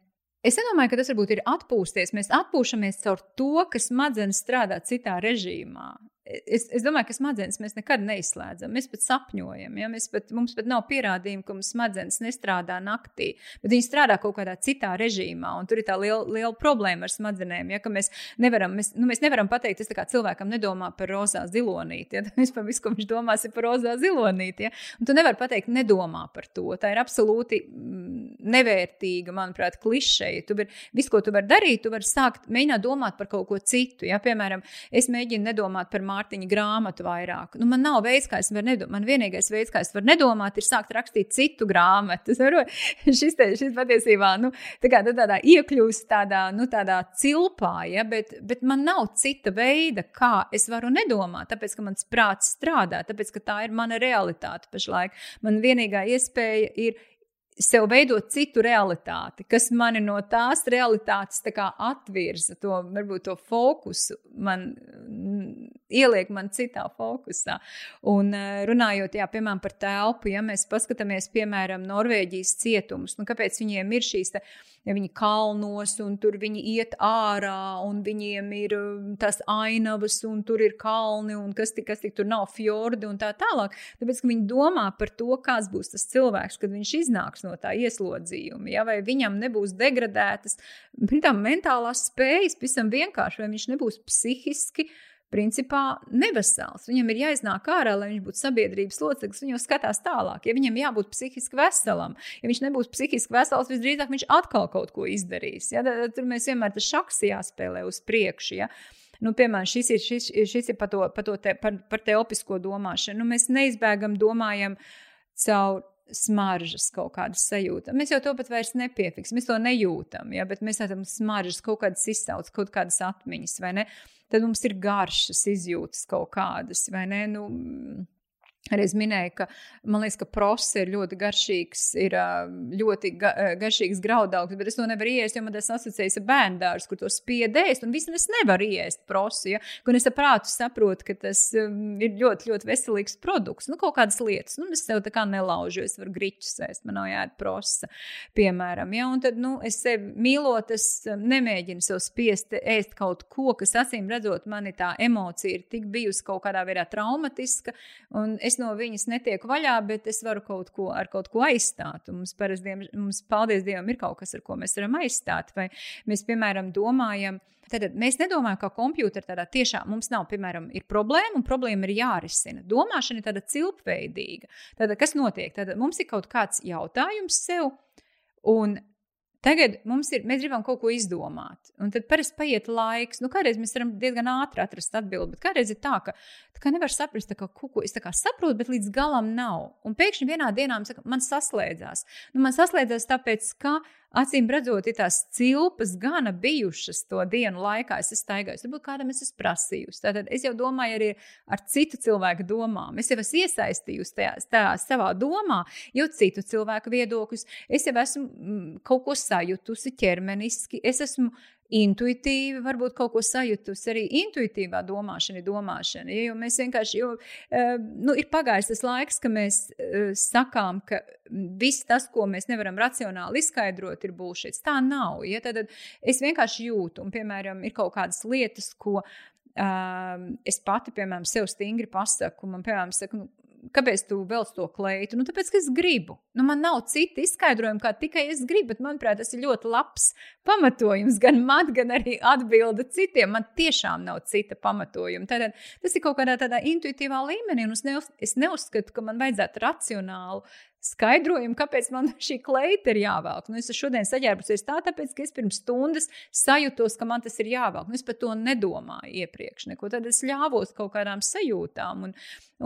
Es nedomāju, ka tas varbūt ir atpūsties. Mēs atpūšamies caur to, ka smadzenes strādā citā režīmā es, es domāju, ka smadzenes mēs nekad neizslēdzam. Mēs pat sapņojam. Ja? Mēs pat, mums pat nav pierādījumu, ka mums smadzenes nestrādā naktī, bet viņi strādā kaut kādā citā režīmā. Tur ir tā liela, liela problēma ar smadzenēm. Ja? Mēs, nevaram, mēs, nu, mēs nevaram pateikt, ka cilvēkam nedomā par rozā zilonīti. Ja? Viņš par visu, ko viņš domās, ir par rozā zilonīti. Ja? Un tu nevari pateikt, nedomā par to. Tā ir absolūti mm, nevērtīga, manuprāt, klišeja. Tu vari, visu, ko tu vari darīt, tu vari sākt mēģināt domāt par kaut ko citu. Ja? Piemēram, es mēģinu nedomāt par mākslu Mārtiņa grāmatu vairāk. Nu, man nav veids, kā es varu nedomāt. Man vienīgais veids, kā es varu nedomāt, ir sākt rakstīt citu grāmatu. šis, te, šis patiesībā nu, tā kā, tādā iekļūst tādā, nu, tādā cilpā, ja? bet, bet man nav cita veida, kā es varu nedomāt, tāpēc, ka mans prāts strādā, tāpēc, ka tā ir mana realitāte pašlaik. Man vienīgā iespēja ir sev veidot citu realitāti, kas mani no tās realitātes tā atvirza, to varbūt to fokusu, man mm, ieliek man citā fokusā. Un eh, runājot, jā, piemēram, par telpu, ja mēs paskatāmies, piemēram, Norvēģijas cietumus, nu, kāpēc viņiem ir šīs ja viņi kalnos, un tur viņi iet ārā, un viņiem ir um, tas ainavas, un tur ir kalni, un kas tik, kas tik tur nav fjordi un tā tālāk. Tāpēc, ka viņi domā par to, kāds būs tas cilvēks, kad viņš iznāks no tā ieslodzījuma, ja, vai viņam nebūs degradētas, protams, mentālās spējas, pavisam vienkārši, vai viņš nebūs psihiski principā nevesels. Viņam ir jāiznāk ārā, lai viņš būtu sabiedrības loceklis. Viņš jau skatās tālāk. Ja viņam jābūt psihiski veselam, ja viņš nebūs psihiski vesels, visdrīzāk viņš atkal kaut ko izdarīs. Ja? Tur mēs vienmēr tas šaks jāspēlē uz priekšu. Ja? Nu, piemēram, šis ir, šis, šis ir par, to, par, to te, par, par telpisko domāšanu. Nu, mēs neizbēgam domājam caur smaržas kaut kādas sajūta. Mēs jau to pat vairs nepiefiksim, mēs to nejūtam, ja? bet mēs redzam smaržas, kaut kādas izsaucas, kaut kādas atmiņas, vai ne? tad mums ir garšas izjūtas kaut kādas, vai ne? Nu, Arī es minēju, ka man liekas, ka prosa ir ļoti garšīgs, ir ļoti ga, garšīgs graudaugs, bet es to nevaru iest, jo man tas asociējas ar bērnu dārstu, kur to spiedēst, un visam es nevaru iest prosu, ja? kur es saprātu saprotu, ka tas ir ļoti, ļoti veselīgs produkts. Nu, kaut kādas lietas, nu, es sev tā kā nelaužu, es varu griķus ēst, man nav jāēd prosa, piemēram, ja? un tad, nu, es sevi mīlot, es nemēģinu sev spiest ēst kaut ko, kas acīm redzot, mani tā emocija ir tik bijusi kaut kādā veidā traumatiska, un es no viņas netieku vaļā, bet es varu kaut ko ar kaut ko aizstāt. Un mums, parasti, mums, paldies Dievam, ir kaut kas, ar ko mēs varam aizstāt. Vai mēs, piemēram, domājam, Tad mēs nedomājam, ka kompjuteri tādā tiešām mums nav, piemēram, ir problēma un problēma ir jārisina. Domāšana ir tāda cilpveidīga. Tad, kas notiek? Tad mums ir kaut kāds jautājums sev, un Tagad mums ir, mēs gribam kaut ko izdomāt, un tad parasti paiet laiks. Nu, kādreiz mēs varam diezgan ātri atrast atbildi, bet kādreiz ir tā, ka, tā kā nevar saprast, ka kaut ko es saprotu, bet līdz galam nav. Un pēkšņi vienā dienā man, saka, man saslēdzās. Nu, man saslēdzās tāpēc, ka acīm redzot, ir tās cilpas gana bijušas to dienu laikā. Es esmu staigājis, varbūt kādam es esmu prasījusi. Tātad es jau domāju arī ar citu cilvēku domām. Es jau esmu iesaistījusi tajā, tajā savā domā, jau citu cilvēku viedokļus. Es jau esmu mm, kaut ko sajutusi ķermeniski. Es esmu intuitīvi, varbūt kaut ko sajutusi. Arī intuitīvā domāšana domāšana. Ja, jo mēs vienkārši, jo, uh, nu, ir pagājis tas laiks, ka mēs uh, sakām, ka viss tas, ko mēs nevaram racionāli izskaidrot, ir bullshit. Tā nav. Ja? Tad es vienkārši jūtu, un, piemēram, ir kaut kādas lietas, ko Uh, es pati, piemēram, sev stingri pasaku, man, piemēram, saka, nu, kāpēc tu velc to kleitu? Nu, tāpēc, ka es gribu. Nu, man nav cita izskaidrojuma, kā tikai es gribu, bet manuprāt, tas ir ļoti labs pamatojums gan man, gan arī atbilde citiem. Man tiešām nav cita pamatojuma. Tātad, tas ir kaut kādā tādā intuitīvā līmenī, un es, neuz, es neuzskatu, ka man vajadzētu racionāli skaidrojumu, kāpēc man šī kleita ir jāvelk. Nu, es šodien saģērbusies tā, tāpēc, ka es pirms stundas sajūtos, ka man tas ir jāvelk. Nu, es par to nedomāju iepriekš. Neko. Tad es ļāvos kaut kādām sajūtām, un,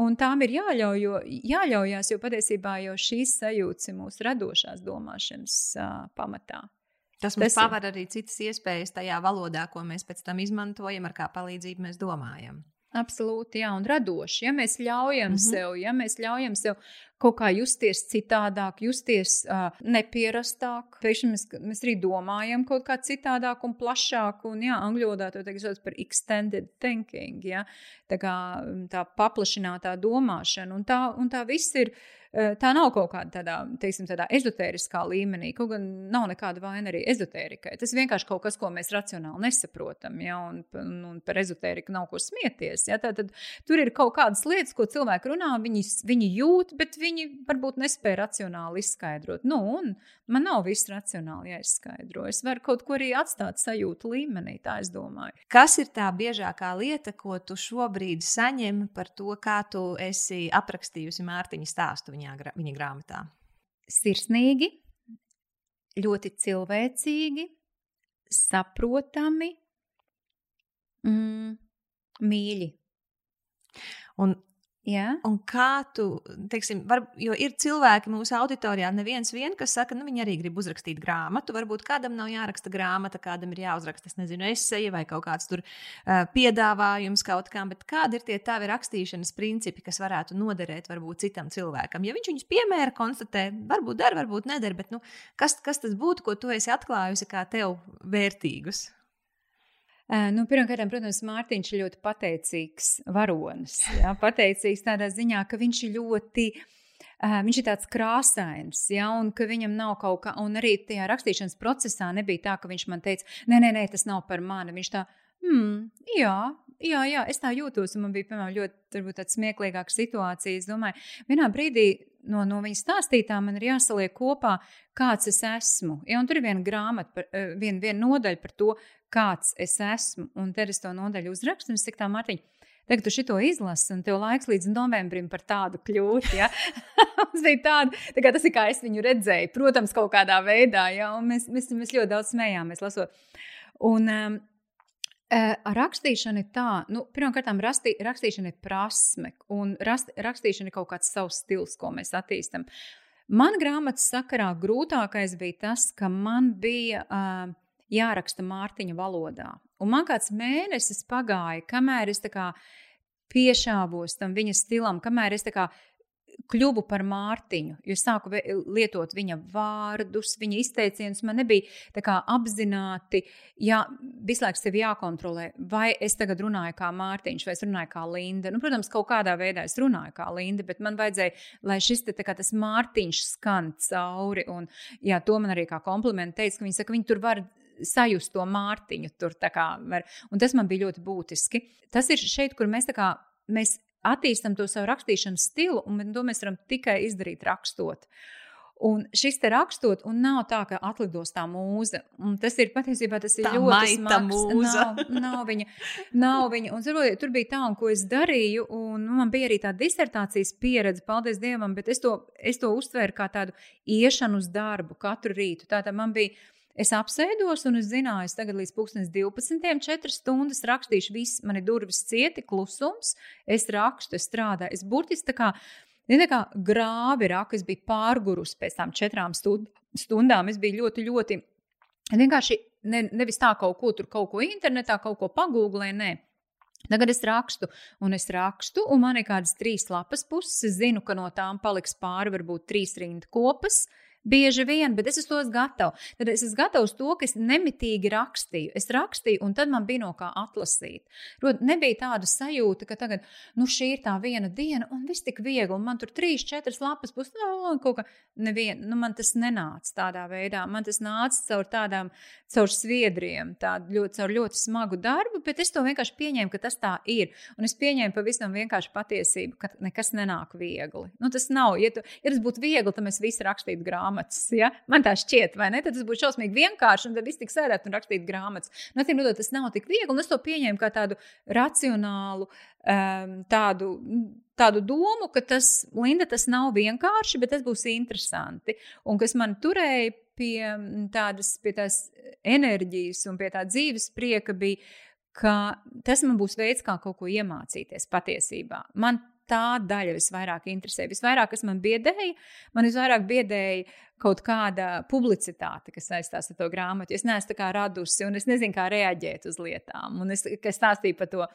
un tām ir jāļauj, jo, jāļaujās, jo patiesībā jau šīs sajūtas ir mūsu radošās domāšanas uh, pamatā. Tas mums paver arī citas iespējas tajā valodā, ko mēs pēc tam izmantojam, ar kā palīdzību mēs domājam. Absolūti, jā, un radoši. Ja mēs ļaujam mm -hmm. sev, ja mēs ļaujam sev kaut kā justies citādāk, justies uh, nepierastāk, pēkšņi mēs, mēs arī domājam kaut kā citādāk un plašāk, un jā, angļu valodā to teiks par extended thinking, ja, tā kā tā paplašinātā domāšana, un tā, un tā viss ir tā nav kaut kāda tādā, teiksim, tādā ezotēriskā līmenī. Kaut gan nav nekāda vaina arī ezotērikai. Tas vienkārši kaut kas, ko mēs racionāli nesaprotam, ja, un, un, par ezotēriku nav ko smieties. Ja, tad, tad tur ir kaut kādas lietas, ko cilvēki runā, viņi, viņi jūt, bet viņi varbūt nespēja racionāli izskaidrot. Nu, un man nav viss racionāli jāizskaidro. Es varu kaut ko arī atstāt sajūtu līmenī, tā es domāju. Kas ir tā biežākā lieta, ko tu šobrīd saņem par to, kā tu esi aprakstījusi Mārtiņa stāstu? viņā, viņa grāmatā? Sirsnīgi, ļoti cilvēcīgi, saprotami, mm, mīļi. Un Jā. Un kā tu, teiksim, var, jo ir cilvēki mūsu auditorijā, neviens vien, kas saka, nu, viņi arī grib uzrakstīt grāmatu. Varbūt kādam nav jāraksta grāmata, kādam ir jāuzraksta, es nezinu, esseja vai kaut kāds tur uh, piedāvājums kaut kam, bet kādi ir tie tavi rakstīšanas principi, kas varētu noderēt varbūt citam cilvēkam? Ja viņš viņus piemēra, konstatē, varbūt der, varbūt neder, bet nu, kas, kas tas būtu, ko tu esi atklājusi kā tev vērtīgus? Nu, Pirmkārt, protams, Mārtiņš ir ļoti pateicīgs varonis. Jā, pateicīgs tādā ziņā, ka viņš ir ļoti. Viņš ir tāds krāsains, ja, un ka viņam nav kaut kā, un arī tajā rakstīšanas procesā nebija tā, ka viņš man teica, nē, nē, nē tas nav par mani. Viņš tā, hmm, jā, jā, jā, es tā jūtos, un man bija, piemēram, ļoti tāda smieklīgāka situācija. Es domāju, vienā brīdī no, no viņa stāstītā man ir jāsaliek kopā, kāds es esmu. Ja, tur ir viena grāmata, par, viena, viena nodaļa par to, kāds es esmu. Un tad es to nodaļu uzrakstu, un es saku, tā Mārtiņa. Tagad tu šo izlasi, un tev laiks līdz novembrim par tādu kļūt. Ja? Mums bija tāda, tā kā tas ir kā es viņu redzēju, protams, kaut kādā veidā, ja? un mēs, mēs, mēs ļoti daudz smējāmies lasot. Un, um, Ar rakstīšanu ir tā, nu, pirmkārt, rastī, rakstīšana ir prasme, un rast, rakstīšana ir kaut kāds savs stils, ko mēs attīstām. Man grāmatas sakarā grūtākais bija tas, ka man bija uh, jāraksta Mārtiņa valodā. Un man kāds mēnesis pagāja, kamēr es piešāvos tam viņa stilam, kamēr es kļuvu par Mārtiņu. Jo sāku lietot viņa vārdus, viņa izteicienus. Man nebija kā, apzināti, jā, visu laiku sevi jākontrolē, vai es tagad runāju kā Mārtiņš, vai es runāju kā Linda. Nu, protams, kaut kādā veidā es runāju kā Linda, bet man vajadzēja, lai šis te, kā, Mārtiņš skan cauri. Un, jā, to man arī kā komplimenti teica, ka viņi saka, viņi tur var sajust to mārtiņu. Tur, var, un tas man bija ļoti būtiski. Tas ir šeit, kur mēs, kā, mēs attīstam to savu rakstīšanas stilu, un to mēs varam tikai izdarīt rakstot. Un šis te rakstot, un nav tā, ka atlidos tā mūza. Un tas ir patiesībā tas ir tā ļoti smags. Nav, nav viņa. Nav viņa. Un, saprotiet, tur bija tā, un ko es darīju, un nu, man bija arī tā disertācijas pieredze, paldies Dievam, bet es to, es to uztvēru kā tādu iešanu uz darbu katru rītu. Tātad man bija Es apsēdos un es zināju, es tagad līdz 12, 4 stundas rakstīšu, viss man ir durvis cieti, klusums, es rakstu, es strādāju. Es burtiski tā kā, ne tā kā grāvi raku, es biju pārgurus pēc tam četrām stundām. Es biju ļoti, ļoti vienkārši ne, nevis tā kaut ko tur, kaut ko internetā, kaut ko pagūglē, nē. Tagad es rakstu, un es rakstu, un man ir kādas trīs lapas puses. Es zinu, ka no tām paliks pāri varbūt trīs rindu kopas. Uh, Bieži vien, bet es esmu gatavs. Tad es esmu gatavs to, ka es nemitīgi rakstīju. Es rakstīju, un tad man bija no kā atlasīt. Rod, nebija tāda sajūta, ka tagad, nu, šī ir tā viena diena, un viss tik viegli, un man tur trīs, četras lapas būs, nu, kaut kā nevien, nu, man tas nenāca tādā veidā. Man tas nāca caur tādām, caur sviedriem, tādu ļoti, caur ļoti smagu darbu, bet es to vienkārši pieņēmu, ka tas tā ir. Un es pieņēmu pavisam vienkārši patiesību, ka nekas nenāk viegli. Nu, tas nav, ja, tu, ja tas būtu viegli, tad mēs visi rakstītu grāmatu grāmatas. Ja? Man tā šķiet, vai ne? Tad tas būtu šausmīgi vienkārši, un tad viss tik sēdēt un rakstīt grāmatas. Nu, Atcīm redzot, tas nav tik viegli, un es to pieņēmu kā tādu racionālu, um, tādu. Tādu domu, ka tas, Linda, tas nav vienkārši, bet tas būs interesanti. Un kas man turēja pie tādas, pie tās enerģijas un pie tā dzīves prieka, bija, ka tas man būs veids, kā kaut ko iemācīties patiesībā. Man tā daļa visvairāk interesē. Visvairāk, kas man biedēja, man visvairāk biedēja kaut kāda publicitāte, kas saistās ar to grāmatu. Es neesmu tā kā radusi, un es nezinu, kā reaģēt uz lietām. Un es, stāstīju par to,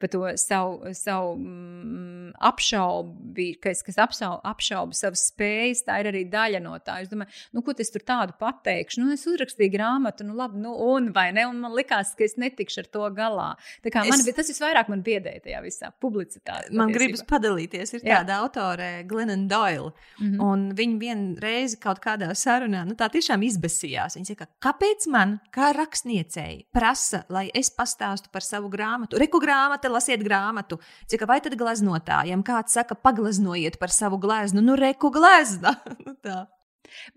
par to savu, savu mm, apšaubi, kas, kas apšauba, apšauba savas spējas. Tā ir arī daļa no tā. Es domāju, nu, ko es tur tādu pateikšu. Nu, es uzrakstīju grāmatu, nu, labi, nu, un vai ne? Un man likās, ka es netikšu ar to galā. Tā kā man, es... tas visvairāk man biedēja tajā visā publicitātē. Man gribas padalīties. Ir Jā. tāda autore, Glenna Doyle, mm -hmm. un viņa vienreiz kaut kā kādā sarunā, nu tā tiešām izbēsījās. Viņa saka, kāpēc man, kā rakstniecēji, prasa, lai es pastāstu par savu grāmatu? Reku grāmatu, lasiet grāmatu. Cik vai tad gleznotājiem kāds saka, pagleznojiet par savu gleznu, nu reku glezna. nu, tā.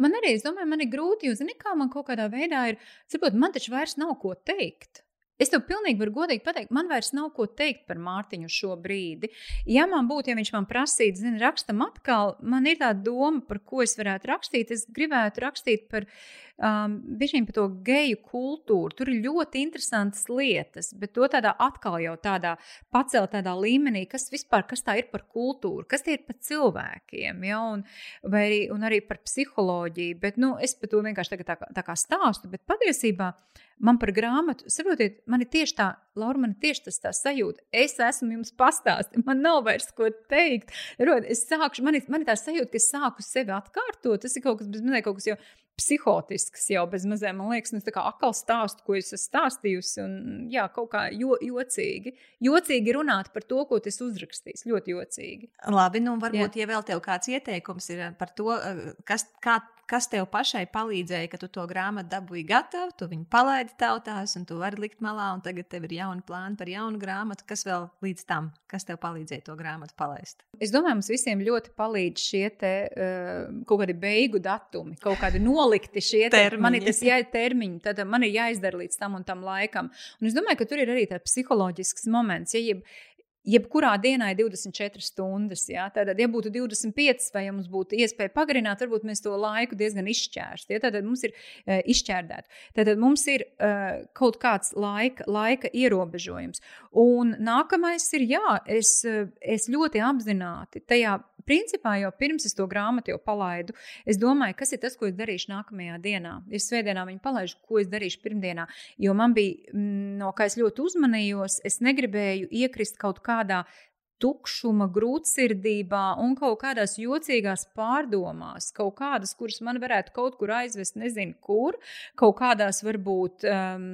Man arī, es domāju, man ir grūti, jo, zini, kā man kaut kādā veidā ir, saprot, man taču vairs nav ko teikt. Es tev pilnīgi varu godīgi pateikt, man vairs nav ko teikt par Mārtiņu šo brīdi. Ja man būtu, ja viņš man prasītu, zini, rakstam atkal, man ir tā doma, par ko es varētu rakstīt. Es gribētu rakstīt par, um, bišķiņ par to geju kultūru. Tur ir ļoti interesantas lietas, bet to tādā atkal jau tādā pacelt tādā līmenī, kas vispār, kas tā ir par kultūru, kas tie ir par cilvēkiem, ja, un, arī, un arī par psiholoģiju. Bet, nu, es par to vienkārši tagad tā, tā kā stāstu, bet patiesībā man par grāmatu, saprotiet, man ir tieši tā, Laura, man ir tieši tas tā sajūta. Es esmu jums pastāstījis, man nav vairs ko teikt. Rod, es sākšu, man ir, man ir tā sajūta, ka es sāku sevi atkārtot. Tas ir kaut kas, bez mazliet kaut kas jau psihotisks jau bez maziem, man liekas, nu, tā kā akal stāstu, ko es esmu stāstījusi, un jā, kaut kā jo, jocīgi. Jocīgi runāt par to, ko tas uzrakstīs, ļoti jocīgi. Labi, nu varbūt, jā. ja vēl tev kāds ieteikums ir par to, eh, kas, kā kas tev pašai palīdzēja, ka tu to grāmatu dabūji gatavu, tu viņu palaidi tautās, un tu vari likt malā, un tagad tev ir jauni plāni par jaunu grāmatu. Kas vēl līdz tam, kas tev palīdzēja to grāmatu palaist? Es domāju, mums visiem ļoti palīdz šie te, uh, kaut kādi beigu datumi, kaut kādi nolikti šie termiņi. Man ir tas jā, termiņi, tad man ir jāizdara līdz tam un tam laikam. Un es domāju, ka tur ir arī tāds psiholoģisks moments. Ja, jeb, jebkurā dienā ir 24 stundas. Ja? Tātad, ja būtu 25, vai ja mums būtu iespēja pagarināt, varbūt mēs to laiku diezgan izšķērstu. Ja? Tātad mums ir uh, izšķērdēta. Tātad mums ir uh, kaut kāds laika, laika ierobežojums. Un nākamais ir, jā, es, es ļoti apzināti tajā principā jau pirms es to grāmatu jau palaidu, es domāju, kas ir tas, ko es darīšu nākamajā dienā. Es svētdienā viņu palaidu, ko es darīšu pirmdienā. Jo man bija, mm, no kā es ļoti uzmanījos, es negribēju iekrist kaut kādā tukšuma, grūtsirdībā un kaut kādās jocīgās pārdomās, kaut kādas, kuras man varētu kaut kur aizvest, nezinu, kur, kaut kādās varbūt, um,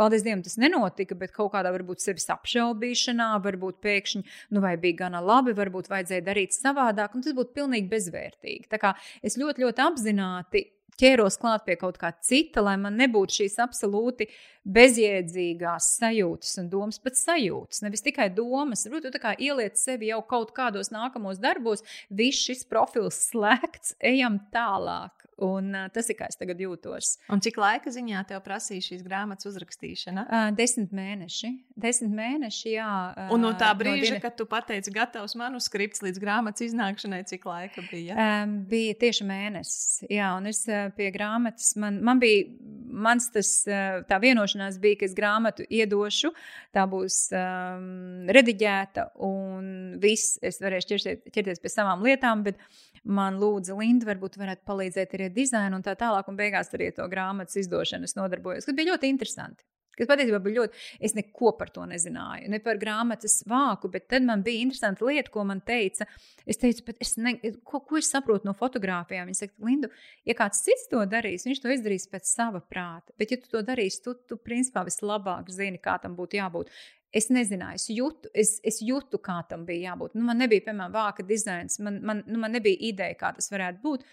paldies Dievam, tas nenotika, bet kaut kādā varbūt sevis apšaubīšanā, varbūt pēkšņi, nu vai bija gana labi, varbūt vajadzēja darīt savādāk, un tas būtu pilnīgi bezvērtīgi. Tā kā es ļoti, ļoti apzināti ķēros klāt pie kaut kā cita, lai man nebūtu šīs absolūti bezjēdzīgās sajūtas un domas, pat sajūtas, nevis tikai domas. Varbūt tu kā ieliec sevi jau kaut kādos nākamos darbos, viss šis profils slēgts, ejam tālāk. Un, uh, tas ir kā es tagad jūtos. Un cik laika ziņā tev prasīja šīs grāmatas uzrakstīšana? Uh, desmit mēneši. Desmit mēneši, jā. Uh, un no tā brīža, no kad tu pateici, gatavs manuskripts līdz grāmatas iznākšanai, cik laika bija? Um, bija tieši mēnesis. Jā, un es uh, pie grāmatas, man, man bija, mans tas, uh, tā vienošanās bija, ka es grāmatu iedošu, tā būs um, rediģēta un viss, es varēšu ķerties, ķerties pie savām lietām, bet man lūdza Linda, varbūt varētu palīdzēt arī ar dizainu un tā tālāk, un beigās arī to grāmatas izdošanu es nodarbojos, kas bija ļoti interesanti. Kas patiesībā bija ļoti. Es neko par to nezināju, ne par grāmatas vāku, bet tad man bija interesanta lieta, ko man teica. Es teicu, es ne, ko, ko es saprotu no fotografijām. Viņa saka, Lindu, ja kāds cits to darīs, viņš to izdarīs pēc sava prāta. Bet, ja tu to darīsi, tu, tu principā vislabāk zini, kā tam būtu jābūt. Es nezināju, es jūtu, es, es jūtu, kā tam bija jābūt. Nu, man nebija, piemēram, vāka dizains, man, man, nu, man nebija ideja, kā tas varētu būt.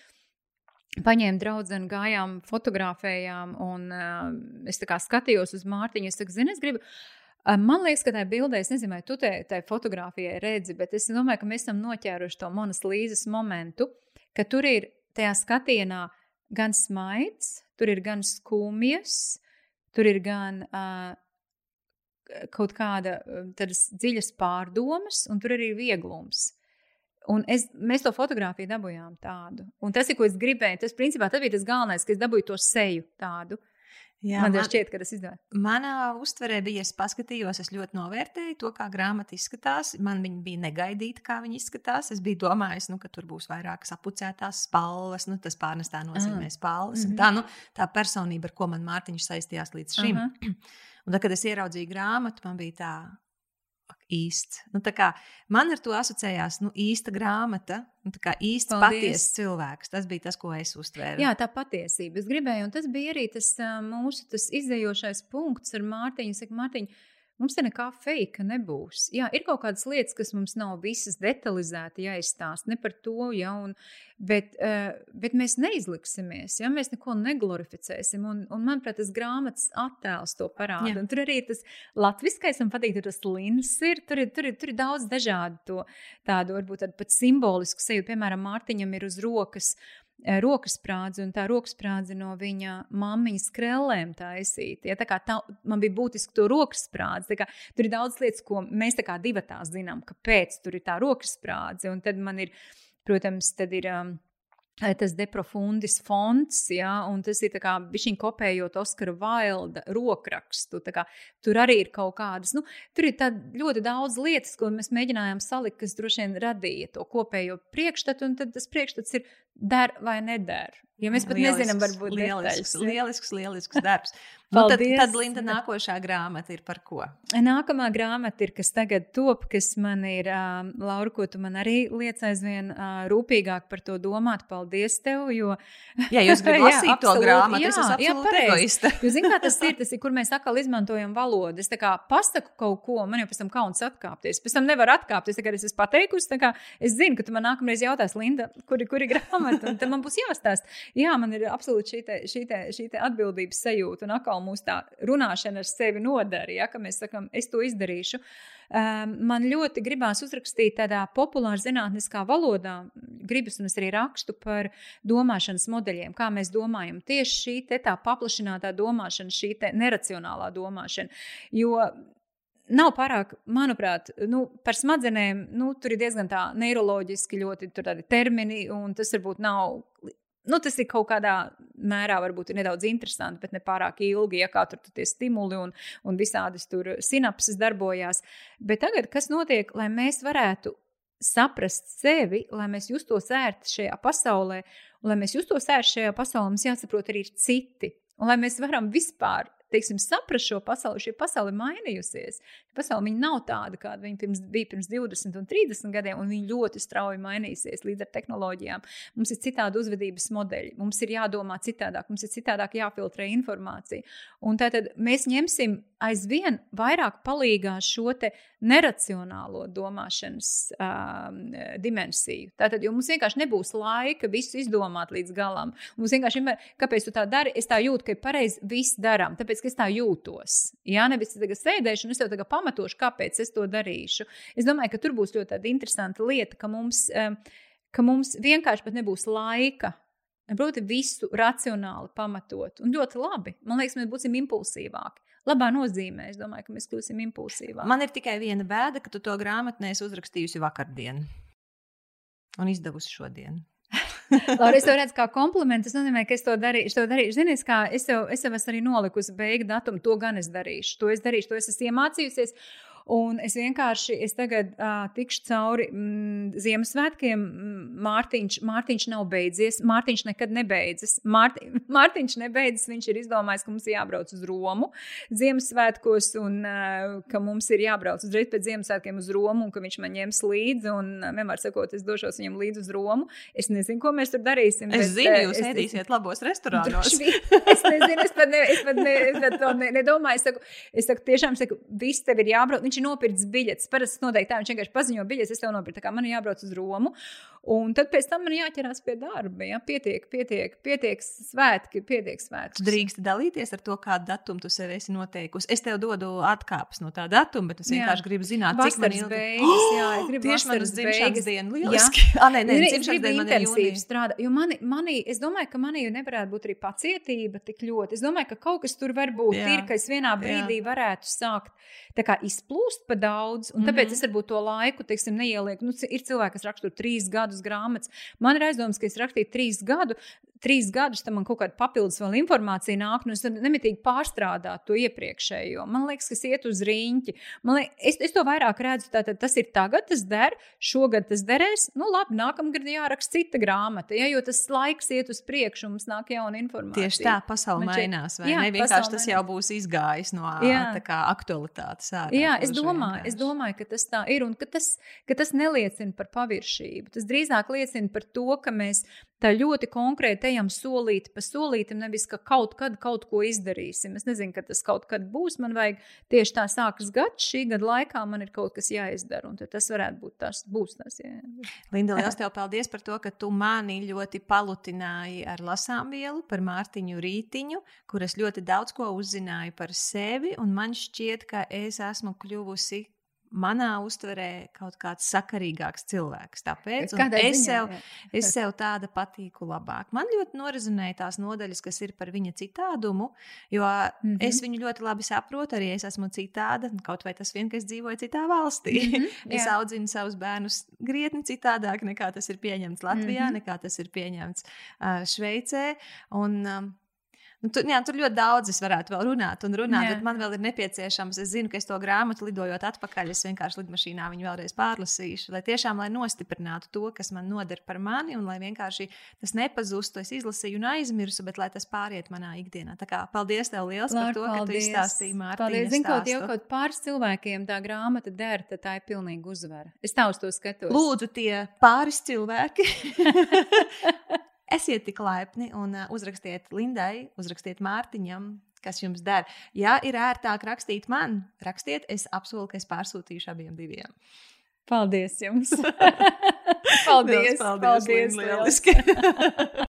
Paņēmu draugu, gājām, fotografējām, un uh, es skatījos uz Mārtiņu. Es saku, zini, es gribu. Uh, man liekas, ka tajā bildē, es nezinu, vai tu tajā fotografijā redzi, bet es domāju, ka mēs esam noķēruši to monas līzes momentu, ka tur ir tajā skatienā gan smaids, tur ir gan skumjas, tur ir gan uh, kaut kāda tādas dziļas pārdomas, un tur arī ir vieglums. Un es, mēs to fotografiju dabūjām tādu. Un tas ir, ko es gribēju. Tas, principā, tas bija tas galvenais, ka es dabūju to seju tādu. Jā, man, man šķiet, ka tas izdevās. Manā uztverē bija, es paskatījos, es ļoti novērtēju to, kā grāmata izskatās. Man viņa bija negaidīta, kā viņa izskatās. Es biju domājis, nu, ka tur būs vairāk sapucētās spalvas, nu, tas pārnestā nozīmē ah. spalvas. Mm -hmm. tā, nu, tā personība, ar ko man Mārtiņš saistījās līdz šim. Uh -huh. Un tad, kad es ieraudzīju grāmatu, man bija tā, īsts. Nu, kā, man ar to asociējās nu, īsta grāmata, nu, kā īsts patiesa cilvēks. Tas bija tas, ko es uztvēru. Jā, tā patiesība. Es gribēju, un tas bija arī tas mūsu tas izējošais punkts ar Mārtiņu. Saka, Mārtiņu Mums te nekā fake nebūs. Jā, ir kaut kādas lietas, kas mums nav visas detalizēti jāizstāsta, ne par to, ja, un, bet, uh, bet mēs neizliksimies, ja mēs neko neglorificēsim. Un, un manuprāt, tas grāmatas attēls to parāda. Un tur arī tas latviskais, man patīk, tur tas lins ir, tur ir, tur ir, tur ir daudz dažādu to, tādu, varbūt tādu pat simbolisku seju. Piemēram, Mārtiņam ir uz rokas Eh, rokasprādzi, un tā rokasprādzi no viņa mammas krellēm taisīta. Ja, tā kā tā, man bija būtiski to rokasprādzi. Tur ir daudz lietas, ko mēs tā kā divi tās zinām, kāpēc tur ir tā rokasprādzi. Un tad man ir, protams, tad ir. Um, tas deprofundis fonds, ja, un tas ir kā bišķiņ kopējot Oskara Vailda rokrakstu. Kā, tur arī ir kaut kādas, nu, tur ir ļoti daudz lietas, ko mēs mēģinājām salikt, kas droši vien radīja to kopējo priekšstatu, un tas priekšstats ir der vai neder. Ja mēs pat lielisks, nezinām, varbūt lielisks, detaļas. lielisks, lielisks darbs. nu, tad, tad, Linda, nākošā grāmata ir par ko? Nākamā grāmata ir, kas tagad top, kas man ir, uh, Laura, ko tu man arī liec aizvien uh, rūpīgāk par to domāt. Paldies tev, jo. Jā, jūs gribat lasīt jā, to grāmatu, jā, es esmu absolūti egoista. Jūs zināt, kā tas ir, tas ir, kur mēs atkal izmantojam valodu. Es tā kā pasaku kaut ko, man jau pēc tam kauns atkāpties. Pēc tam nevar atkāpties, kā es esmu pateikusi, tā kā es zinu, ka tu man nākamreiz jautās, Linda, kuri, kuri grāmata, un tad man būs jāstāst jā, man ir absolūti šī, te, šī, te, šī te atbildības sajūta, un atkal mūsu tā runāšana ar sevi nodara, ja, ka mēs sakām, es to izdarīšu. Um, man ļoti gribās uzrakstīt tādā populārā zinātniskā valodā, gribas, un es arī rakstu par domāšanas modeļiem, kā mēs domājam. Tieši šī tā paplašinātā domāšana, šī neracionālā domāšana. Jo nav pārāk, manuprāt, nu, par smadzenēm, nu, tur ir diezgan tā neiroloģiski ļoti termini, un tas varbūt nav Nu, tas ir kaut kādā mērā, varbūt nedaudz interesanti, bet ne pārāk ilgi, ja kā tur tie stimuli un, un visādas tur sinapses darbojās. Bet tagad, kas notiek, lai mēs varētu saprast sevi, lai mēs justos ērti šajā pasaulē, un lai mēs justos ērti šajā pasaulē, mums jāsaprot arī citi. Un lai mēs varam vispār teiksim, saprast šo pasauli, šī pasaule ir mainījusies. Pasaule nav tāda, kāda viņa pirms, bija pirms 20 un 30 gadiem, un viņa ļoti strauji mainīsies līdz ar tehnoloģijām. Mums ir citādi uzvedības modeļi, mums ir jādomā citādāk, mums ir citādāk jāfiltrē informācija. Un tātad mēs ņemsim aizvien vairāk palīgā šo neracionālo domāšanas um, dimensiju. Tātad, jo mums vienkārši nebūs laika visu izdomāt līdz galam. Mums vienkārši vienmēr, kāpēc tu tā dari, es tā jūtu, ka ir pareizi viss darām, tāpēc, ka es tā jūtos. Jā, nevis tagad sēdēšu un es tev tagad pamatošu, kāpēc es to darīšu. Es domāju, ka tur būs ļoti interesanta lieta, ka mums, um, ka mums vienkārši nebūs laika Proti, visu racionāli pamatot. Un ļoti labi. Man liekas, mēs būsim impulsīvāki labā nozīmē. Es domāju, ka mēs kļūsim impulsīvāki. Man ir tikai viena bēda, ka tu to grāmatu neesi uzrakstījusi vakardien un izdevusi šodien. Laura, es to redzu kā komplimentu. Tas nozīmē, ka es to darīšu. To darīšu. Zini, kā es jau, es jau esmu arī nolikusi beigu datumu. To gan es darīšu. To es darīšu, to es esmu iemācījusies. Un es vienkārši es tagad uh, tikšu cauri mm, Ziemassvētkiem. Mārtiņš, Mārtiņš nav beidzies. Mārtiņš nekad nebeidzas. Mārti, Mārtiņš nebeidzas. Viņš ir izdomājis, ka mums ir jābrauc uz Romu Ziemassvētkos un uh, ka mums ir jābrauc uzreiz pēc Ziemassvētkiem uz Romu un ka viņš man ņems līdzi. Un uh, vienmēr sakot, es došos viņam līdzi uz Romu. Es nezinu, ko mēs tur darīsim. Es bet, zinu, jūs es, ēdīsiet es, labos restorānos. es nezinu, es pat, ne, es pat, ne, es pat ne, nedomāju. Es saku, es saku tiešām, saku, viss tev ir jābrauc viņš ir nopircis biļetes. Parasti noteikti tā, viņš vienkārši paziņo biļetes, es tev nopirku. Kā man ir jābrauc uz Romu. Un tad pēc tam man jāķerās pie darba. Ja? Pietiek, pietiek, pietiek svētki, pietiek svētki. Tu drīkst dalīties ar to, kādu datumu tu sev esi noteikusi. Es tev dodu atkāpes no tā datuma, bet es vienkārši jā. gribu zināt, cik man ir beigas. Jā, es gribu tieši manas dzimšanas dienu. Lieliski. Jā, nē, nē, dzimšanas diena man ir intensīvi strādā. Jo mani, mani, es domāju, ka manī nevarētu būt arī pacietība tik ļoti. Es domāju, ka kaut kas tur var būt. Jā. Ir, ka es vienā brīdī jā. varētu sākt kā, izplūst pa daudz, un tāpēc mm -hmm. es varbūt to laiku, teiksim, neielieku. Nu, ir cilvēki, kas raksta trīs gadus gadus grāmatas. Man ir aizdoms, ka es rakstīju trīs gadu, trīs gadus, tam man kaut kāda papildus vēl informācija nāk, un es nemitīgi pārstrādāju to iepriekšējo. Man liekas, kas iet uz rīņķi. Liekas, es, es to vairāk redzu, tātad tas ir tagad, tas der, šogad tas derēs. Nu, labi, nākamgad jāraksta cita grāmata, ja, jo tas laiks iet uz priekšu, mums nāk jauna informācija. Tieši tā, pasaule mainās, vai jā, ne? Vienkārši tas jau būs izgājis no jā. kā, aktualitātes. Ārā, jā, es domāju, es domāju, ka tas tā ir un ka tas, ka tas neliecina par paviršību. Tas drīzāk liecina par to, ka mēs tā ļoti konkrēti ejam solīti pa solītam, nevis ka kaut kad kaut ko izdarīsim. Es nezinu, kad tas kaut kad būs. Man vajag tieši tā sākas gads, šī gada laikā man ir kaut kas jāizdara, un tas varētu būt tas, būs tas. Jā. Linda, liels tev paldies par to, ka tu mani ļoti palutināji ar lasām vielu par Mārtiņu Rītiņu, kur es ļoti daudz ko uzzināju par sevi, man šķiet, ka es esmu kļuvusi manā uztverē kaut kāds sakarīgāks cilvēks. Tāpēc es, ziņā, sev, jā. es sev tāda patīku labāk. Man ļoti norezinēja tās nodaļas, kas ir par viņa citādumu, jo mm Mhm. -hmm. es viņu ļoti labi saprotu. Arī es esmu citāda, kaut vai tas vien, ka es dzīvoju citā valstī. Mm Mhm, -hmm, es audzinu savus bērnus krietni citādāk nekā tas ir pieņemts Latvijā, mm Mhm. -hmm. nekā tas ir pieņemts uh, Šveicē. Un, um, Nu, tur, jā, tur ļoti daudz es varētu vēl runāt, un runāt, Jā. bet man vēl ir nepieciešams. Es zinu, ka es to grāmatu lidojot atpakaļ, es vienkārši lidmašīnā viņu vēlreiz pārlasīšu, lai tiešām lai nostiprinātu to, kas man noder par mani, un lai vienkārši tas nepazustu. Es izlasīju un aizmirsu, bet lai tas pāriet manā ikdienā. Tā kā paldies tev liels par Lāra, to, ka tu izstāstīji Mārtiņu. Paldies. Zinu, kaut, jau kaut pāris cilvēkiem tā grāmata der, tad tā ir pilnīga uzvara. Es tā uz to skatos. Lūdzu, tie pāris cilvēki. Esiet tik laipni un uzrakstiet Lindai, uzrakstiet Mārtiņam, kas jums der. Ja ir ērtāk rakstīt man, rakstiet, es apsolu, ka es pārsūtīšu abiem diviem. Paldies jums! Paldies! paldies, paldies liels. lieliski!